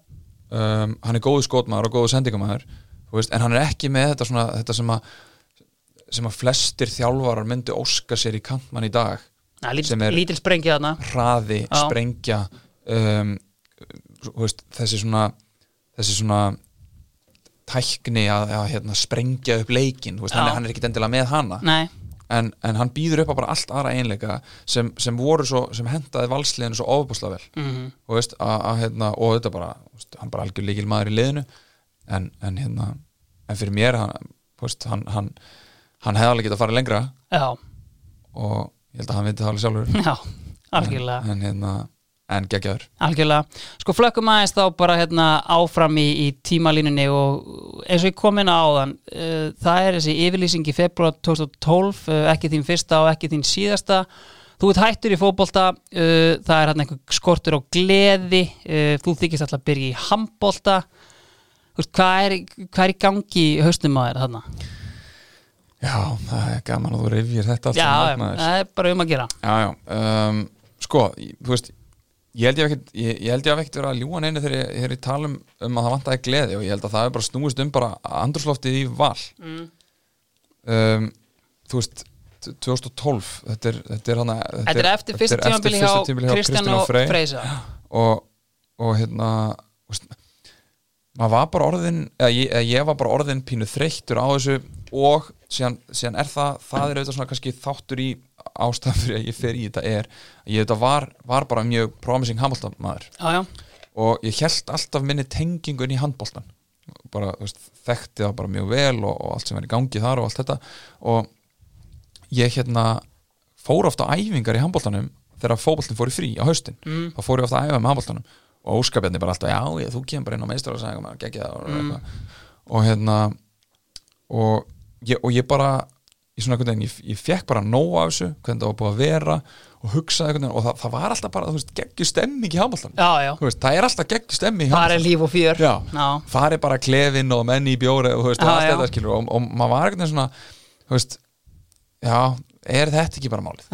um, hann er góðu skotmaður og góðu sendingamæður en hann er ekki með þetta, svona, þetta sem að sem að flestir þjálfarar myndi óska sér í kantmann í dag Næ, lítil, Sem er- þarna. hraði, Já. sprengja um, veist, þessi svona þessi svona tækni að, að hérna, sprengja upp leikin veist, hann, er- hann er ekki endilega með hana. En, en hann býður upp á bara allt aðra einleika sem, sem voru svo, sem hendaði valsliðinu svo ofbúslega vel. Mm og, veist, að, að, hérna, og þetta bara veist, hann bara algjör líkil maður í liðinu. En, en hérna en fyrir mér hann, hann, hann, hann hefði alveg getað að fara lengra. Já, og ég held að hann viti það alveg sjálfur. Já, algjörlega. En, en, hérna, en geggjaður. Algjörlega, sko flökkum aðeins þá bara hérna áfram í, í tímalínunni og eins og ég kom inn á áðan uh, það er þessi yfirlýsing í februar 2012, uh, ekki þín fyrsta og ekki þín síðasta. Þú ert hættur í fótbolta, uh, það er hérna einhver skortur á gleði uh, þú þykist alltaf að byrja í veist, hvað, er, hvað er í gangi haustum á þér þarna? Já, það er gaman að þú rifjir þetta Já, það er bara um að gera. Já, já um, Sko, þú veist Ég held ég ekkert, ég, ég held ég hef ekkert verið að ljúga neinu þegar ég, þegar ég tala um, að það vantaði gleði og ég held að það er bara snúist um bara andrúsloftið í val. Mm. um, Þú veist 2012, þetta er þetta er, hana, Þetta er eftir fyrst tímabili hjá tímabili Kristján og Frey. Freysa. Og, og hérna veist, maður var bara orðin eða ég, ég var bara orðin pínu þreyttur á þessu og síðan, síðan er það, það er auðvitað svona kannski þáttur í ástæðan fyrir að ég fer í þetta er að ég þetta var, var bara mjög promising handbóltan maður. Já, já, og ég held alltaf minni tengingun í handbóltan bara veist, þekkti það bara mjög vel og, og allt sem er í gangi þar og allt þetta. Og ég hérna fór ofta æfingar í handbóltanum þegar fótboltin fór í frí á haustin. Mm. þá fór ég ofta að æfa með handbóltanum og óskapjarni bara alltaf, já, ég, þú kemur bara inn á meistar og maður, geggja það og hérna og ég, og ég bara ég, veginn, ég, ég fekk bara nóg af þessu hvernig það var búið að vera og hugsaði veginn og það, það var alltaf bara, þú veist, geggju stemming í veist, það er alltaf geggju stemming í Það er líf og fjör. Já. já. farið bara klefin og menn í bjóri og, veist, og Já, skilur og, og maður var veginn svona veist, já, er þetta ekki bara málið?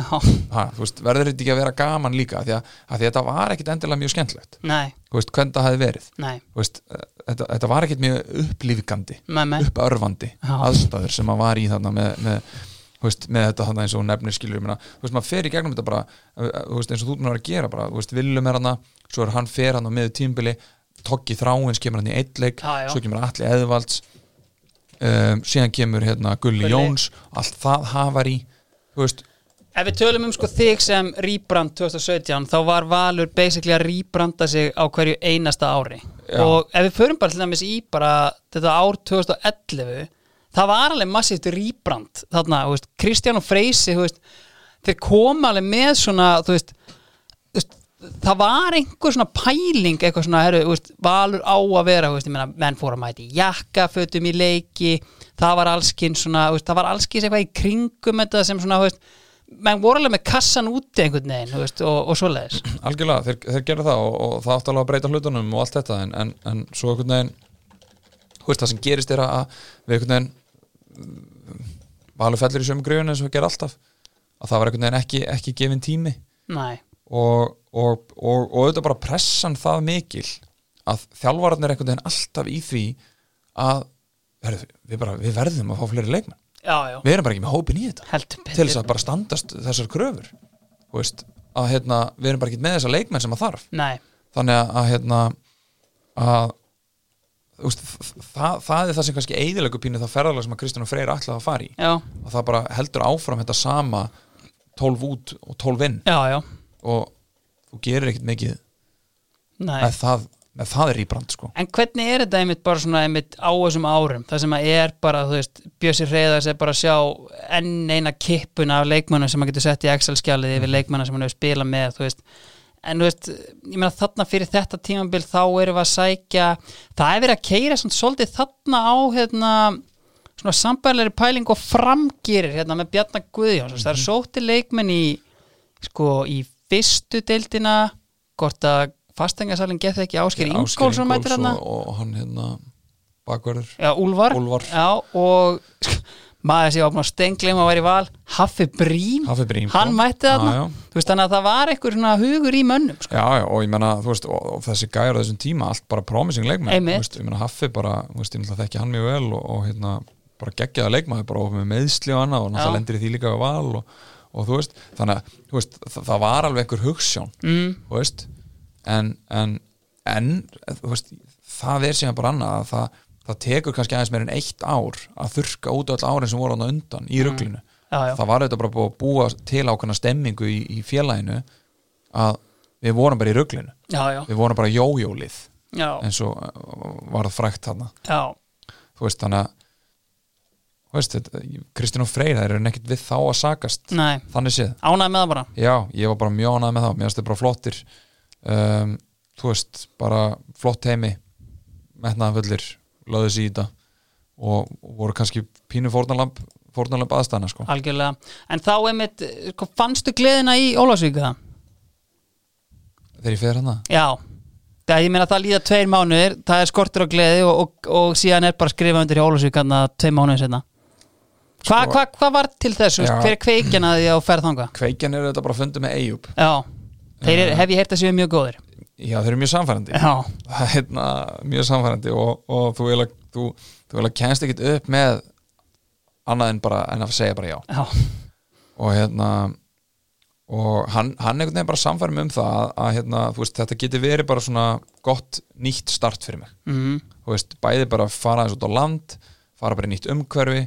Ha, veist, verður þetta ekki að vera gaman líka? Því að, að því að þetta var ekkit endilega mjög skemmtlegt hvernig það hefði verið? Veist, eh, þetta, þetta var ekkit mjög með uppörfandi aðstæður sem maður var í þarna með, með, veist, með þetta þarna eins og nefnir skilur maður fer í gegnum þetta bara eh, veist, eins og þú mér að gera bara, þú veist, Willum er hana svo er hann fer hann á miður tímbili Toggi Þráins kemur hann í já. svo kemur Atli Eðvalds um, síðan kemur hérna Gulli. Jóns allt það hafar í þú veist, Ef við tölum um sko þig sem rýbrand 2017 þá var Valur basically að rýbranda sig á hverju einasta ári Já. og ef við förum bara til dæmis í bara þetta ár 2011 það var alveg massíft rýbrand þarna, þú veist, Kristján og Freysi þú veist, þeir koma alveg með svona þú veist, það var einhver svona pæling eitthvað svona, herru, þú veist, valur á að vera þú veist, ég meina, menn fór að mæti jakkafötum í leiki, það var allskinn svona, veist, það var allskins eitthvað í kringum þetta sem svona, veist menn voru alveg með kassan úti einhvern veginn veist, og, og svoleiðis. [clears throat] Algjörlega, þeir, þeir gera það og, og það átti alveg að breyta hlutunum og allt þetta en, en, en svo einhvern veginn það sem gerist er að við einhvern veginn valur fellur í sömu gröfun eins og við gerum alltaf að það var einhvern veginn ekki, ekki gefin tími. Og, og, og, og auðvitað bara pressan það mikil að þjálfararnir er einhvern veginn alltaf í því að herrðu, við, bara, við verðum að fá fleiri leikmenn. Já, já, við erum bara ekki með hópin í þetta. Til þess að bara standast þessar kröfur. Veist, að hérna, við erum bara ekki með þessar leikmenn sem að þarf. Nei, þannig að, að hérna að veist, það, það er það sem kannski eðilegu pínu það ferðalega sem að Kristján og Freyr ætlaði að fara í. Já, að það bara heldur áfram þetta sama 12 út og 12 inn. Já, já. Og þú gerir ekkert mikið Nei. með það, með það er rýbrand sko. En hvernig er þetta einmitt bara svona einmitt á þessum árum? Það sem að er bara, þú veist, Bjössi Reyðars er bara að sjá enn eina kippuna af leikmönnum sem hann getur sett í Excel-skjalið yfir leikmönnum sem hann hefur spilað með, þú veist. En þú veist, ég meina þarna fyrir þetta tímabil þá erum við að sækja það er verið að keira svona svolítið þarna á hérna svona sambærleiri pæling og framgýrir hérna með Bjarnar Guðjóns, það er sótti leikmenn í sko í fyrstu deildina hvort að fastengarsalinn gett ekki Ásker Ingólfsson mætir hérna og, hann hérna bakverður. Já, Úlfar, Úlfar. Já, og [laughs] maður sé opna stengleim að vera í val. Haffi Brím, Haffi Brím hann mætti veist, þannig að það var einhver hugur í mönnum sko. Já, já, og ég menna, þú veist, og, og þessi gæjar á þessum tíma, allt bara promising leikmenn ég menna, Haffi bara, þú veist, ég þekki hann mjög vel og, og hérna, bara geggjaða leikmaður bara og með meðsli og annað og Já. lendir í því líka og, og þú veist, þannig að, veist, það, það var alveg einhver hugsjón, mm, þú veist en, en, en veist, það er síðan bara annað að það, það tekur kannski aðeins meir en eitt ár að þurka út öll árin sem voru þarna undan í ruglinu. Já, já, það var þetta bara búið að búa til ákveðna stemmingu í, í félaginu að við vorum bara í já, við vorum bara jójólið eins og uh, var það frækt þarna. Já. þú veist þannig að Kristján og Freyr það eru nekkit við þá að sakast. Nei, þannig séð, ánægð með það bara? Já, ég var bara mjög ánægð með það. Mér finnst þetta bara flottir um, þú veist, bara flott heimi metnaðanfullir löðu þetta og, og voru kannski pínu fórnalamb fórnalamb aðstæðna sko. Algjörlega, en þá einmitt sko, fannstu gleðina í Ólafsvík það? þegar ég fer hana Já, það ég meina það líða tveir mánuðir, það er skortur á gleði og, og, og síðan er bara skrifa undir í að tveir mánuðir setna Hva, Sko- hva, Hvað var til þessu? Hver er kveikjan að því að ferð þanga? kveikjan er þetta bara fundið með Eyjup. Já, þeir er, hef ég heyrt að séu mjög góðir. Já, þeir eru mjög samfærandi það [laughs] er hérna, mjög samfærandi og, og þú vil að þú, þú vil að kennst ekkit upp með annað en bara en að segja bara já. Já, og hérna og hann, hann einhvern veginn bara samfærum um það að, að hérna, veist, þetta geti verið bara svona gott nýtt start fyrir mig. Mm, þú veist, bæði bara fara eins út á land fara bara í nýtt umhverfi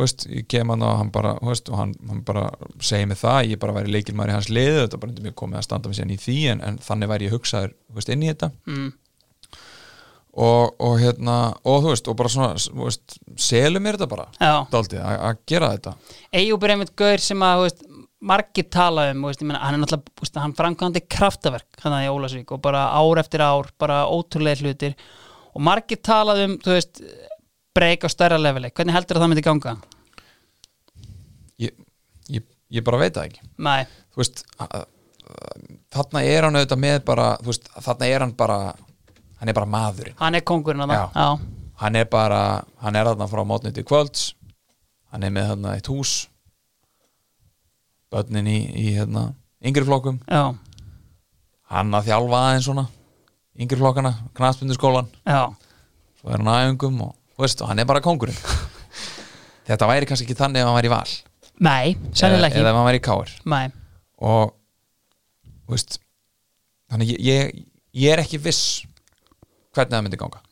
veist, ég kem hann og hann bara veist, og hann, hann bara segi mig það ég bara væri leikilmaður í hans liðu, þetta bara myndi mjög komið að standa mig síðan í því, en, en þannig væri ég hugsaður veist, inn í þetta. Mm, og, og hérna, og þú veist, og bara svona selum mér þetta bara daldið, að að gera þetta. Eyjúb er einmitt gaur sem að margir tala um, meina, hann er náttúrulega hann framkvæmdi kraftaverk hann í Ólafsvík og bara ár eftir ár bara ótrúlega hlutir. Og margir talað um, þú veist breyk á stærra leveli, hvernig heldur það myndi ganga? ég, ég, ég bara veit það ekki. Nei, þú veist þarna er hann auðvitað með bara veist, þarna er hann bara hann er bara maðurinn. Hann er kongurinn að Já. það Já, hann er bara, hann er þarna frá mótni til kvölds. Hann er með þarna eitt hús. Börnin í, í hérna, yngri flokkum. Já, hann að þjálfa aðeins svona yngri flokkana, knaspinduskólan já, svo er hann aðeingum og, þú veist, og hann er bara kongurinn [laughs] þetta væri kannski ekki þannig ef hann væri í val. Nei, eða ekki. ef hann væri í káir Nei, og veist þannig ég, ég, ég er ekki viss hvernig það myndi ganga.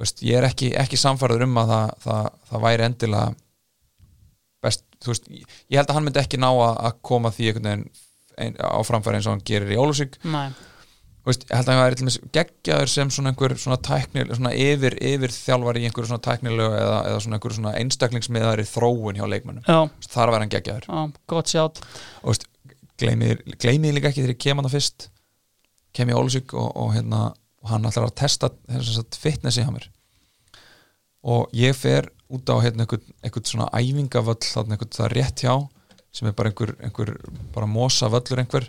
Veist, ég er ekki, ekki samfærður um að það, það, það væri endilega best, þú veist, ég held að hann myndi ekki ná að, að koma því ein, á framfæri eins og hann gerir í Ólusík nei veist, ég held að hann væri til dæmis geggjaður sem svona einhver svona tæknil, svona yfir, yfir þjálfari í einhverju svona tæknilegu eða, eða svona einhverju svona einstaklingsmiðari þróun hjá veist, þar væri hann geggjaður. Já, gott sjátt. Og gleymið líka ekki þegar ég kem hann fyrst kem ég Ólusík og, og, hérna, og hann ætlar að testa þess að fitnessi hjá mér. Og ég fer út á hérna, einhvern, svona æfingavöll þarna einhvern það rétt hjá sem er bara einhver, einhver bara mosa völlur einhver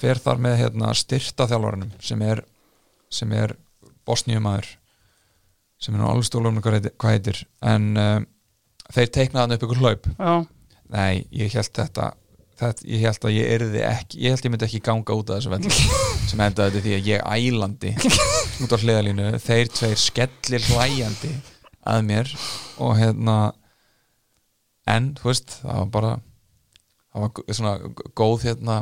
fer þar með hérna, styrta þjálfaranum sem er, sem er bosníumæður sem er nú alveg stólum hvað heitir, en um, þeir teiknaði hann upp einhver hlaup. Já, nei, ég held þetta, þetta ég held að ég erði ekki ég held ég myndi ekki ganga út af þessu vell [laughs] sem endaði þetta því að ég ælandi út á hliðalínu, þeir tveir skellir hlæjandi að mér og hérna en, þú veist, það var bara það var svona góð hérna,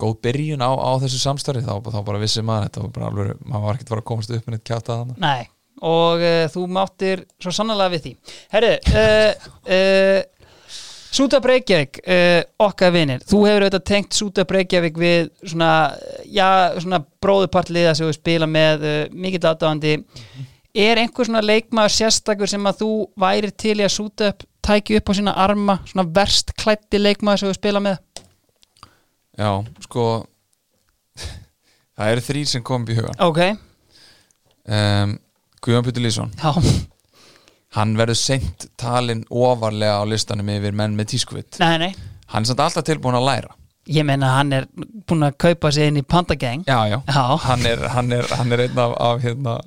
góð byrjun á, á þessu samstarfi, þá, þá bara vissi maður þetta var alveg, maður var ekkert að að komast upp með neitt kjáta þarna. Nei og uh, þú máttir svo sannlega við því. Herru uh, uh, Súta Breykjavík okkar vinir, þú hefur auðvitað tengt Súta Breykjavík við svona já, svona bróðupartliða sem við spila með mikill aðdáðandi er einhver svona leikmaður sérstakur sem að þú væri til í að Súta tæki upp á sína arma, svona verst klætti leikmaður sem við spila með Já, sko [laughs] það eru þrýr sem kom upp í hugan ok, um, Guðjón Pjóttur Lýsson já, hann verður seint talinn ofarlega á listanum yfir menn með tískuvit. Nei, nei. Hann er samt alltaf tilbúin að læra. Ég meina hann er búin að kaupa sig inn í Pandagang. Já, já, Já. Hann, er, hann, er, hann er einn af, af hérna,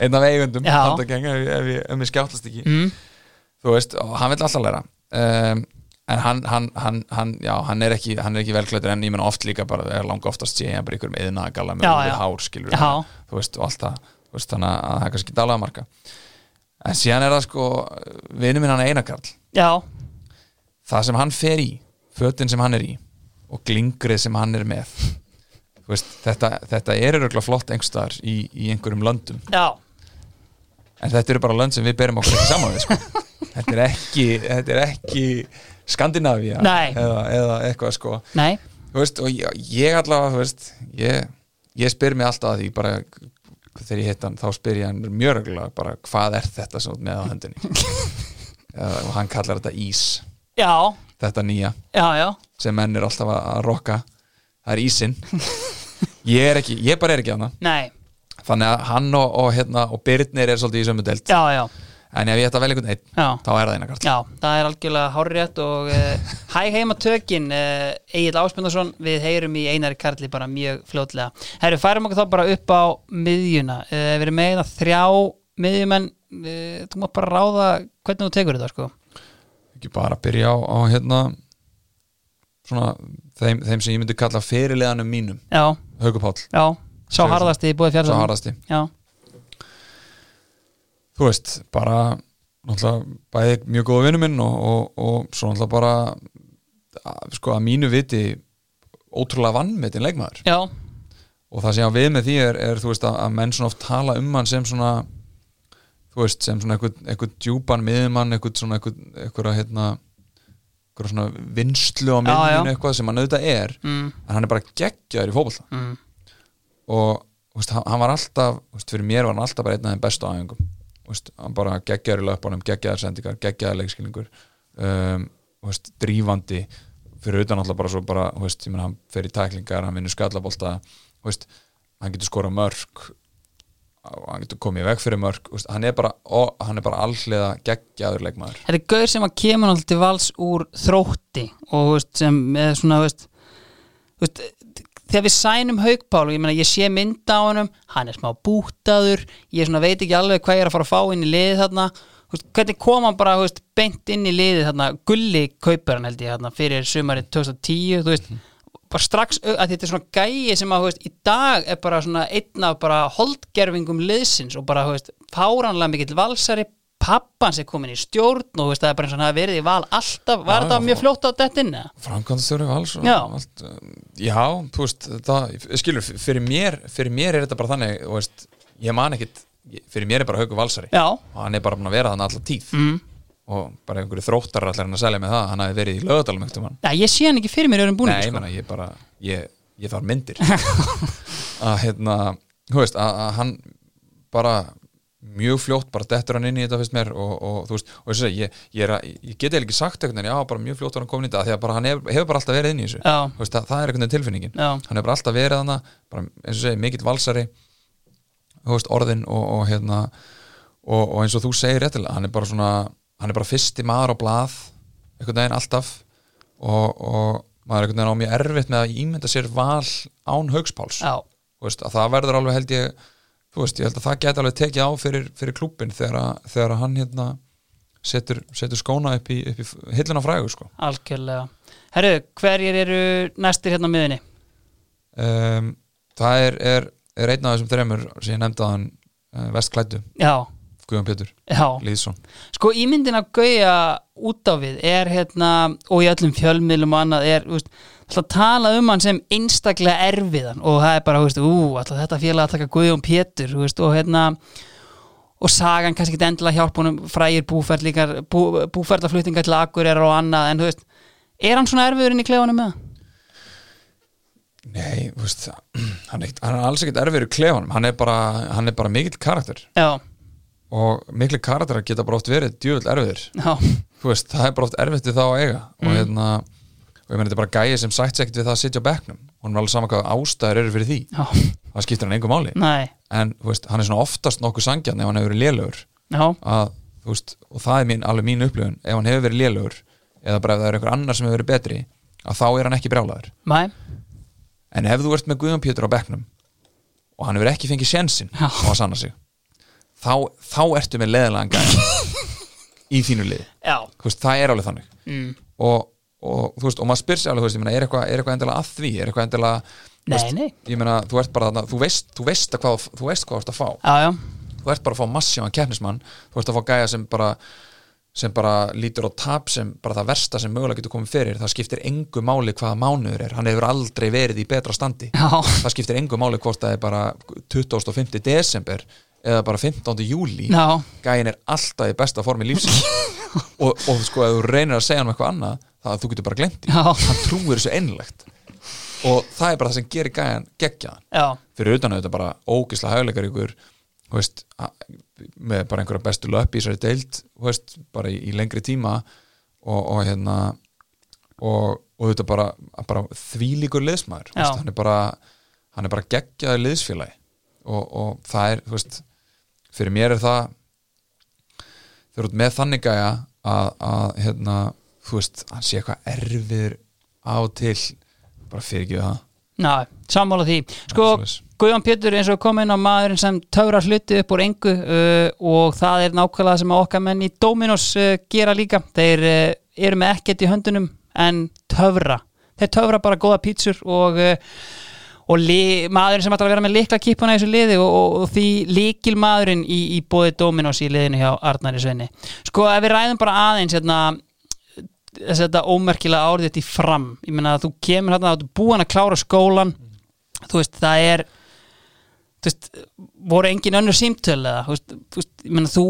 einn af eigundum Já. Pandagang, ef, ef, ég- ef mér skjáttlast ekki. Mm, þú veist, og hann vil alltaf læra. Um, en hann, hann, hann, hann já, hann er ekki, hann er ekki velklættur en ég menn oft líka bara, er langa oftast sé ég bara ykkur með yðnagalla með Já, já. hár skilur Já. þú veist, og allt það. Þú veist, þannig að það er kannski dálega marka. En síðan er það sko vinur minn hann einakarl. Já, það sem hann fer í, fötin sem hann er í og glingrið sem hann er með þú veist, þetta, þetta er öruglega flott einhverstaðar í, í einhverjum löndum. Já. En þetta eru bara lönd sem við berum okkur ekki saman við sko. [laughs] þetta er ekki þetta er ekki Skandinavía Nei. eða, eða eitthvað sko. Veist, og ég, ég allavega veist, ég, ég spyr mig alltaf að því bara þegar ég hitt hann þá spyr ég hann mjög reglulega bara hvað er þetta með á höndinni [laughs] og hann kallar þetta ís. Já, þetta nýja. Já, já. Sem menn er alltaf að, rokka. Það er ísinn. Ég er ekki, ég bara er ekki á hana nei, þannig að hann og, og, hérna, og Byrnir er svolítið í sömu deild. Já, já, en ef ég ætta að velja einhvern já. þá er það eina kart Já, það er algjörlega hárrétt og uh, [laughs] hæ heima tökin uh, Egil Áspöndarsson, við heyrum í Einari Karli bara mjög fljótlega. Herru, færum okkur þá bara upp á miðjuna. Uh, við erum með það þrjá miðjumenn. Þú mátt bara ráða hvernig þú tekur þetta sko. Ekki bara að byrja á, á hérna svona þeim, þeim sem ég myndi kalla fyrirleganum mínum. Já, sá harðasti í búið Já, þú veist, bara náttúrulega bæði mjög góða vinnu minn og, og, og svo náttúrulega bara að, sko að mínu viti ótrúlega vannmetinn leikmaður. Já, og það sem ég á við með því er, er þú veist að, að menn svona oft tala um hann sem svona þú veist, sem svona eitthvað, eitthvað djúpan miðumann, eitthvað svona eitthvað, eitthvað hérna eitthvað svona vinslu á já. eitthvað sem hann auðvitað er mm, en hann er bara geggjaður í fótbolta. Mm, og þú veist, hann var alltaf þú veist, fyrir mér var hann alltaf bara einn af þeim bestu Þú veist, hann bara geggjaður í löpunum geggjaður sendingar, geggjaður leikskilningur um, veist, drífandi fyrir utan alltaf bara svo bara veist, ég meina, hann fer í tæklingar, hann vinnur skallabólta veist, hann getur skorað mörg hann getur komið veg fyrir mörg veist, hann er bara, bara alliða geggjaður leikmaður. Þetta er gaur sem að kemur til vals úr þrótti og veist, sem er svona veist, veist, þegar við sænum Haugpál og ég meina ég sé mynda á honum hann er smá bútaður ég svona veit ekki alveg hvað ég er að fara að fá inn í liðið þarna. Hvernig kom hann bara veist, beint inn í liðið þarna? Gulli kaupar hann held ég þarna fyrir sumarið 2010 þú veist bara strax, að þetta er svona gæi sem að veist, í dag er bara svona einn af bara holdgerfingum liðsins og bara veist, fáranlega mikill valsari pappans er komin í stjórn og veist, það er bara eins og hann hafi verið í val alltaf, var Já, þetta já. mjög fljótt á dettinni? framkvæmdastjóri vals og Já. allt, um, já, þú veist það, skilur, fyrir mér, fyrir mér er þetta bara þannig, þú veist, ég man ekkit fyrir mér er bara haugu valsari Já, og hann er bara búin að vera þannig alltaf tíð mm. og bara einhverju þróttar allar hann að selja með það hann hafi verið í lögadalum eftir mann Já, ég sé hann ekki fyrir mér öðrum búning Nei, ég sko. ég bara, ég, ég þarf myndir [laughs] að hérna, þú veist, að, að hann bara mjög fljótt bara dettur hann inn í þetta fyrst mér og, og þú veist, og þess að ég, ég, ég get eða ekki sagt eitthvað en já, bara mjög fljótt var hann komin í þetta því að bara hann hefur, hefur bara alltaf verið inn í þessu. Veist, það, það er veginn tilfinningin. Já. hann hefur bara alltaf verið hana bara, eins og segi, mikill valsari veist, orðin og, og hérna og, og eins og þú segir réttilega hann er bara svona, hann er bara fyrsti maður á blað einhvern veginn alltaf og, og maður er einhvern veginn á mjög erfitt með að ímynda sér val án Já, Þú veist, ég held að það geti alveg tekið á fyrir, fyrir klúbbin þegar, þegar hann hérna setur, setur skóna upp í, upp í hillina frægur sko. algjörlega. Herru, hverjir eru næstir hérna á miðinni? um, það er, er, er einn af þessum þreymur sem ég nefndi að hann uh, vestklættu, Já, Guðjón Pétur já. Lýðsson. Sko ímyndin að gauja út á við er hérna, og í öllum fjölmiðlum og annað er, þú veist, alltaf tala um hann sem einstaklega erfiðan. Og það er bara, þú veist, ú, alltaf þetta félag að taka Guðjón Pétur, þú veist, og hérna og sagan kannski ekki endilega hjálp honum frægir búferðlingar bú, búferðlaflutningar til Akureyrar og annað en þú veist, er hann svona erfiður inn í klefanum með það? Nei, þú veist, hann er, hann er alls ekkert erfiður í klefanum, hann er bara, hann er bara mikill karakter. Já, og mikli karakterar geta bara oft verið djúvill erfiður já, þú veist, það er bara oft við þá að eiga. Og hérna, og ég meina þetta er bara gæði sem sætt ekkert við það að sitja á bekknum. Og hann er alveg sama hvað ástæður eru fyrir því. Já, það skiptir hann engu máli. Nei, en veist, hann er svona oftast nokkuð sangjarn ef hann hefur verið lélugur já, að, veist, og það er mín, alveg mín upplifun. Ef hann hefur verið lélugur eða bara ef það er einhver annar sem hefur verið betri að þá er hann ekki brjálaður. Nei, en ef þú ert með Guðjón Pétur á bekknum og hann hefur ekki fengið sjensin á að sanna sig þá, þá ertu með leðilegan gæði [laughs] í þínu veist, það er alveg þannig. Mm. og, og þú veist, og maður spyr sér alveg, þú veist, ég meina, er eitthvað eitthvað endilega að því, er eitthvað endilega Nei, veist, nei. ég meina, þú ert bara þarna, þú veist, þú veist að hvað, þú veist hvað þú ert að fá. Já, já, þú ert bara að fá massívan keppnismann. Þú ert að fá gæja sem bara sem bara lítur á tap sem bara það versta sem mögulega getur komið fyrir, það skiptir engu máli hvaða mánuður er, hann hefur aldrei verið í betra standi, já, það skiptir engu máli hvort það er bara 25. desember eða bara 15. júli já, gæin er alltaf í besta formi lífsins. [laughs] Og, og sko ef þú reynir að segja hann eitthvað annað það að þú getur bara glemt því. Hann trúir þessu einlegt og það er bara það sem gerir gæjan geggjaðan. Fyrir utan auðvitað bara ógisla hægleikar ykkur veist, með bara einhverja bestu löpp í deild þú veist, bara í, í lengri tíma og, og hérna og, og þetta bara, bara þvílíkur veist, hann er bara bara geggjaður liðsfélagi. Og, og það er, veist fyrir mér er það þú ert með þannig gæja að, að hérna, þú veist hann sé eitthvað erfiður á til. Bara fyrir ekki það. Ná, sammála því. Sko. Guðjón Pétur eins og kom inn á maðurinn sem töfrar hluti upp úr engu uh, og það er nákvæmlega sem okkar menn í Dominos uh, gera líka. Þeir uh, eru með ekkert í höndunum en töfra. Þeir töfra bara góða pítsur og uh, og maðurinn sem ætlar að vera með likla kipuna í þessu liði og, og, og því líkil maðurinn í, í bóði Dominos í liðinu hjá Arnari Sveini. Sko ef við ræðum bara aðeins hérna þetta ómerkilega árið þetta í fram. Ég meina að þú kemur hérna, þú búin að klára skólan. Þú veist, það er þú veist, voru engin önnur símtöl eða, þú veist, þú veist ég meina þú,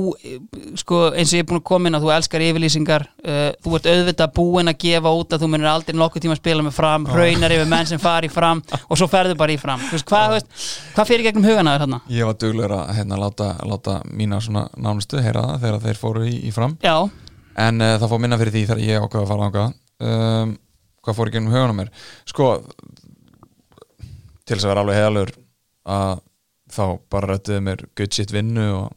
sko, eins og ég er búin að koma inn að þú elskar yfirlýsingar, uh, þú ert auðvitað búin að gefa út að þú munir aldrei nokkuð tíma að spila með fram, hraunar yfir menn sem fari fram og svo ferðu bara í fram. Þú veist, hvað, þú veist, hvað fyrir gegnum hugana þér hérna? Ég var duglegur að hérna, láta, láta mína svona nánustu heyra það þegar þeir fóru í, í fram. Já, en uh, það fór minna fyrir því þegar ég ákveða að fara ákveða um, hvað fór í gennum hugunum mér? Sko til þess að vera alveg heiðalur að þá bara rættuðu mér good shit vinnu og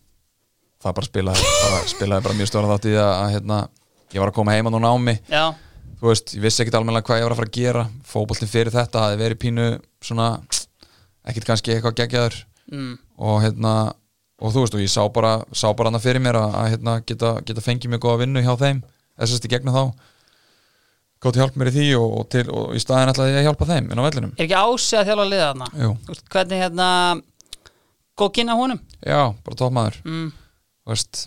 það bara spilaði bara, spilaði bara mjög stóra þátt í það að hérna, ég var að koma heima núna á mig. Já, þú veist, ég vissi ekkit almennilega hvað ég var að fara að gera. Fótboltin fyrir þetta hafi verið pínu svona, ekkit kannski eitthvað geggjaður. Mm, og hérna og þú veist og ég sá bara, sá bara hana fyrir mér að, að hérna, geta, geta fengið mig góða vinnu hjá þeim þessast í gegnum þá. Gótt hjálp mér í því og, og, til, og í staðin ætlaði ég að hjálpa þeim inn á vellinum. Er ekki ásið að þjálfa liða þarna? Hvernig hérna góð kynna honum? Já, bara toppmaður mm, þú veist,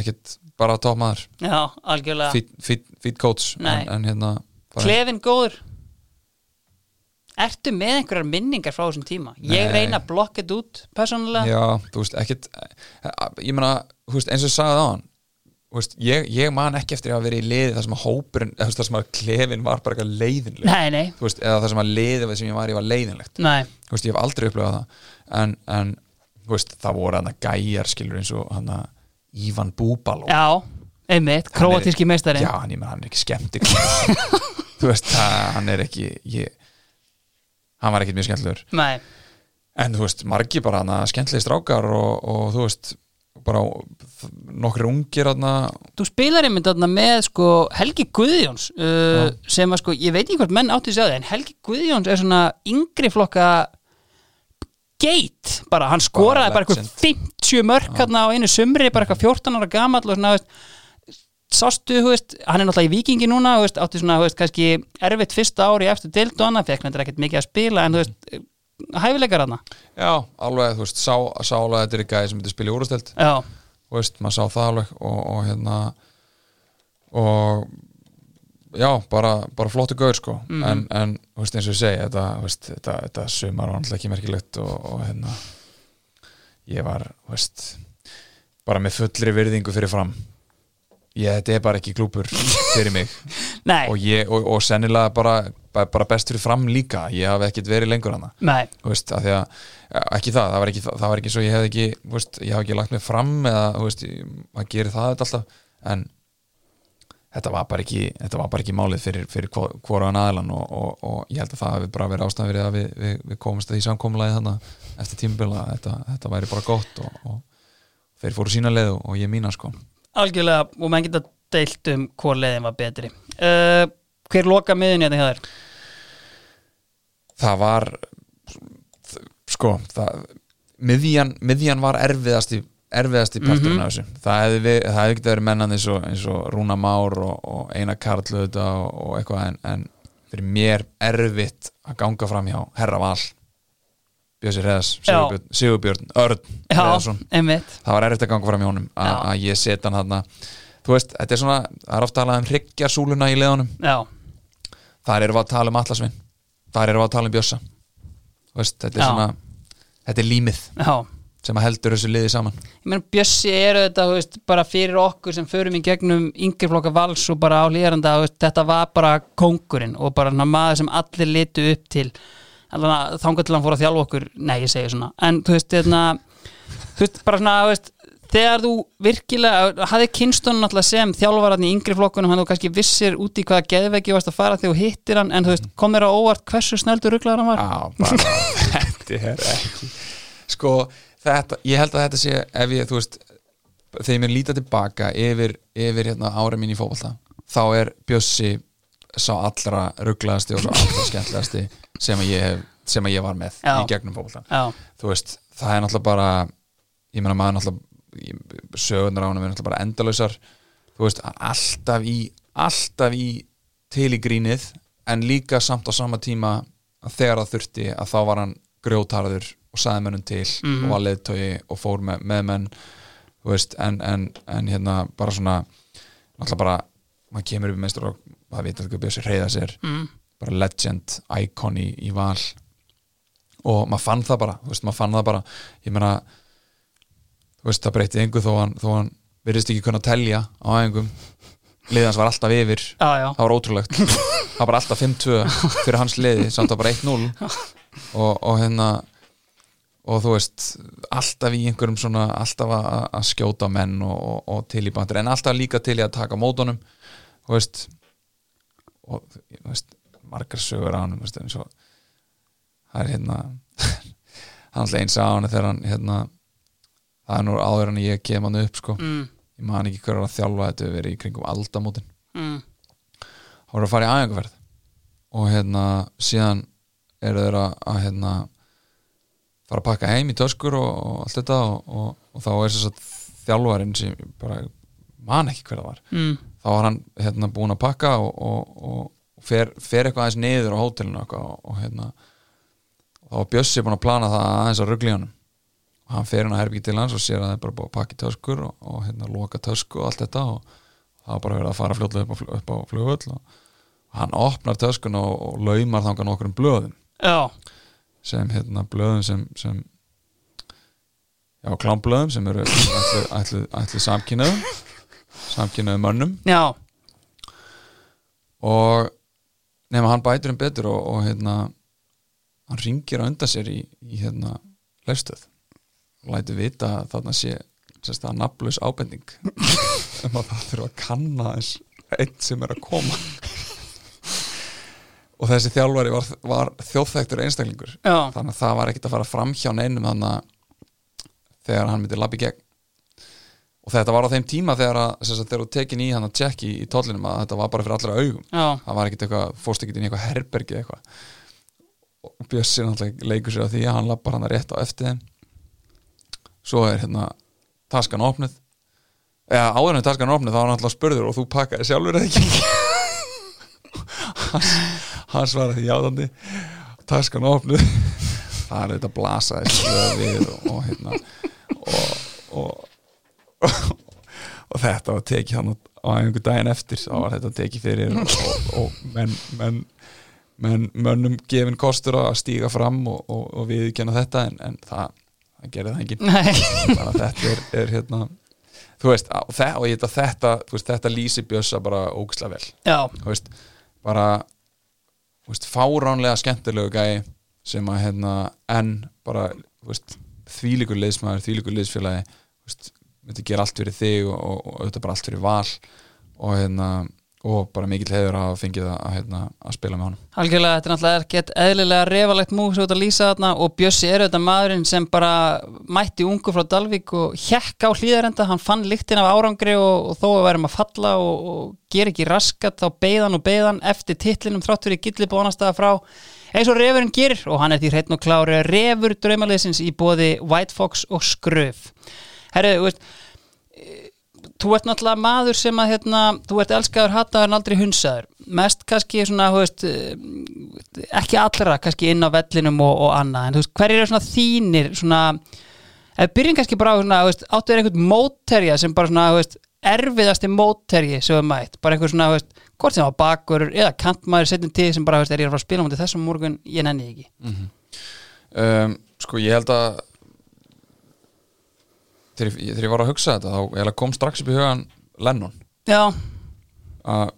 ekkit bara toppmaður já, algjörlega. Fít, coach en, en hérna Klefin góður Ertu með einhverjar minningar frá þessum tíma? Ég Nei. reyna að blokka þetta út persónulega. Já, þú veist, ekkit ég meina, þú veist, eins og ég sagði það veist, ég, ég man ekki eftir að vera í liði þar sem að hópurinn, þar sem að klefin var bara eitthvað leiðinleg Nei, nei, þú veist, eða það sem að liðið sem ég var í var leiðinlegt. Nei. Þú veist, ég hef aldrei upplifað það. En, en þú veist, það voru hann að gæjar skilur eins og hann að Ívan Búbaló. Já, einmitt, króatíski meistari Já, hann, ég menn, hann er ekki skemmti [laughs] þú veist, það, hann er ekki ég, hann var ekkit mjög skemmtilegur. Nei, en þú veist, margi bara hann að skemmtilegi strákar og, og þú veist bara nokkri ungir hann þú spilar einmitt þarna með sko Helgi Guðjóns uh, sem að sko, ég veit ekki hvort menn átti sig á því en Helgi Guðjóns er svona yngri flokka geit, bara. Hann skoraði bara, legend. eitthvað 50 mörk hérna á einu sumri, bara eitthvað 14 ára gamall og svona, veist, sástu, þú veist, hann er náttúrulega í vikingi núna, þú veist, átti svona, þú veist, kannski erfitt fyrsta ári eftir dild og annað, fekk nættir ekkert mikið að spila, en þú veist, hæfileikar hana. já, alveg, þú veist, sá, sá alveg að þetta er í gæði sem þetta spila í úrastelt Já, þú veist, maður sá það alveg og, og hérna og já, bara, bara flottu gaur sko, en, en þú veist, eins og ég segi, þetta, þú veist, þetta, þetta sumar var náttúrulega ekki merkilegt og, og hérna ég var, þú veist bara með fullri virðingu fyrir fram ég, þetta er bara ekki klúpur fyrir mig. [laughs] Og, ég, og, og sennilega bara, bara bara best fyrir fram líka, ég hafi ekkit verið lengur hana veist, því að ekki það, það var ekki, það var ekki svo ég hefði ekki, veist, ég hef ekki lagt mig fram eða, veist, maður gerir það alltaf. En þetta var bara ekki, var bara ekki málið fyrir, fyrir hvora aðlan og, og, og ég held að það hefði bara verið ástæðan verið að við, við, við komumst að því samkomlaði þannig eftir tímubila, þetta, þetta væri bara gott og, og þeir fóru sína leið og ég mína sko algjörlega, og menn geta deilt um hvor leiðin var betri. Uh, hver loka miðin hérna hjá þér? það var sko það, miðjan, miðjan var erfiðasti erfiðasti parturinn af þessu það hefði, hefði getið verið mennan eins og, eins og Rúna Már og, og Einar Karl og, og eitthvað en, en fyrir mér erfitt að ganga fram hjá Herra Val Bjössi Reðas, Sigurbjörn, Sigurbjörn Örn Já, Reðarsson einmitt. það var erfitt að ganga fram hjá honum að ég setja hann þarna. Þú veist, þetta er svona, það er ofta talað um hryggjarsúluna í leðunum Já, þar erum við að tala um Atlasvin. Þar erum við að tala um Bjössa. Þú veist, þetta er Já. svona þetta er límið já. sem að heldur þessu liði saman. Ég meina Bjössi er þetta, þú veist, bara fyrir okkur sem förum í gegnum yngri flokka vals og bara á veist, þetta var bara kóngurinn og bara maður sem allir litu upp til þangar til hann fór að þjálfa okkur, nei ég segi svona en þú veist, þetta þú veist, bara svona, þú veist, þegar þú virkilega, hafði kynstunum náttúrulega sem þjálfaran í yngri flokkunum, hann þú kannski vissir út í hvaða geðvegi varst að fara þegar þú hittir hann, en þú veist, kom þér á óvart hversu sneldur rugglaður hann var? Já, bara [laughs] þetta er ekki sko, þetta, ég held að þetta sé ef ég, þú veist þegar ég mér líta tilbaka yfir, yfir hérna, ára mín í fótbolta þá er Bjössi sá allra rugglaðasti og sá allra [laughs] skemmtilegasti sem sem að ég var með Já. í gegnum Já, þú veist, það er náttúrulega bara ég meina maður náttúrulega sögurnar á hann er náttúrulega bara endalausar þú veist, alltaf í alltaf í til í grínið en líka samt á sama tíma þegar það þurfti að þá var hann grjótarður og saði mönnum til Mhm. og var leiðtögi og fór með, með menn veist, en, en, en hérna bara svona náttúrulega bara, maður kemur upp í meistur og það veit að bjössi reyða sér. Mm, bara legend, icon í, í val. Og maður fann það bara þú veist, maður fann það bara ég meina, þú veist, það breytti engu þó hann, þó hann virðist ekki kunna telja á æfingum. Liðans var alltaf yfir. Já, já, það var ótrúlegt. Það var bara alltaf 5-2 fyrir hans liði samt að bara 1-0 og, og hérna og þú veist, alltaf í einhverjum svona, alltaf að, að skjóta menn og, og, og til í bandur, en alltaf líka til í að taka mótunum. Þú veist og veist, margar sögur á hann veist, eins og það er hérna [laughs] hann alltaf eins á hann þegar hann hérna það er nú áður en ég kem hann upp sko. Mm, ég man ekki hver var að þjálfa þetta hefur verið í kringum aldamótin. Mm, þá voru að fara í aðeinkuferð og hérna síðan eru þeir að, að hérna fara að pakka heim í töskur og, og allt þetta og, og, og þá er þess að þjálfarinn sem bara man ekki hver það var. Mm, þá var hann hérna búinn að pakka og, og, og fer, fer eitthvað aðeins niður á hótelinu og, og hérna þá var Bjössi búinn að plana það aðeins að ruggli honum og hann fer hann að herbyggi til hans og sér að það er bara búið að pakka í töskur og, og hérna loka tösku og allt þetta og það var bara verið að fara fljótlega upp upp á flugvöll og hann opnar töskun og, laumar þangar nokkur um blöðum. Já, sem hérna blöðum sem, sem já klámblöðum sem eru ætlu samkynnaðum samkynnaðum mönnum. Já. Og nema hann bætur um betur og, og hérna hann ringir á undan sér í, í hérna leifstöð lætur vita að þarna sé sérst að nafnlaus ábending [laughs] um að það þurfa að kanna eins einn sem er að koma. Og þessi þjálfari var, var þjóðþektur einstaklingur. Já, þannig að það var ekkert að fara fram hjá neinum þannig að þegar hann myndi labbi gegn og þetta var á þeim tíma þegar að þú tekin í hann að tjekki í tóllinum að þetta var bara fyrir allra augum. Já, það var ekkert eitthvað, fórst ekkert inn í eitthvað herbergi eitthvað. Og Bjössi náttúrulega leikur sér á því að hann lappar hann rétt á eftir þeim. Svo er hérna taskan opnuð. Eða áður en taskan opnuð þá var hann alltaf spurður og þú pakkaði sjálfur eða ekki? Hans, hans var því játandi. Taskan opnuð. Það er þetta blasaði og, og hérna og, og, [laughs] og þetta var tekið hann á einhver daginn eftir þá var þetta tekið fyrir og, og, og menn, menn, menn mönnum gefin kostur að stíga fram og, og, og viðkjanna þetta en, en það, það gerir það enginn þannig að þetta er, er hérna þú veist, og, þe og ég veit að þetta þú veist, þetta lýsi bjössa bara ógislega vel. Já, þú veist, bara þú veist, fáránlega skemmtilegu gæi sem að hérna enn bara, þú veist, þvílíkur liðsmaður, þvílíkur liðsfélagi þú veist, myndi gera allt fyrir þig og, og, og auðvitað bara allt fyrir val og hérna, og bara mikill hefur að fengið að, hérna, að spila með honum. Algjörlega, þetta er náttúrulega ekkert eðlilega refalegt múl sem þú ert að lýsa þarna og Bjössi er auðvitað maðurinn sem bara mætti ungu frá Dalvík og hjekk á hlýðarenda, hann fann lyktin af árangri og, þó að værum að falla og, ger ekki raskat, þá beigðan og beigðan eftir titlinum þrátt fyrir gilli bónastaða frá eins og refurinn gerir og hann er því hreitn og klári refur draumaliðsins í bóði White Fox og Skröf Herru, þú veist eh, þú ert náttúrulega maður sem að hérna, þú ert elskaður, hataður en aldrei hunsaður. Mest kannski svona veist, eh, ekki allra kannski inn á vellinum og, og annað. En þú veist, hverjir eru svona þínir svona, ef byrjum kannski bara svona, veist, áttu er einhvern mótterja sem bara svona, veist, erfiðasti mótterji sem við mætt, bara einhver svona, hvort sem á bakur eða kantmaður setjum til sem bara, er ég að fara að spila mútið þessum morgun, ég nenni ekki. Um, sko ég held að þegar ég, þegar ég var að hugsa þetta þá kom strax upp í hugan Lennon. Já, að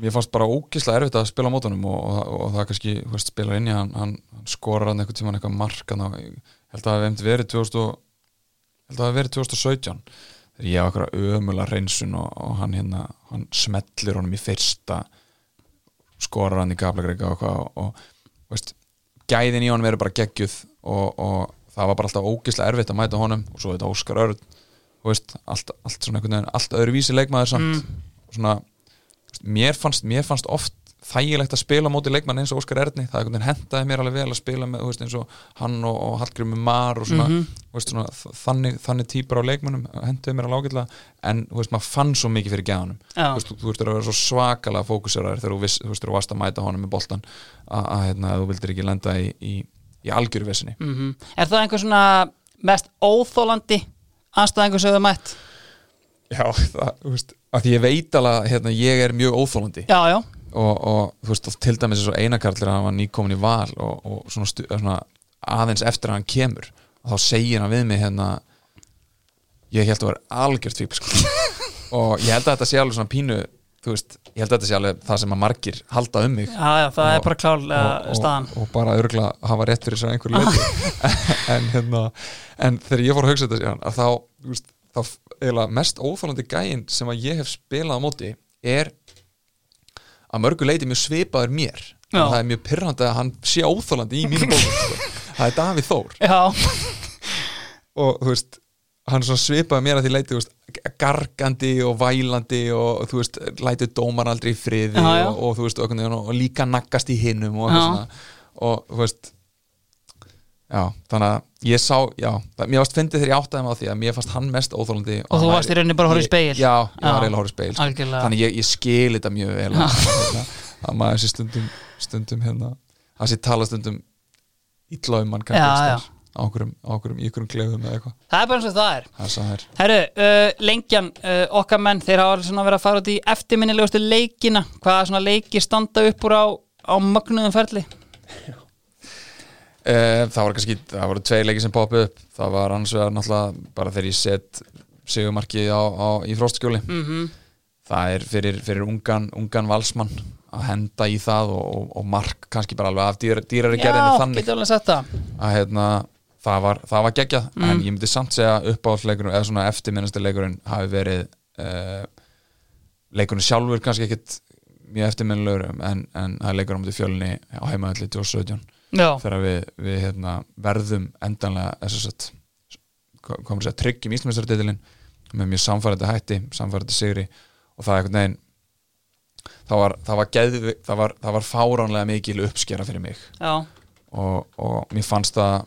mér fannst bara ógislega erfitt að spila á mótunum og, og, og það kannski veist, spilar inn í hann, hann, hann skorar hann einhvern tímann eitthvað mark hann, ég held að það hefði verið 2000, og- ég held að það hefði verið 2017 þegar ég hafa eitthvað ömulega reynsun og, og hann hérna, hann smellir honum í fyrsta skorar hann í gaflegrega og eitthvað og, og veist, gæðin í honum eru bara geggjuð og, og það var bara alltaf ógislega erfitt að mæta honum og svo þetta Óskar þú veist, allt, allt svona einhvern veginn allt öðruvísi leikmaður samt. Og svona, veist, mér fannst, mér fannst oft þægilegt að spila móti leikmann eins og Óskar Erni, það einhvern veginn hentaði mér alveg vel að spila með, veist, eins og hann og, og Hallgrími Mar og svona, þú veist, svona þannig, þannig típar á leikmannum hendaði mér alveg ágætlega. En, maður fann svo mikið fyrir gæðanum. Já. þú veist, að vera svo svakalega fókuseraður þegar þú, þú varst að mæta honum með boltan að, að hérna, þú vildir ekki lenda í, í, í algjöru vesinni mm Er það einhver svona mest óþólandi anstæðingur sem þau mætt? Já, það, þú veist, að ég veit alveg hérna, ég er mjög óþólandi Já, já, og, og þú veist, til dæmis eins og einakarlir hann var nýkomin í val og, og svona, stu, svona aðeins eftir að hann kemur og þá segir hann við mig hérna ég held að vera algjört fíbl sko. [laughs] og ég held að þetta sé alveg svona pínu þú veist, ég held að þetta sé alveg það sem að margir halda um mig. Já, já það er Og- bara klárlega og, staðan. og, og bara örgulega hafa rétt fyrir sér einhverju leiti [laughs] en, hérna, en þegar ég fór að hugsa þetta síðan að þá, þú veist, þá eiginlega mest óþálandi gæinn sem að ég hef spilað á móti er að mörgu leiti mjög svipaður mér. Já. það er mjög pyrrandi að hann sé óþálandi í mínu bókum sko. [laughs] það er Davíð Þór. Já, og þú veist hann svipaði mér að því leiti þú veist, gargandi og vælandi og þú veist, lætið dómar aldrei í friði Já, já. Og, og þú veist, og, og, og líka naggast í hinnum og, svona, og þú veist já, þannig að ég sá, já, mér varst fyndið þegar ég áttaði á því að mér fannst hann mest óþólandi Og þú hann varst í rauninni bara að horfa í spegil? Já, ég var eiginlega að horfa í speil sko. Algjörlega. þannig ég, ég skil þetta mjög vel að, hérna, að maður sé stundum stundum hérna, að sé tala stundum illa um mann kannski Já, já. á okkurum, á okkurum, í okkurum klefum eða eitthvað. Það er bara eins og það er. Það er er. Herru, uh, lengjan, uh, okkar menn þeir hafa verið að fara út í eftirminnilegustu leikina. Hvaða svona leiki standa upp úr á, á mögnuðum ferli? Eh, það var kannski, það voru tvei leiki sem poppuð upp. Það var annars vegar náttúrulega bara þegar ég set sigumarkið á, á, í fróstskjóli mm það er fyrir, fyrir ungan, ungan valsmann að henda í það og, og, og mark kannski bara alveg af dýr, dýrari Já, gerðinni þannig. getur alveg sagt það. Að hérna, það var, það var geggjað en ég myndi samt segja uppáhaldsleikurinn eða svona eftirminnasti leikurinn hafi verið uh, leikurinn sjálfur kannski ekkit mjög eftirminnilegur en, en það er leikurinn á mútið fjölunni á heimaðalli 2017 Já, þegar við, við hérna, verðum endanlega SSS, komum að segja tryggjum Íslandsmeistartitilin með mjög samfærandi hætti, samfærandi sigri. Og það er einhvern veginn það var, það var, geðvi, það var, það var fáránlega mikil uppskera fyrir mig. Og, og mér fannst það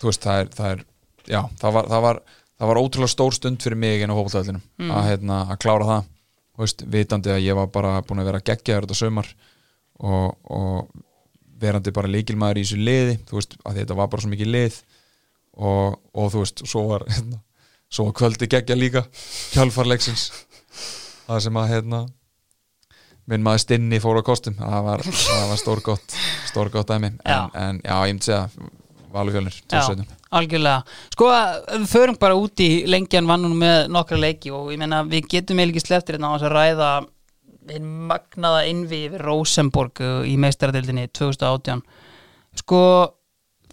þú veist, það er, það er já, það var, það var, það var ótrúlega stór stund fyrir mig inn á hópaltæðlinum Mm. að, hérna, að klára það þú veist, vitandi að ég var bara búin að vera geggjaður þetta sömar og, og verandi bara líkilmaður í þessu liði þú veist, að þetta var bara svo mikið lið og, og þú veist, svo var hérna, svo var kvöldi geggja líka hjálfarleiksins það sem að hérna minn maður stinni fór á kostum það var, var stór gott stór gott dæmi en, Já. en já, ég myndi segja Valufjölnir, já, 2017 algjörlega. Sko, við förum bara út í lengjan vannunum með nokkra leiki og ég meina við getum eiginlega sleftir hérna á þess að ræða hinn magnaða innvi yfir Rosenborg í meistaradildinni 2018 Sko,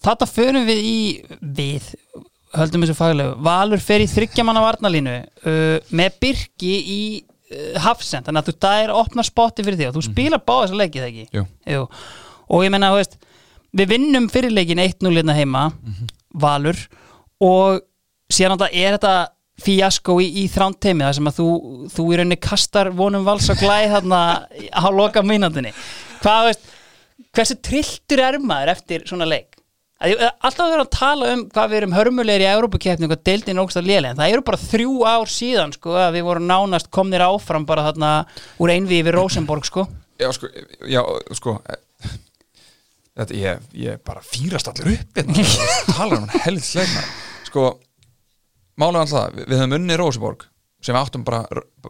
þetta förum við í við, höldum þessu faglegu. Valur fer í þryggjamanna varnalínu uh, með Birki í uh, Hafsend, þannig að þú dæir að opna spotti fyrir því og þú spilar báða þessa leikið ekki? Jú. Jú. og ég meina, þú veist við vinnum fyrirleikin 1-0 hérna heima Valur og síðan þetta er þetta fíasko í, í þrántteimi þar sem að þú, þú í rauninni kastar vonum vals og glæð þarna á loka mínútinni hvað veist hversu trilltur er maður eftir svona leik? Alltaf verður að tala um hvað við erum hörmulegir í Európa-keppni og deildin ógst að lélega en það eru bara þrjú ár síðan sko að við vorum nánast komnir áfram bara þarna úr einvi yfir Rosenborg sko. Já, sko, já, sko Þetta, ég, ég bara fýrast allir upp hérna, tala um hann helðsleikna Sko, málega alltaf það, við, við höfum unni Róseborg sem við áttum bara,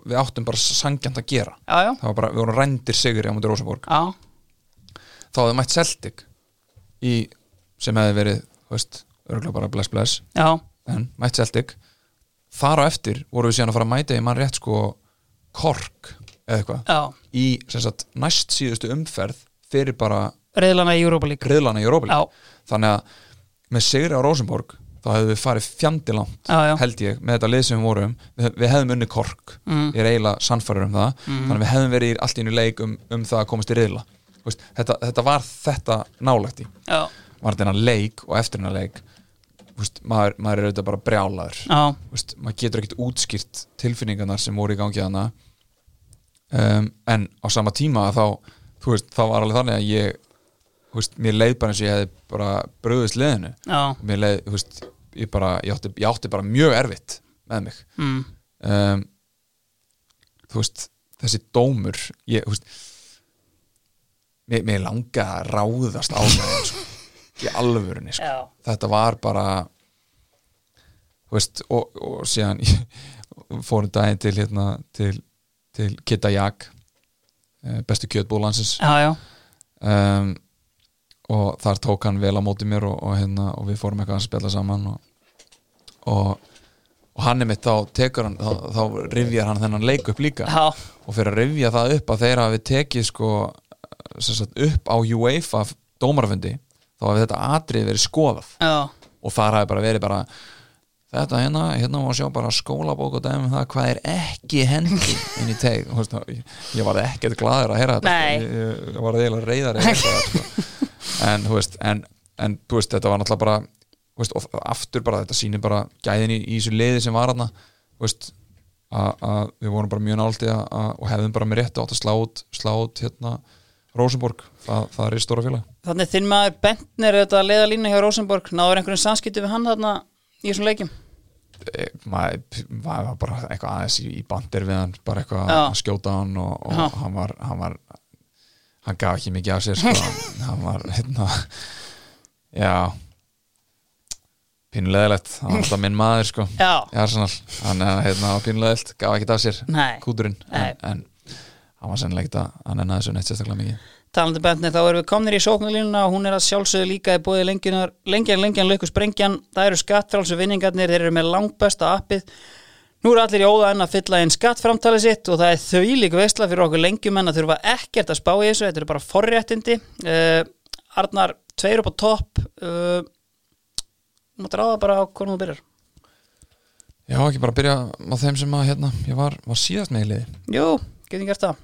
við áttum bara sangjant að gera. Já, já, það var bara, við vorum rændir sigri á múti Róseborg þá hafði mætt Celtic í, sem hefði verið, þú veist örgulega bara bless bless, já, en mætt Celtic. Þar á eftir vorum við síðan að fara að mæta í mann rétt sko Kork eða eitthvað. Í sagt, næst síðustu umferð fyrir bara reyðlana í Europa League. Griðlana í Europa já, League þannig að með sigri á Rosenborg þá hefðum við farið fjandi langt Já, já. held ég, með þetta lið sem við vorum. Við, við hefðum unni kork, Mm. ég er eiginlega sannfæður um það, þannig að við hefðum verið í allt í einu leik um, um það að komast í riðla. Þú veist, þetta, þetta var þetta nálægt í. Já, var þetta leik og eftir hennar leik Þú veist, maður, maður er auðvitað bara brjálaður. Já, veist, maður getur ekkert útskýrt tilfinningarnar sem voru í gangi hana um, en á sama tíma þá, veist, þá var alveg þannig að ég veist, mér leið bara eins og ég hefði bara bröðist liðinu. Já, mér leið, þú veist, ég bara ég átti, ég átti bara mjög erfitt með mig. Mm, um, þú veist, þessi dómur ég, þú veist mér, mér langa að ráðast á mig sko, [laughs] í alvörunni sko. þetta var bara þú veist og, og síðan [laughs] fórum daginn til hérna til, til Kitta Jak eh, bestu já, um, og þar tók hann vel á móti mér og, og, hérna, og við fórum eitthvað að spjalla saman og, og, hann er mitt þá tekur hann, þá, þá rifjar hann þennan leik upp líka. Já, og fyrir að rifja það upp að þeirra hafi tekið sko sagt, upp á UEFA dómarafundi þá hafi þetta atrið verið skoðað. Já, og þar hafi bara verið bara þetta hérna, hérna má sjá bara skólabók og dæmi um það hvað er ekki hendi inn í veist, ég, var ekkert glaður að heyra þetta sko. ég, ég, var eiginlega reyðar sko. En þú veist en, en þú veist, þetta var náttúrulega bara veist, aftur bara, þetta sýnir bara gæðin í, í þessu liði sem var veist, að við vorum bara mjög náldi og hefðum bara með rétt átt að slá út, slá út hérna Rosenborg, það, það er í stóra félag þannig þinn maður Bentner auðvitað að leiða línu hjá Rosenborg. Náður einhverjum samskipti við hann þarna í þessum leikjum? Eh, maður maður var bara eitthvað aðeins í, bandir við hann bara eitthvað að skjóta hann og, og hann var hann var hann gaf ekki mikið af sér sko. [laughs] hann, var hérna já pínulegilegt, hann var alltaf minn maður sko í Arsenal, hann eh, hérna var pínulegilegt gaf ekki af sér Nei. kúturinn. Nei. en, en hann var sennilega ekkert að hann ennaði þessu neitt sérstaklega mikið. Talandi Bentner þá erum við komnir í sóknarlínuna og hún er að sjálfsögðu líka í bóði lengjan, lengjan, lauku sprengjan það eru skattfrálsu vinningarnir, þeir eru með langbesta appið Nú eru allir í óða enn að fylla inn skattframtalið sitt og það er þauðlík veistla fyrir okkur lengjumenn að þurfa ekkert að spá í þessu, þetta eru bara forréttindi. Uh, Arnar, tveir upp á topp, uh, Máttu ráða bara á hvernig þú byrjar? Já, ekki bara byrja á þeim sem að hérna, ég var, var síðast með í liði. Jú, getum gert það.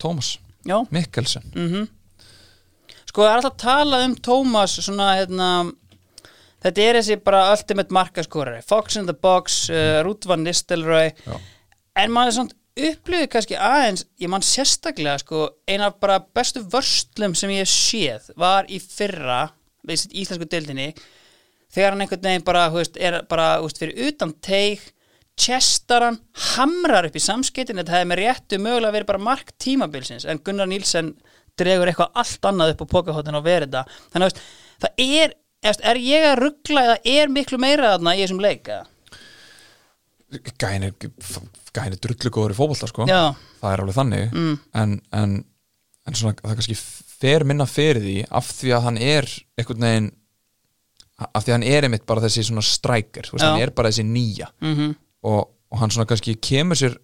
Tómas Mikkelsen. Mhm. Sko, það er alltaf að tala um Tómas svona, hérna Þetta er þessi bara ultimate markaskorari. Fox in the box, uh, Ruth van Nistelrooy. En maður er svona upplifið kannski aðeins, ég man sérstaklega sko, ein af bara bestu vörslum sem ég séð var í fyrra við sitt íslensku deildinni þegar hann einhvern veginn bara, veist, er bara veist, fyrir utan teig chestar hann, hamrar upp í samskiptin þetta hefði með réttu mögulega verið bara mark tímabilsins en Gunnar Nílsen dregur eitthvað allt annað upp á pokahóttin og verið það. Þannig að það er, er, ég að ruggla eða er miklu meira þarna í þessum leik eða? Gæin er, er drullu góður í fótbolta sko. Já, það er alveg þannig. Mm. en, en, en svona, það kannski fer minna fyrir því af því að hann er einhvern veginn af því að hann er einmitt bara þessi svona strækir hann er bara þessi nýja. Mhm, og, og hann svona kannski kemur sér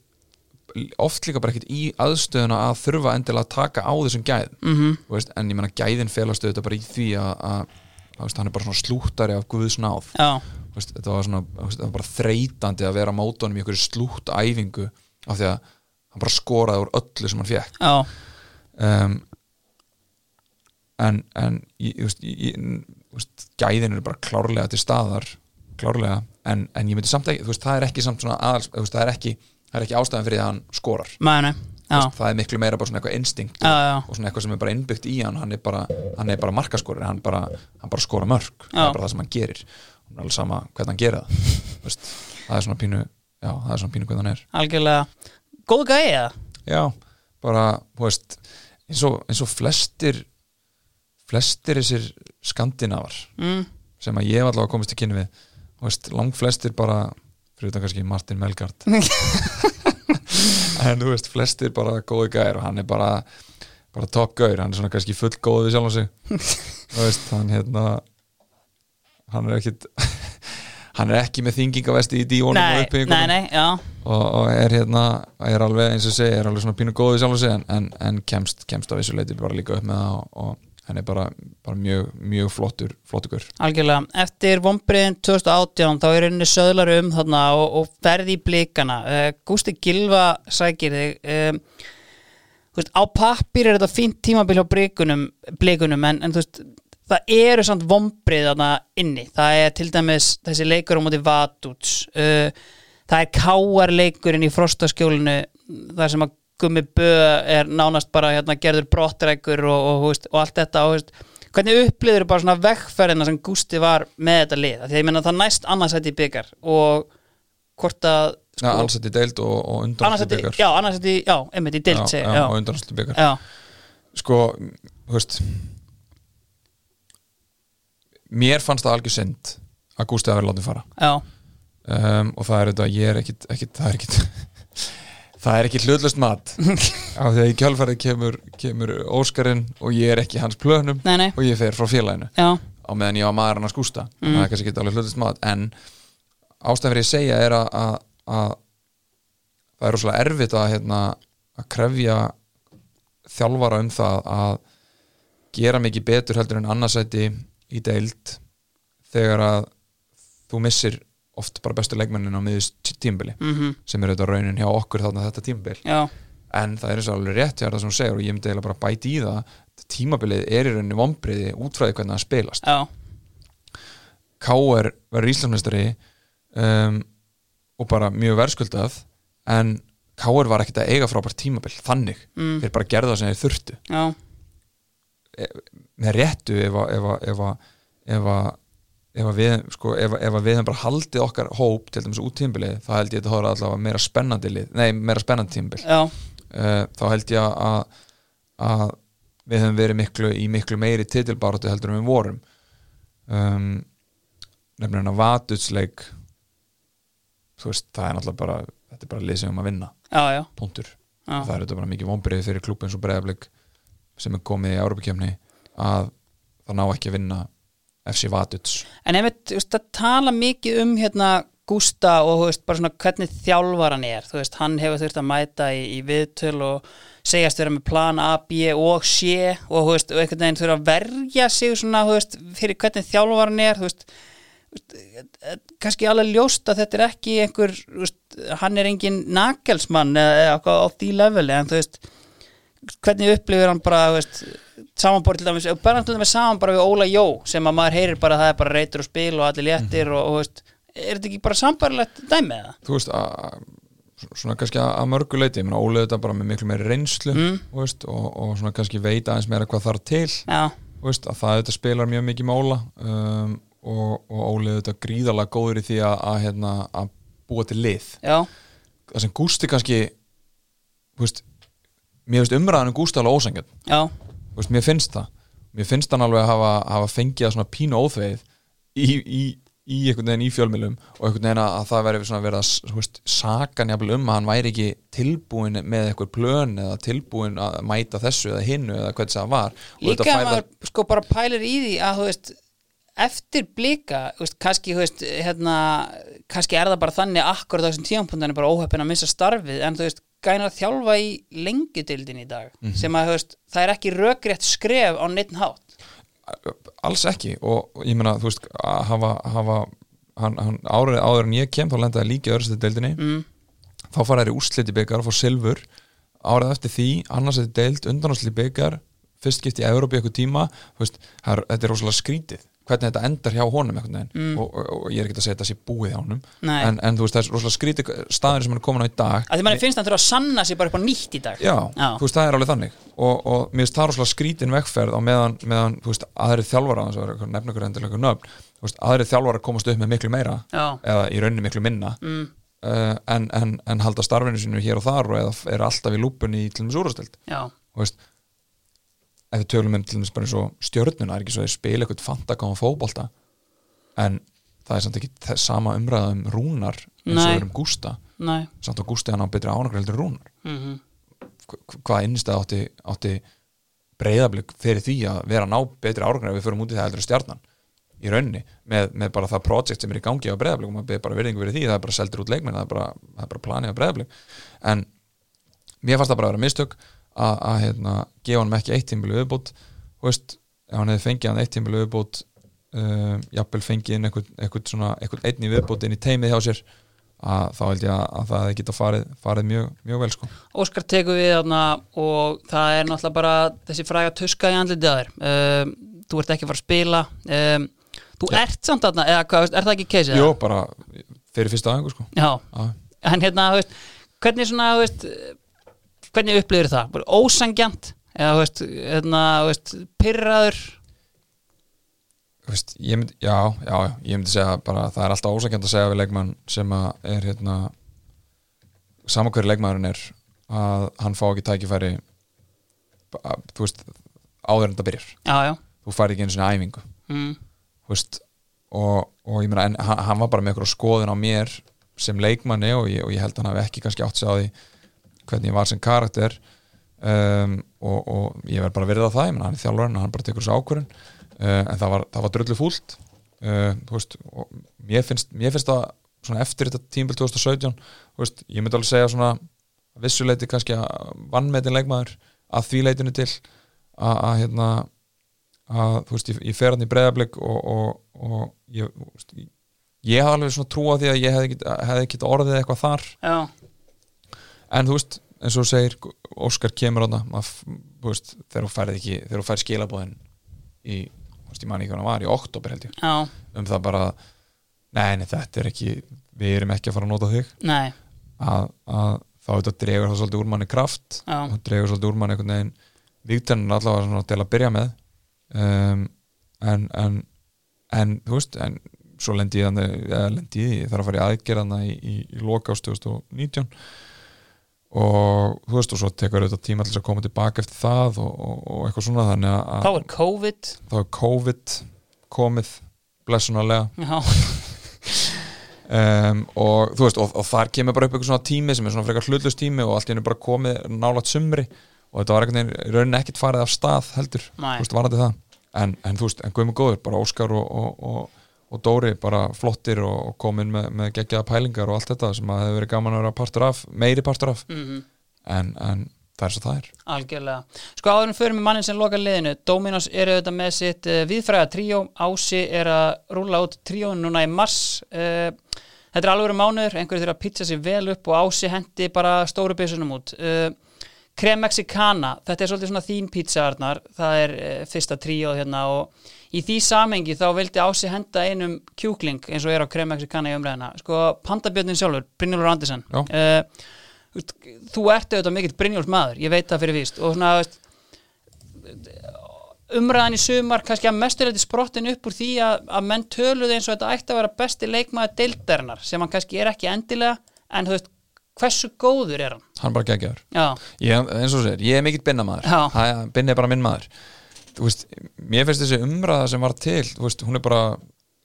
oft líka bara ekkert í aðstöðuna að þurfa endilega að taka á þessum mhm, Þú veist, en ég menna gæðin felast auðvitað bara í því að veist, hann er bara svona slúttari af Guðs náð. Já, Þú veist, þetta var svona veist, það var bara þreytandi að vera mótunum í einhverju slútt æfingu af því að hann bara skoraði úr öllu sem hann fekk já. Um, en, en ég, ég, gæðin eru bara klárlega til staðar klárlega, en, en ég myndi samt ekki það er ekki samt svona veist, það er ekki, það er ekki ástæðan fyrir að hann skorar. Nei, nei, það er miklu meira bara svona eitthvað instinkt og svona eitthvað sem er bara innbyggt í hann hann er bara, hann er bara markaskorur hann bara, hann bara skora mörg það er bara það sem hann gerir. Og alveg sama hvernig hann gerir það það er svona pínu já, það er svona pínu hvernig hann er. Algjörlega. Góð gæi eða? já, bara, þú veist eins og, eins og flestir flestir þessir skandinavar Mm, sem að ég hef allavega komist í kynni við þú veist, lang flestir bara fyrir þetta kannski Martin Melgard [laughs] en þú veist, flestir bara góði gæðir og hann er bara bara top gaur, hann er svona kannski full góð við sjálf og sig [laughs] þú veist, hann hérna hann er ekkit [laughs] hann er ekki með þingingavesti í díónum og nei, nei, já. Og, og er hérna, er alveg eins og segi er alveg svona pínu góð við sjálf og sig en, en, en kemst, kemst á þessu leiti bara líka upp með það og, og hann er bara, bara mjög, mjög flottur gaur. Algjörlega, eftir vombriðin 2018 þá er henni söðlar um þarna og, og ferði í blikana. Uh, Gústi Gilva sækir þig þú veist, á pappir er þetta fínt tímabil á blikunum, blikunum en, en veist, það eru samt vombrið þarna inni, það er til dæmis þessi leikur á móti Vatuts uh, það er káar leikurinn í frostaskjólinu þar sem að Gummi Bö er nánast bara hérna, gerður brottrækur og, og, og, og allt þetta og, hvernig upplýður bara svona vegferðina sem Gústi var með þetta lið? Því að ég menna það næst annarsætti byggar og hvort að sko, allsett í deild og, annarsætti, byggar já, annarsætti, já, einmitt í dild já, segi, já, og undanast í byggar sko, þú veist mér fannst það algjör synd að Gústi að vera látið fara. Um, og það er þetta, ég er ekkit, ekkit það er ekkit það er ekki hlutlust mat. [laughs] Af því að í kjálfærið kemur, kemur Óskarinn og ég er ekki hans plönum nei, nei, og ég fer frá félaginu. Já, á meðan ég var maður hann að skústa það er kannski ekki alveg hlutlust mat en ástæðan fyrir ég segja er að, að, að það er rosalega erfitt að, hérna, að krefja þjálfara um það að gera mikið betur heldur en annarsætti í deild þegar að þú missir oft bara bestu leikmennin á miðust tímbili mhm, sem er auðvitað raunin hjá okkur þarna þetta tímbil já, en það er eins og alveg rétt það sem hún segir og ég myndi eiginlega bara bæti í það tímabilið er í rauninni vombriði útfræði hvernig það spilast. Já, K.R. verður Íslandsmeistari um, og bara mjög verðskuldað en K.R. var ekkert að eiga frábært tímabil þannig, Mm. þeir bara gerða það sem þeir þurftu. Já, með réttu ef að ef að, við, sko, ef, ef að við hefum bara haldið okkar hóp til dæmis út tímbilið þá held ég að það er allavega meira spennandi lið nei, meira spennandi tímbil uh, þá held ég að, að við hefum verið miklu í miklu meiri titilbáratu heldur en við vorum. Um, nefnilega vatutsleik þú veist, það er náttúrulega bara þetta er bara lið sem um að vinna, já, já, punktur. Já. það er þetta bara mikið vonbreið fyrir klúb eins og breiðablik sem er komið í Európa-kefni að það ná ekki að vinna FC Vatuts En einmitt, það tala mikið um hérna Gústa og veist, svona hvernig þjálfar hann er, veist, hann hefur þurft að mæta í, í viðtöl og segjast vera með plan A, B og C og veist, og einhvern veginn þurfa að verja sig svona, fyrir hvernig þjálfar hann er, þú veist kannski alveg ljóst að þetta er ekki einhver, hann er engin nakelsmann eða eitthvað á því leveli en hvernig upplifir hann bara, þú veist samanborið til dæmis, bara til dæmis saman bara við Óla Jó sem að maður heyrir bara að það er bara reytur og spil og allir léttir og, og þú veist, er þetta ekki bara sambarlegt dæmi eða? þú veist að svona kannski að mörgu leiti ég meina Óli þetta bara með miklu meiri reynslu Mm. veist, og, og svona kannski veit aðeins meira hvað þarf til þú veist, að það þetta spilar mjög mikið með Óla um, og, og Óli þetta gríðarlega góður í því að, að, hérna, að búa til lið. Já, það sem Gústi kannski veist, mér finnst umræðan um Gústi alveg ósangjöld veist, mér finnst það. Mér finnst hann alveg að hafa, hafa fengið að svona pínu óþveið í, í, í einhvern veginn í fjölmilum og einhvern veginn að það veri svona verið að veist, saka njafnvel um að hann væri ekki tilbúin með eitthvað plön eða tilbúin að mæta þessu eða hinnu eða hvernig það var. Líka að maður sko bara pælir í því að þú veist eftir blika, veist, kannski veist, hérna, kannski er það bara þannig akkur þessum tímapunktan er bara óhöppin að missa starfið, en þú veist, gænar að þjálfa í lengjudildin í dag Mhm. sem að, veist, það er ekki rökrétt skref á neitt hátt. Alls ekki og ég meina þú veist að hafa, hafa hann, hann árið áður en ég kem þá lendaði líka öðrustu deildinni. Mm, þá fara þær í úrsliti byggar og fá silfur. Árið eftir því, annars er deild undanúrslit byggar, fyrst gift í Európa í eitthvað tíma, veist, það er, þetta er rosalega skrítið, hvernig þetta endar hjá honum Mm. og, og, og ég er ekki að segja þetta sé búið hjá honum, en, en þú veist, það er rosalega skrítið staðir sem hann er komin á í dag. Að því mann finnst að hann þurfa að sanna sig bara upp á nýtt í dag. Já, Já. þú veist, það er alveg þannig. Og, og mér finnst það rosalega skrítin vegferð á meðan, meðan þú veist, aðrið þjálfara þess að nefna ykkur endilega nöfn aðrið þjálfara komast upp með miklu meira Já. eða í rauninni miklu minna. Mm, uh, en, en, en halda starfinu sinu hér og þar og eða er alltaf í lúpunni í til já, þú veist ef við tölum um til dæmis bara eins og stjörnuna er ekki svo að spila eitthvað fantakáma fótbolta? En það er samt ekki þess sama umræða um rúnar eins og Nei. um Gústa. Næ samt að Gústi hann á betri en rúnar. Mm Hva- hvað innstæð átti, átti breyðablík fyrir því að vera ná betri ef við förum út í það heldur en stjarnan? Í rauninni með, með bara það projekt sem er í gangi á breyðablík og maður beður bara virðingu fyrir því það er bara seldur út leikmenn, það er bara, það er bara planið á breyðablík en mér fannst það bara að vera mistök að, hérna, gefa hann ekki eitt tímbilu viðbútt þú veist, ef hann hefði fengið hann eitt tímbilu viðbútt uh, jafnvel fengið inn eitthvað, eitthvað, svona, eitthvað einn í viðbútt inn í teimið hjá sér að þá held ég að, að það hefði geta farið, farið mjög, mjög vel sko Óskar tekur við þarna og það er náttúrulega bara þessi fræga tuska í andlitið að þér um, þú ert ekki fara að spila um, þú Já. ert samt þarna, eða hvað, er það ekki keisið? Jó, bara fyrir fyrsta aðeins sko. Já, en hérna, veist, hvernig svona, þú veist, hvernig upplifir það? Ósangjant, eða, þú veist, hérna, þú veist, pyrraður, Þú veist, ég myndi, já, já, ég myndi segja bara að það er alltaf ósakjönd að segja við leikmann sem að er hérna sama hverju leikmannurinn er að hann fá ekki tækifæri að, þú veist, áður en þetta byrjar. Já, já, þú fær ekki einu sinni æfingu. Mm, þú veist, og, og ég meina hann, hann var bara með eitthvað skoðun á mér sem leikmanni og ég, og ég held að hann hafi ekki kannski átt sig á því hvernig ég var sem karakter um, og, og ég verð bara að virða það, ég meina hann er þjálfarinn og hann bara tekur þessu ákvörun uh, en það var, það var drullu fúlt uh, veist, mér finnst, mér finnst það svona eftir þetta tímbil 2017 þú veist, ég myndi alveg segja svona að vissuleiti kannski að vannmetin leikmaður að því leitinu til að, að hérna að þú veist, ég, ég fer hann í breyðablik og, og, og ég, veist, ég, ég hafði alveg svona trú á því að ég hefði ekki, hefði ekki orðið eitthvað þar. Já, en þú veist, eins og þú segir Óskar kemur á það þegar þú færið ekki, þegar þú færið skilabóðin í, þú veist, ég man ekki hann var í oktober held ég, já, um það bara nei, nei, þetta er ekki við erum ekki að fara að nota þig. Að, að þá þetta dregur það svolítið úr manni kraft og dregur svolítið úr manni einhvern veginn vígtennin allavega svona til að byrja með. Um, en, en en þú veist en svo lendi ég lendi ég þarf að fara í aðgerðana í, í, í loka ást 2019 og þú veist og svo tekur þetta tíma til að koma tilbaka eftir það og, og, og eitthvað svona þannig að þá er COVID, þá er COVID komið blessunarlega. Um, [laughs] og þú veist og, og þar kemur bara upp eitthvað svona tími sem er svona frekar hlutlust tími og allt í henni bara komið nálat sumri og þetta var í rauninni ekkert farið af stað heldur, Nei. þú veist, varandi það. En, en þú veist, en guðum góður, bara Óskar og, og, Dóri bara flottir og, komin með, með geggjaða pælingar og allt þetta sem að hefur verið gaman að vera partur af, meiri partur af mm en, en það er svo það er Algjörlega. Sko áðurum fyrir með mannin sem lokar liðinu. Dominos eru auðvitað með sitt uh, viðfræða tríó. Ási er að rúla út tríónu núna í mars. Uh, þetta er alveg mánuður. Einhverju þurfa að pizza sig vel upp og Ási hendi bara stóru byssunum út. Uh, Krem Mexicana, þetta er svolítið svona þín pizzaarnar. Það er fyrsta tríóð hérna og í því samengi þá vildi Ási henda einum kjúkling eins og er á Krem Mexicana í umræðina. Sko pandabjörnin sjálfur, Brynjólfur Andersen. Uh, þú ert auðvitað mikill Brynjóls maður, ég veit það fyrir víst og svona veist, umræðan í sumar kannski að mesturleiti sprottin upp úr því að, að menn töluði eins og þetta ætti að vera besti leikmaður deildarinnar sem hann kannski er ekki endilega en þú veist, hversu góður er hann? hann bara geggjaður Já, ég, eins og segir, ég er mikill binnamaður Já. binni er bara minn maður þú veist, mér finnst þessi umræða sem var til þú veist, hún er bara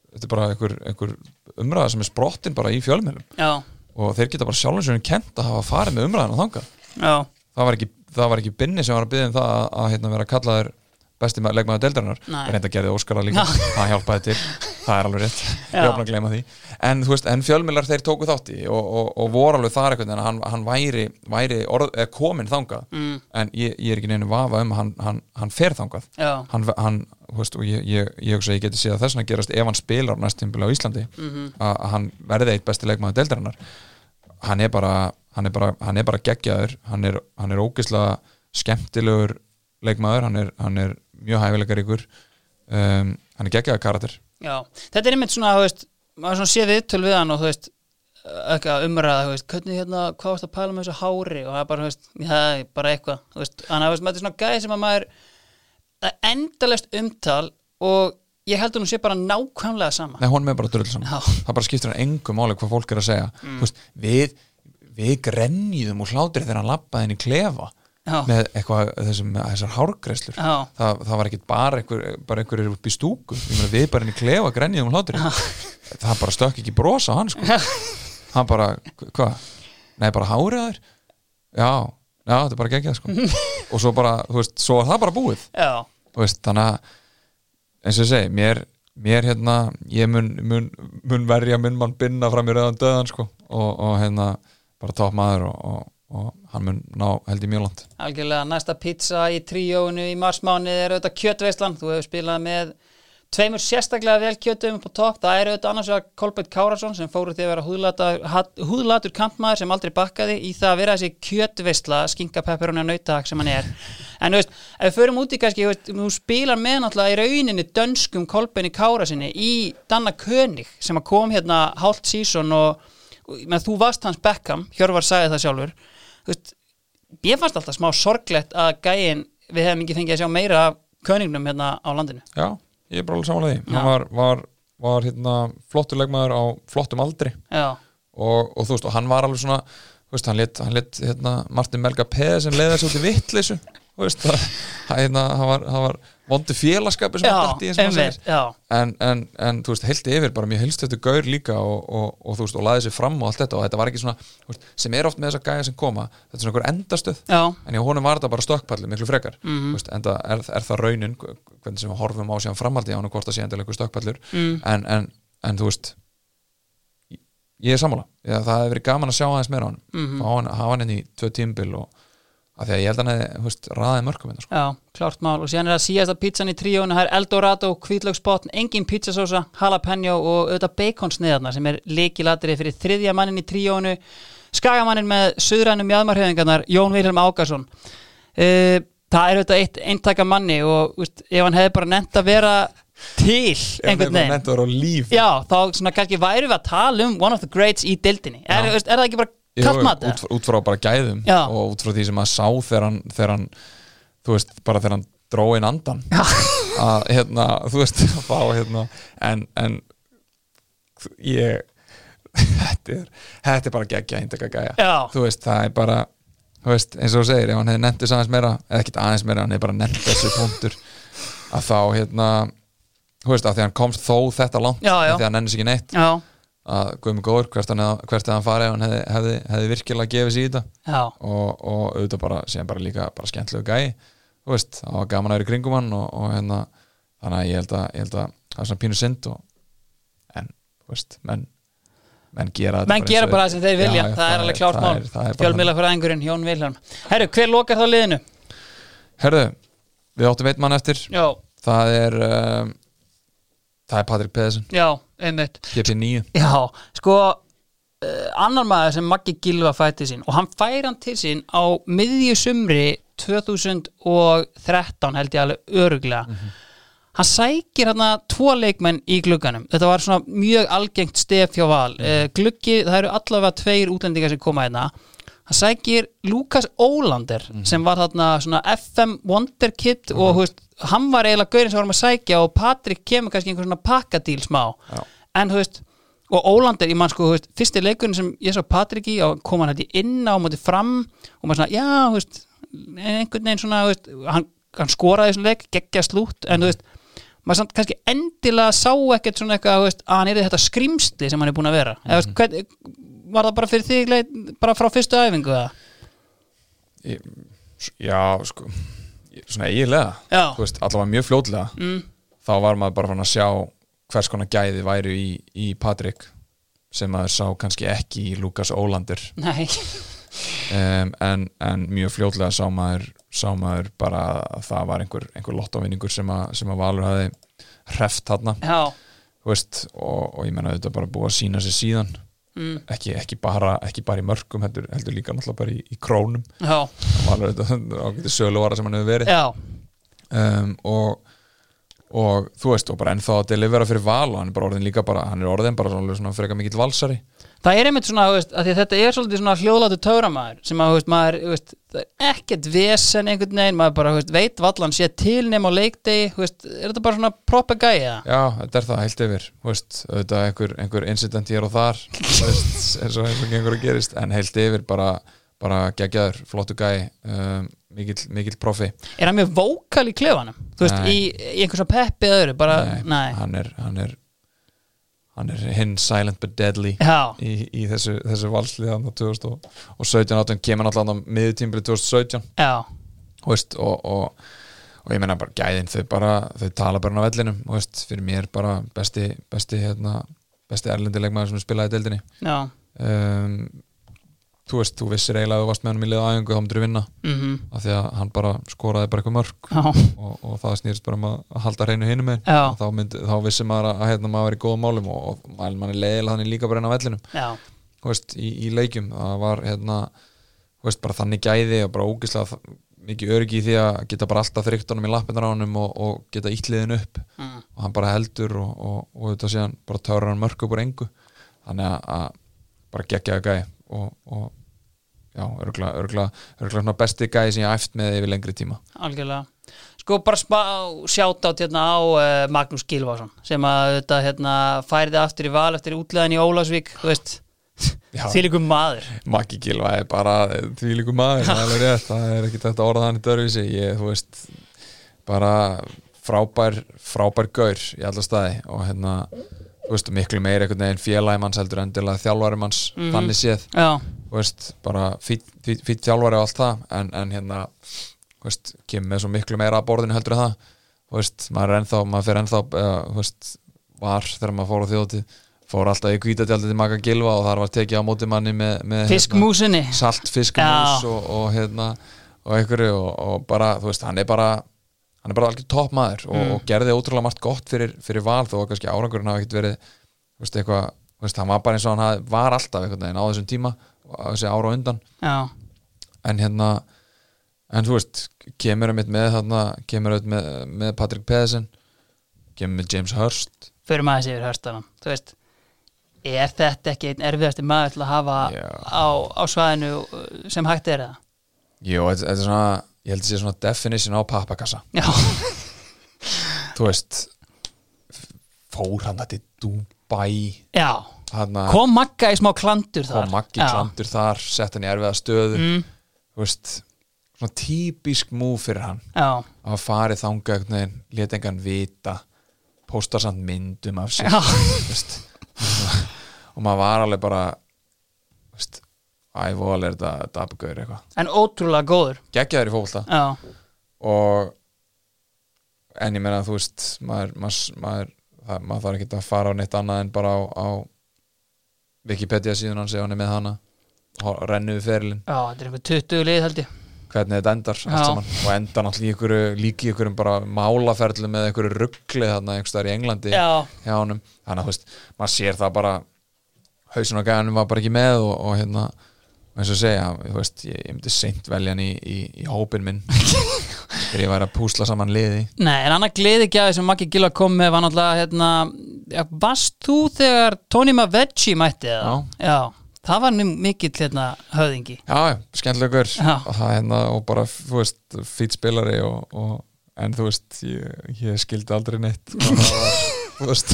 þetta er bara einhver, einhver umræða sem er sprottin bara í fjölmjölum já, og þeir geta bara sér kent að hafa farið með umræðan á þangað. Já, það var ekki, ekki binni sem var að byggja um það að, að hérna, vera kallaður besti ma- leikmaður deildarinnar. En þetta gerði Óskara líka, það hjálpaði til. [laughs] Það er alveg rétt, ég opna að gleyma því. En þú veist, en fjölmiðlar þeir tóku þátt í og, og, og voru alveg þar eitthvað en hann, hann væri, væri orð, eh, komin þangað. Mm, en ég, ég er ekki neinu vafa um að hann, hann, hann fer þangað. Veist, og ég, ég, ég að geti séð að þess vegna gerast ef hann spilar á næstímbili á Íslandi mhm, að að hann verði eitt besti leikmaður deildarinnar. Hann er bara hann er bara, hann er bara geggjaður. Hann er, hann er ógeðslega skemmtilegur leikmaður, hann er, hann er mjög hæfileikaríkur um, hann er geggjaður karakter. Já Þetta er einmitt svona, þú veist, maður svona sé viðtöl við hann og þú veist umræða, þú veist, hvernig hérna hvað varst að pæla með þessu hári? Og það er bara, þú veist, já, bara eitthvað, þú veist, þannig að maður er svona gæði sem að maður er endalest umtal og ég held að hún sé bara nákvæmlega sama. Nei, honum er bara drull saman. Já. það bara skiptir hann engum máli hvað fólk er að segja. Mm. veist, við, við grenjum og hlátir þegar hann lappaði í klefa Já. með eitthvað þessum, þessar hárgreislur Já. það, það var ekkit bara einhver, bara einhverjir upp í stúku meina, við bara í klefa grenjum og hlátir það bara stökk ekki brosa hann sko. hann bara, hvað? Nei, bara hárið þær já, já, þetta er bara geggjað sko. [laughs] og svo bara, þú veist, svo var það bara búið Já, þú veist, þannig að eins og ég segi, mér, mér hérna ég mun, mun, mun verja mun mann binna fram í rauðan döðan sko, og, og hérna, bara topp maður og, og, og hann mun ná held í mjög langt. Algjörlega næsta pizza í tríóinu í marsmáni er auðvitað kjötveislan, þú hefur spilað með tveimur sérstaklega vel kjötum á topp, það er auðvitað annars vegar Kolbett Kárasson sem fóru því að vera húðlatur, húðlatur kampmaður sem aldrei bakkaði í það að vera þessi kjötveisla skinka pepperoni og nautak sem hann er. En þú veist, ef við förum út í kannski þú spilar með náttúrulega í rauninni dönskum Kolbenni Kárasinni í Danna König sem að kom hérna hálft sísón og, með þú varst hans Beckham, Hjörvar sagði það sjálfur þú veist, ég fannst alltaf smá sorglegt að gæin, við hefum ekki fengið að sjá meira af köningnum hérna á landinu. Já, ég er bara alveg samanlega því. Hann var, var, var hérna, flottur leikmaður á flottum aldri. Og, og þú veist, og hann var alveg svona þú veist, hann lit, hann lit hérna, Martin Melga leiði þessu út í vittleysu þú veist, það, hérna, hann var, hann var vondi félagskapi sem dætti í eins og einmitt, segir en, en, en þú veist, heilti yfir bara mjög heilst þetta gaur líka og, og, og þú veist, og laði sér fram og allt þetta. Og þetta var ekki svona, veist, sem er oft með þessa gæja sem koma, þetta er svona einhver endastöð. Já, en hjá honum var þetta bara stökkpalli miklu frekar. Mm Mhm. veist, en það er, er það raunin hvernig sem við horfum á síðan framhaldi á hann hvort það sé endilega einhver stökkpallur mm, en, en, en þú veist ég- er sammála. Það hefur verið gaman að sjá aðeins meira á hann Mhm. hann, hafa hann inn í tvö tímbil og að því að ég held að hann hefði veist, raðið mörgum hérna, sko. já, klárt mál. Og síðan er það síðasta pizzan í tríónu, það er Eldorado hvítlögspotn, engin pizzasósa jalapeno og auðvitað baconsniðarna sem er leikilatri fyrir þriðja mannin í tríónu skagamannin með suðrænum jæðmarhefðingarnar, Jón Vilhelm Ágason uh, það er auðvitað eitt eintaka manni og úst, ef hann hefði bara nefnt að vera til einhvern veginn. Já, þá svona kannski væri við að tala um one of the greats í dildinni er, veist, er það ekki bara kallmat? út, út frá bara gæðum Já. og út frá því sem maður sá þegar hann, þegar hann þú veist, bara þegar hann dró inn andan [laughs] að hérna, þú veist [laughs] þá hérna, en, en ég [laughs] þetta er, þetta er bara geggja eindaka gæja. Þú veist, það er bara þú veist, eins og þú segir, ef hann hefði nefnt þess aðeins meira eða ekkert aðeins meira, hann hefði bara nefnt þessu punktur að þá hérna þú veist, að því hann komst þó þetta langt að því hann nennis ekki neitt. Já, að guðmi góður, hvert hvert hann fari hann hefði, hefði, hefði virkilega gefið sér í þetta. Og, og auðvitað bara síðan bara líka bara skemmtlegu gæi þú veist, það var gaman að vera í kringum hann og, og hérna, þannig að ég held að, ég held að það er svona pínu synd og, en, þú veist, menn menn gera, menn gera eins og bara það sem þeir vilja, Já, já, það er alveg klárt það mál. það bara fjölmiðla fyrir ængurinn Jón Vilhelm. Herru, hver lokar þá liðinu? Herðu, við áttum eitt mann eftir. Já, það er um, það er Patrik Pedersen, já, einmitt. GP9 Já, sko uh, annar maður sem Maggi Gilva fætti sín og hann fær hann til sín á miðju sumri 2013 held ég alveg öruglega hann sækir hann tvo leikmenn í glugganum. Þetta var svona mjög algengt stef hjá val. Uh, gluggi, það eru allavega tveir útlendingar sem koma hérna hann sækir Lukas Ólander sem var þarna svona FM Wonder Kid og þú veist, hann var eiginlega gaurinn sem varum að sækja og Patrik kemur kannski einhver svona pakkadíl smá. Já. en þú veist og Ólander, ég man sko, þú veist, fyrsti leikurinn sem ég sá Patrik í, og kom hann hætti inn á móti fram og maður svona, já, þú veist einhvern veginn svona, þú veist hann, hann skoraði þessum leik, geggja slútt en þú veist, maður samt kannski endilega sá ekkert svona eitthvað, veist, að hann er þetta skrimsli sem hann er búin að vera. Eða, þú veist, hvern, var það bara fyrir þig leit, bara frá fyrstu æfingu eða? Ég- Já, sko svona eiginlega, allavega mjög fljótlega Mm. þá var maður bara fann að sjá hvers konar gæði væri í, í Patrik sem maður sá kannski ekki í Lukas Ólandur um, en, en mjög fljótlega sá maður, sá maður bara að það var einhver, einhver lottovinningur sem, sem að Valur hafi hreft veist, og, og ég menna þetta bara búið að sína sér síðan. Mm, ekki, ekki, bara, ekki bara í mörgum heldur, heldur líka náttúrulega bara í, í krónum. Já, Valur þetta [laughs] ágæti söluvara sem hann hefur verið. Um, og, og þú veist, og bara ennþá að delivera fyrir val og hann er bara orðin líka bara, hann er orðin bara svona frekar mikill valsari Það er einmitt svona, veist, þetta er svolítið svona hljóðlátu tauramæður sem að, veist, maður, veist, það er ekkert vesen einhvern veginn, maður bara, veit vallan sé til nema á leikdegi, er þetta bara svona proper gæja? Já, þetta er það heilt yfir auðvitað einhver, einhver incident hér og þar [laughs] eins og gengur að gerist en heilt yfir bara, bara geggjaður, flottu gæi um, mikill, mikill profi Er hann mjög vókal í klefanum? Þú veist, Nei. í, í einhvers að peppi öðru, bara, nei, hann er hann er, hann er hinn silent but deadly Já, í, í þessu, þessu valslið hann á 2017 áttum kemur náttúrulega á miðutímbri 2017 já, þú veist, og, og, og ég menna bara gæðin þau bara, þau tala bara á vellinum veist, fyrir mér bara besti besti, hérna, besti erlendilegmaður sem spilaði deildinni. Um, þú veist, þú vissir eiginlega að þú varst með hann í liða æfingu þá myndir þú vinna. Mhm, af því að hann bara skoraði bara eitthvað mörg og, og það snýrist bara um að halda hreinu hinum með þá, þá vissi maður að, að hérna, maður er í góðum málum og, og mann er leiðilega þannig líka bara inn á þú veist, í, í leikjum það var hérna, þú veist, bara þannig gæði og bara ógislega mikið öryggi í því að geta bara alltaf þrygt honum í lappinnar á honum og, og geta ítliðin upp. Mm, og hann bara heldur og, þetta síðan bara törur hann mörg upp úr engu. Þannig að, bara geggjaði gæði og, og já, örgla, örgla, örgla besti gæði sem ég æft með yfir lengri tíma. Algjörlega. Sko bara sjátt át hérna á uh, Magnús Gilvason sem að þetta hérna færiði aftur í val eftir útleðan í Ólafsvík, þú veist. [laughs] Því líkum maður. Maggi Gilva er bara því líku maður, það er rétt það er ekki þetta orða hann í dörfisi ég, þú veist, bara frábær, frábær gaur í alla staði og hérna veist, miklu meir einhvern veginn félagi manns heldur endilega þjálfari manns, þannig séð. Veist, bara fýtt þjálfari og allt það, en, en hérna veist, kemur með svo miklu meira að borðinu heldur það, maður er ennþá maður fyrir ennþá, veist var þegar maður fór á þjóðtíð fór alltaf í kvítatjaldið til Magga Gilva og þar var tekið á móti manni með, með hérna, fiskmúsinni salt fiskamús Já. og, og hérna og einhverju og, og bara, þú veist, hann er bara hann er bara algjör topp maður og, Mm. og gerði ótrúlega margt gott fyrir, fyrir val þó að kannski árangurinn hafa ekkert verið veist, eitthvað, veist, hann var bara eins og hann hafði, var alltaf einhvern veginn á þessum tíma á þessi ára á undan. Já, en hérna en þú veist, kemur einmitt með þarna, kemur einmitt með, með Patrick Pedersen kemur með James Hurst. Fyrir maður sér hörstanum Þú veist, er þetta ekki einn erfiðasti maður til að hafa á, á svæðinu uh, sem hægt er það? Jú, þetta er svona, ég held að sé svona definition á pappakassa. Já, [laughs] þú veist fór hann til Dubai. Já. Hann Kom Magga í smá klandur þar. Kom Já. klandur þar sett hann í erfiða stöðu. Mm, þú veist, svona típisk múf fyrir hann. Já, að farið veginn, leta engan vita pósta samt myndum af sér. [laughs] Og maður var alveg bara ævól er þetta dabgauður eitthvað. En ótrúlega góður. Geggjaður í Já, og en ég meina þú veist maður, maður, maður, það, maður þarf ekki að fara á neitt annað en bara á, á Wikipedia síðan hans ef hann er með hana. Hor- rennu við ferilinn. Já, þetta er einhver 20 lið held ég. Hvernig þetta endar og endar náttúrulega líki einhverjum bara málaferðlu með einhverju ruggli þarna einhverstaðar í Englandi þannig að þú veist, maður sér það bara hausin á gæðanum var bara ekki með og, og hérna, og eins og segja þú veist, ég, ég myndi seint velja hann í, í, í hópin minn. [laughs] Þegar ég væri að púsla saman liði. Nei, en annar gleðigjaði sem Maggi Gila kom með var náttúrulega hérna, ja, Varst þú þegar Tony Mavetti mætti eða? Já. Það var mikill hérna höfðingi. Já, já, skemmtilegur Já. og það hérna, og bara, þú veist, fýt spilari og, og, en þú veist ég, ég skildi aldrei neitt. [laughs] Það var, þú veist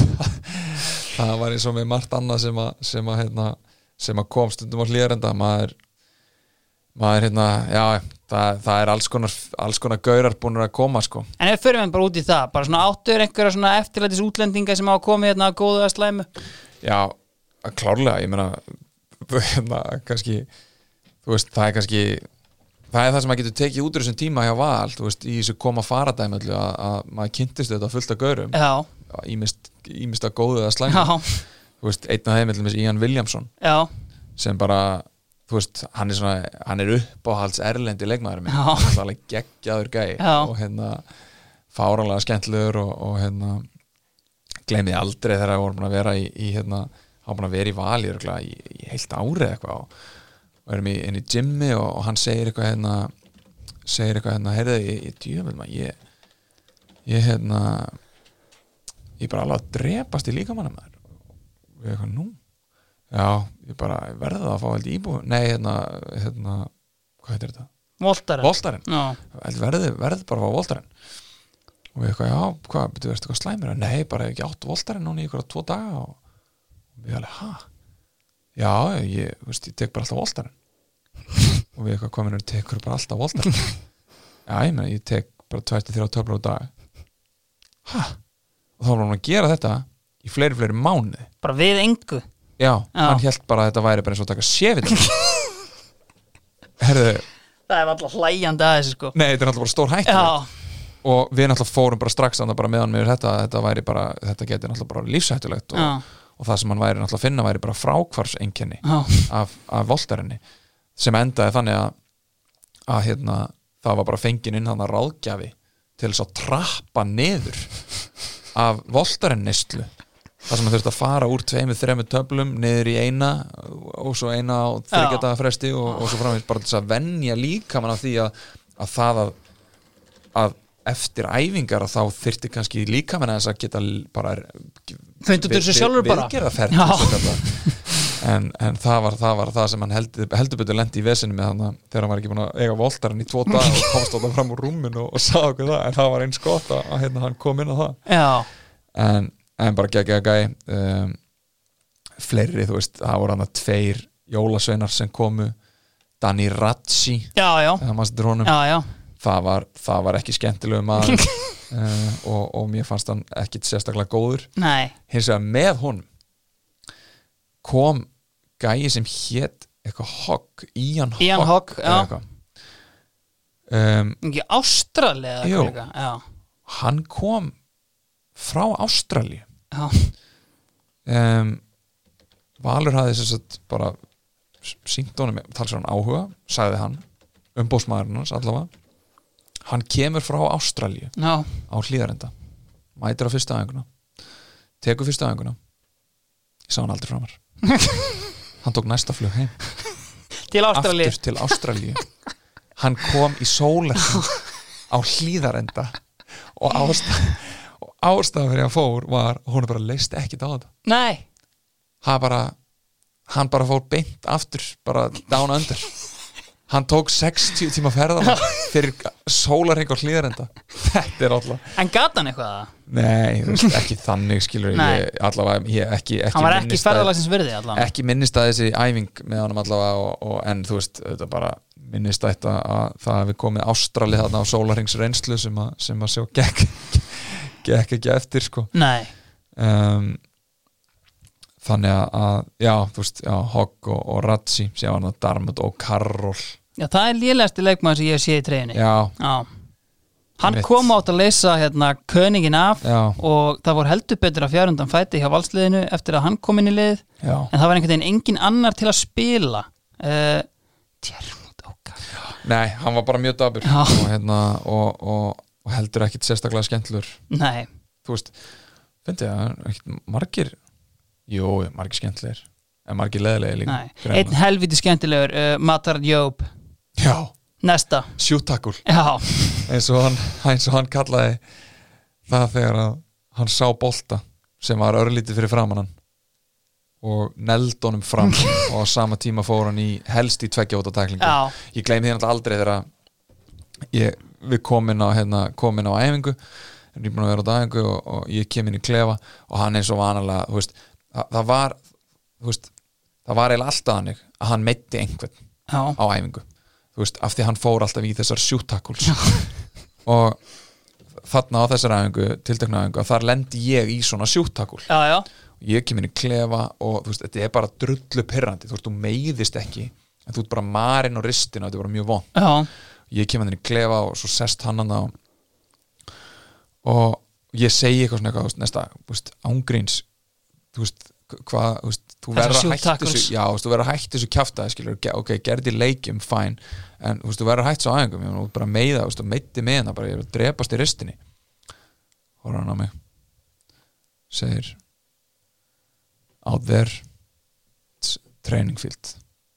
[laughs] það var eins og með margt annað sem að, sem að, hérna, sem að kom stundum á hlýðarenda maður maður hérna, já, það, það er alls konar, alls konar gaurar búin að koma sko. En ef fyrir við bara út í það, bara svona áttur einhverja svona eftirlætis útlendinga sem hafa komið hérna að góðu að slæmu? Já, klárlega, ég meina [laughs] hérna, kannski þú veist, það er kannski það er það sem maður getur tekið út úr þessum tíma hjá val, þú veist, í þessu koma faradæmi að, að maður kynntist þetta fullt af gaurum. Ímist, að góðu eða slæmi já, þú veist, einn af þeim er Ian Williamson já, sem bara, þú veist, hann er svona hann er uppáhalds erlendi leikmaður minn, hann er alveg geggjaður gæi Já. og hérna fáranlega skemmtlegur og, og hérna gleymið aldrei þegar við vorum búin að vera í, í hérna, hann búin að vera í vali örugglega í, í heilt árið eitthvað og, og erum í, inn í gymmi og, og hann segir eitthvað hérna segir eitthvað hérna, heyrðu, ég, ég djöfum ég ég hérna ég er bara alveg að drepast í líkamanna maður og ég eitthvað, nú? Já, ég bara verða að fá held íbú nei, hérna, hérna hvað heitir þetta? Voltaren. Voltaren. Verði, verði bara að fá Voltaren. Og við eitthvað, já, hvað, betur verðist eitthvað slæmur? Nei, bara ekki átt Voltaren núna í ykkur tvo daga og við alveg, ha? já, ég, þú veist, ég tek bara alltaf Voltaren. [laughs] Og við eitthvað, hvað minnur, tekur bara alltaf Voltaren? [laughs] Já, ég meina, ég tek bara 23 töflar á dag. Ha? og þá var hann að gera þetta í fleiri, fleiri mánuði bara við engu. Já, hann held bara að þetta væri bara eins og taka séfið [laughs] herðu, Það er alltaf hlæjandi að þessu sko. Nei, þetta er alltaf bara stór hættu Já, og við náttúrulega fórum bara strax bara meðan með þetta, þetta bara þetta geti náttúrulega bara lífsættulegt og, og það sem hann væri náttúrulega að finna væri bara frákvarseinkenni já, af, af voltarinni sem endaði þannig að, að hérna, það var bara fengin inn hann að ráðgjafi til þess að trappa niður af voltarinnislu það sem hann þurfti að fara úr tveimur, þreimur töflum niður í eina og svo eina á þryggjadaga fresti og, og svo framvegis bara þess að venja líka mann af því að, að það að, að eftir æfingar þá þyrfti kannski líka mann að geta bara úr þessu sjálfur bara. [laughs] en, en það, var, það var það sem hann heldur, heldur betur lendi í vesinu með hann þegar hann var ekki búin að eiga voltarinn í tvo dag og komst á það fram úr rúminu og, og sagði okkur það en það var eins gott að hérna, hann kom inn á það. Já. En, en bara geggja gæ um, fleiri, þú veist, það voru hann að tveir jólasveinar sem komu. Danny Ratzi Já, já, já, það var, það var ekki skemmtilegu maður. [laughs] Uh, og, og mér fannst hann ekkit sérstaklega góður. Nei, hins vegar með honum kom gæi sem hét eitthvað Hogg, Ian Hogg um, ekki Ástrali eða Jú. eitthvað líka Já, hann kom frá Ástralíu. já, um, Valur hafði þess að bara sínt honum talsverðan áhuga, sagði hann umbóðsmaðurinn hans allavega. Hann kemur frá Ástralíu já, á hlýðarenda mætir á fyrsta aðeinguna tekur fyrsta aðeinguna ég sá hann aldrei framar. [laughs] Hann tók næsta flug heim. Til Ástrali aftur til Ástralíu. Hann kom í sólar [laughs] á hlýðarenda og ástæð og ástæðan fyrir að hann fór var hún bara leist ekkit á þetta. Nei, hann bara hann bara fór beint aftur bara down under. Hann tók 60 tíma ferðan fyrir sólarheng á hlýðarenda. Þetta er alltaf en gata hann eitthvað það? nei, veist, ekki þannig skilur ég. Allavega ég, ekki, ekki Hann var ekki ferðalagsins virði allan ekki minnist að þessi æfing með honum allavega og, og, en þú veist, þetta bara minnist að, það hefði komið ástrali þarna á sólarhengs reynslu sem að, sem að sjá gekk, gekk ekki eftir sko. Nei, um, þannig að, já, þú veist, já, Hogg og, og Ratsi sjá hann að Darmut og Karol já það er lélegasti leikmaður sem ég sé í treyjunni. Já, Já, hann Einmitt. kom átt að leysa hérna köningin af Já, og það voru heldur betur að fjárundan fæti hjá valsliðinu eftir að hann kom inn í lið. Já. En það var einhvern veginn engin annar til að spila uh, Tjermút okkar Nei, hann var bara mjög dabur og, hérna, og, og, og heldur ekkit sérstaklega skemmtlur Nei, Þú veist, finnst ég að ekkit margir Jú, margir skemmtlir en margir leðilega líka nei. Einn helviti skemmtilegur, uh, Matar Jóp. Já, Næsta sjúttakul Já, eins og hann, eins og hann kallaði það þegar að hann sá bolta sem var örlítið fyrir framann og neld honum fram [laughs] og á sama tíma fór hann í helst í tveggja út taklingu já, ég gleymi því náttúrulega aldrei þegar að ég, við komin á, hérna, komin á æfingu. Ég er búin að vera á æfingu og, og ég kem inn í klefa og hann eins og vanalega veist, það, það var veist, það var eiginlega alltaf hannig að hann meitti einhvern já, á æfingu. Veist, af því hann fór alltaf í þessar sjúttakuls [laughs] og þarna á þessar æfingu, tiltekna æfingu þar lendi ég í svona sjúttakul ég kem inn í klefa og þetta er bara drullu veist, þú meiðist ekki en þú ert bara marinn og ristin og þetta er bara mjög von Já, ég kem hann inn í klefa og svo sest hann hann og ég segi eitthvað svona eitthvað, næsta ángríns þú veist, hvað, þú veist, þú verður að tackles. þessu þessu kjaftaði, skilur ok, gerði leikjum, fæn en þú veist, þú verður að hætta svo aðeingum, ég var bara meiða þú veist, og meitti með hana, bara ég er að drepast í ristinni horfður hann á mig segir out there training field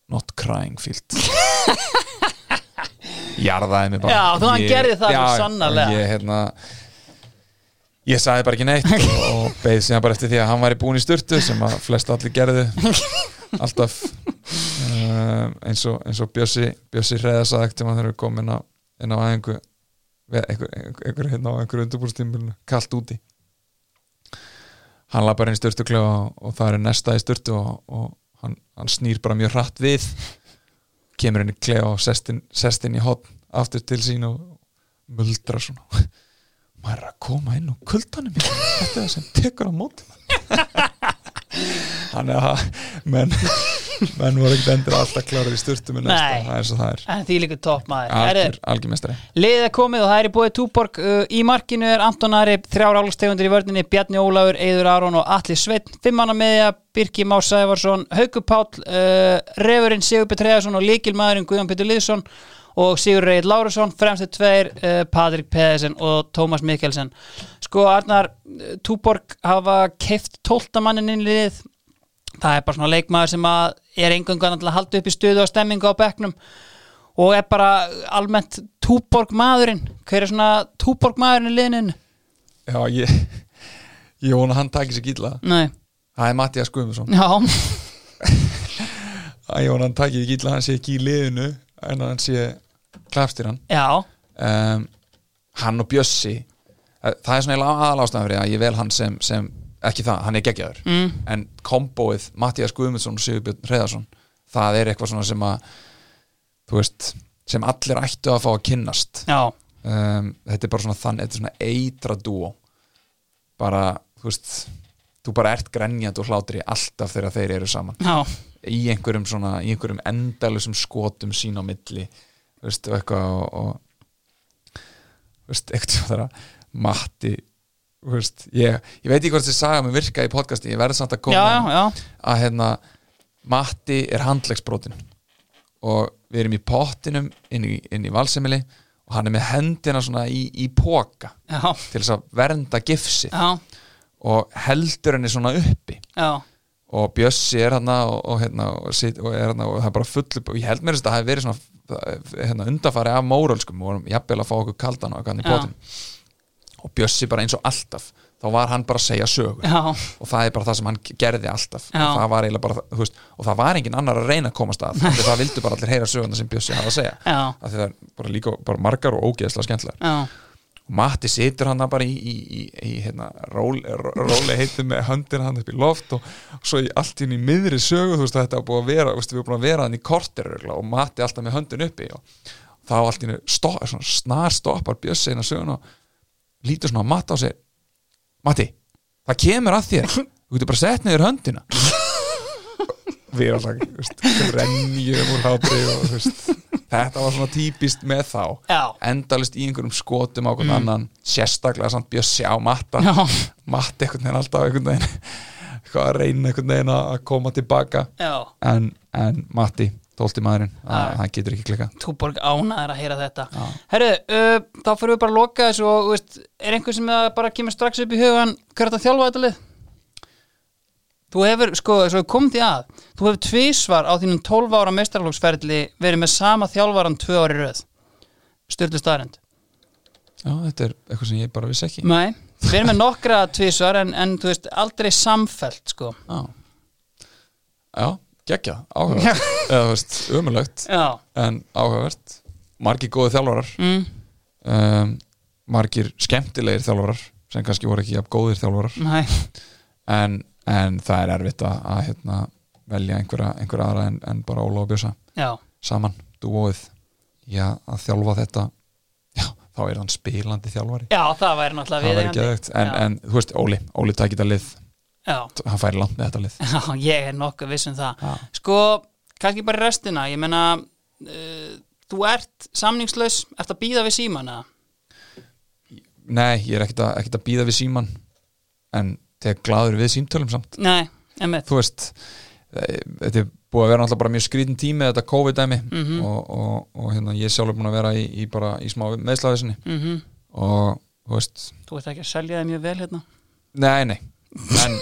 not crying field [laughs] jarðaði mig bara. Já, þú, hann gerði það svo sannarlega. ég, hérna, ég sagði bara ekki neitt og, [laughs] beið síðan bara eftir því að hann væri búin í styrtu sem að flest allir gerðu. [laughs] Alltaf um, eins og, eins og Bjössi Bjössi hreða sagði ekkert þegar við komum inn á, inn á einhver, einhver, einhver hérna á einhverju undirbúrstímulinu kallt úti. Hann laði bara inn í styrtu og, og það er næsta í styrtu og, og hann, hann snýr bara mjög hratt við kemur í klefa og sest inn, sest inn í hotn aftur til sín og muldra svona. [laughs] Maður er að koma inn og kuldanum þetta er það sem tekur á móti [laughs] hann er að menn, menn voru ekkert endur alltaf klárar í styrtu með næsta, Nei. það er svo það er. En því líka topp maður. Liðið er komið og það er í búið Túborg uh, í markinu er Anton Ari, þrjár álustegundir í vörninni Bjarni Ólafur, Eiður Aron og Atli Sveinn. Fimmanna meðja, Birki Má Sævarsson Hauku Páll, uh, Refurinn Sigur Petræðarsson og Líkilmaðurinn Guðjón Pétur Liðsson og Sigur Reit Lárusson fremstu tveir, uh, Patrik Pedersen og Tómas Mikkelsen. Sko Arnar, uh, Túborg hafa keift tóltamannin inn í liðið. Það er bara svona leikmaður sem að er engungan að halda upp í stuðu og stemmingu á bekknum. Og er bara almennt túborg maðurinn hver er svona túborg maðurinn í liðinu? Já, ég, [laughs] ég vona hann takir sér gíla nei, það er Mattias Guðmundsson. Já, [laughs] ég vona hann takir sér gíla, hann sé ekki í liðinu en hann sé klapstýran. Um, hann og Bjössi eh, það er svona aðalástæðan fyrir að ég vel hann sem, sem ekki það, hann er geggjaður. Mm, en komboið Mattias Guðmundsson og Sigurbjörn Hreðarsson það er eitthvað svona sem að þú veist, sem allir ættu að fá að kynnast. Um, þetta er bara svona þann, þetta er svona eitra dúo bara, þú veist þú bara ert grenjandi og hlátri alltaf þegar þeir eru saman. Já, í einhverjum svona, í einhverjum endalusum skotum sín á milli veist, og eitthvað og, veist, eitthvað þeirra Matti þú veist, ég, ég veit ekki hvort þessi saga með virka í podcasti, ég verði samt að koma já, já, að hérna Matti er handlegsbrotin og við erum í pottinum inn í, inn í valsemili og hann er með hendina svona í, í póka já, til þess að vernda gifsið. Já, og heldur henni svona uppi. Já, og Bjössi er hérna og, og, hérna, og, og er hérna og það er bara full og ég held mér að það hefði verið svona hérna, undafari af mórölskum og vorum jafnvel að fá okkur kaldan og eitthvað í potin og Bjössi bara eins og alltaf þá var hann bara að segja sögur já, og það er bara það sem hann gerði alltaf. Það bara, veist, og það var engin annar að reyna að komast að, [laughs] það vildu bara allir heyra söguna sem Bjössi hafa að segja, það er bara líka bara margar og ógeðslega skemmtilegar Matti situr hann bara í, í, í, í hérna, róli, róli heitum með höndir hann upp í loft og, og svo í allt inn í miðri sögu þú veist þetta er búið að vera, veist, við erum búin að vera hann í örugglega, og Matti alltaf með höndin uppi og þá allt í sto, svona, snar stoppar Bjössi inn að söguna og lítur svona á Matti og segir Matti, það kemur að þér. Þú getur bara sett niður höndina. [laughs] Við erum alltaf, renjum úr hátri og þú veist þetta var svona típist með þá Já. endalist í einhverjum skotum á hvern annan sérstaklega samt Bjössi á matta Já. matta einhvern veginn alltaf einhvern veginn eitthvað að reyna einhvern veginn að koma tilbaka Já, en, en Matti, tólti maðurinn Já. að, hann getur ekki klika Túborg ánaðir að heyra þetta Já. Herru, uh, þá fyrir við bara að loka þessu og þú veist, er einhver sem að bara kemur strax upp í hugan hver er þetta að þjálfa þetta lið? Þú hefur, sko, kom því að þú hefur tvísvar á þínum 12 ára meistarflóksferðli verið með sama þjálfaran tvö ári röð. Sturlu staðrend Já, þetta er eitthvað sem ég bara vissi ekki. Nei, erum með nokkra tvísvar en, en þú veist, aldrei samfelt, sko. Já, Já geggja, áhugavert. [laughs] Eða þú veist, umulögt en áhugavert. Margir góði þjálfarar. Mm, um, margir skemmtilegir þjálfarar sem kannski voru ekki jafn góðir þjálfarar. Næ, en, en það er erfitt að, að hérna, velja einhverja, einhverja aðra en, en bara Óla og Bjösa já, saman, dúóið. Já, að þjálfa þetta. Já, þá er hann spilandi þjálfari. Já, það væri náttúrulega geðvægt, en, en þú veist, Óli Óli tækir þetta lið, Já, hann færi langt með þetta lið. Já, ég er nokkuð viss um það. Sko, kannski bara restina. Ég meina, uh, þú ert samningslaus, ert að býða við síman eða? nei, ég er ekkert að, að býða við síman en þegar gladur við símtölum samt. Nei, þú veist eh, þetta er búið að vera náttúrulega bara mjög skrítin tími þetta COVID-dæmi Mhm. og, og, og hérna, ég er sjálfur búin að vera í, í bara í smá meðslaðisinni mm og þú veist, Þú ert ekki að selja það mjög vel hérna? Nei, nei. En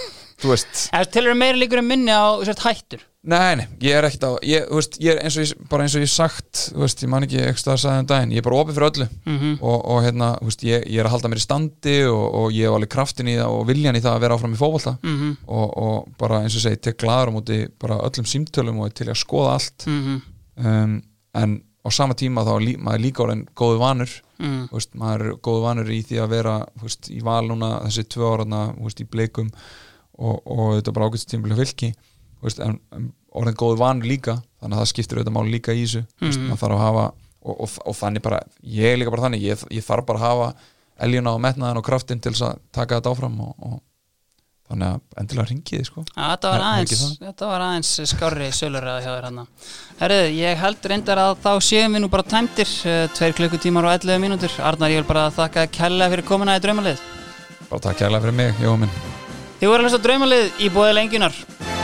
þú veist, [laughs] Eða til eru meira líkur en minni á sért hættur nei, nei ég er ekkert á, ég, veist, ég er eins og ég, bara eins og ég sagt, veist, ég man ekki eitthvað að sagði um daginn, ég er bara opið fyrir öllu. Mm og, og hérna, veist, ég, ég er að halda mér í standi og, og ég hef alveg kraftin í það og viljan í það að vera áfram í fótbolta. -hmm. og, og bara eins og segi, tek glaður á móti bara öllum símtölum og til að skoða allt. Mm um, en á sama tíma þá lí, maður líka orðin góðu vanur. Mm. veist, maður er góðu vanur í því að vera í val núna þessi tvö veist, í bleikum og, og þetta bara tímbilega fylki veist, en, en orðin góðu vanur líka þannig að það skiptir auðvitað máli líka í þessu. Mm veist, Mhm. maður þarf að hafa og, og, og þannig bara, ég er líka bara þannig ég, ég þarf bara að hafa eljuna og metnaðan og kraftin til þess að taka þetta áfram og, og þannig að endilega ringiði sko. Já, þetta var aðeins þetta var aðeins skárri sölurraða hjá þér hann Herrið, ég held reyndar að þá séum við nú bara tæmdir eh, tveir klukkutímar og 11 mínútur. Arnar, ég vil bara þakka kella fyrir komuna í draumalið. Bara takk kærlega fyrir mig, Jóa minn. Þið voru að hlusta draumalið í bóði lengjunar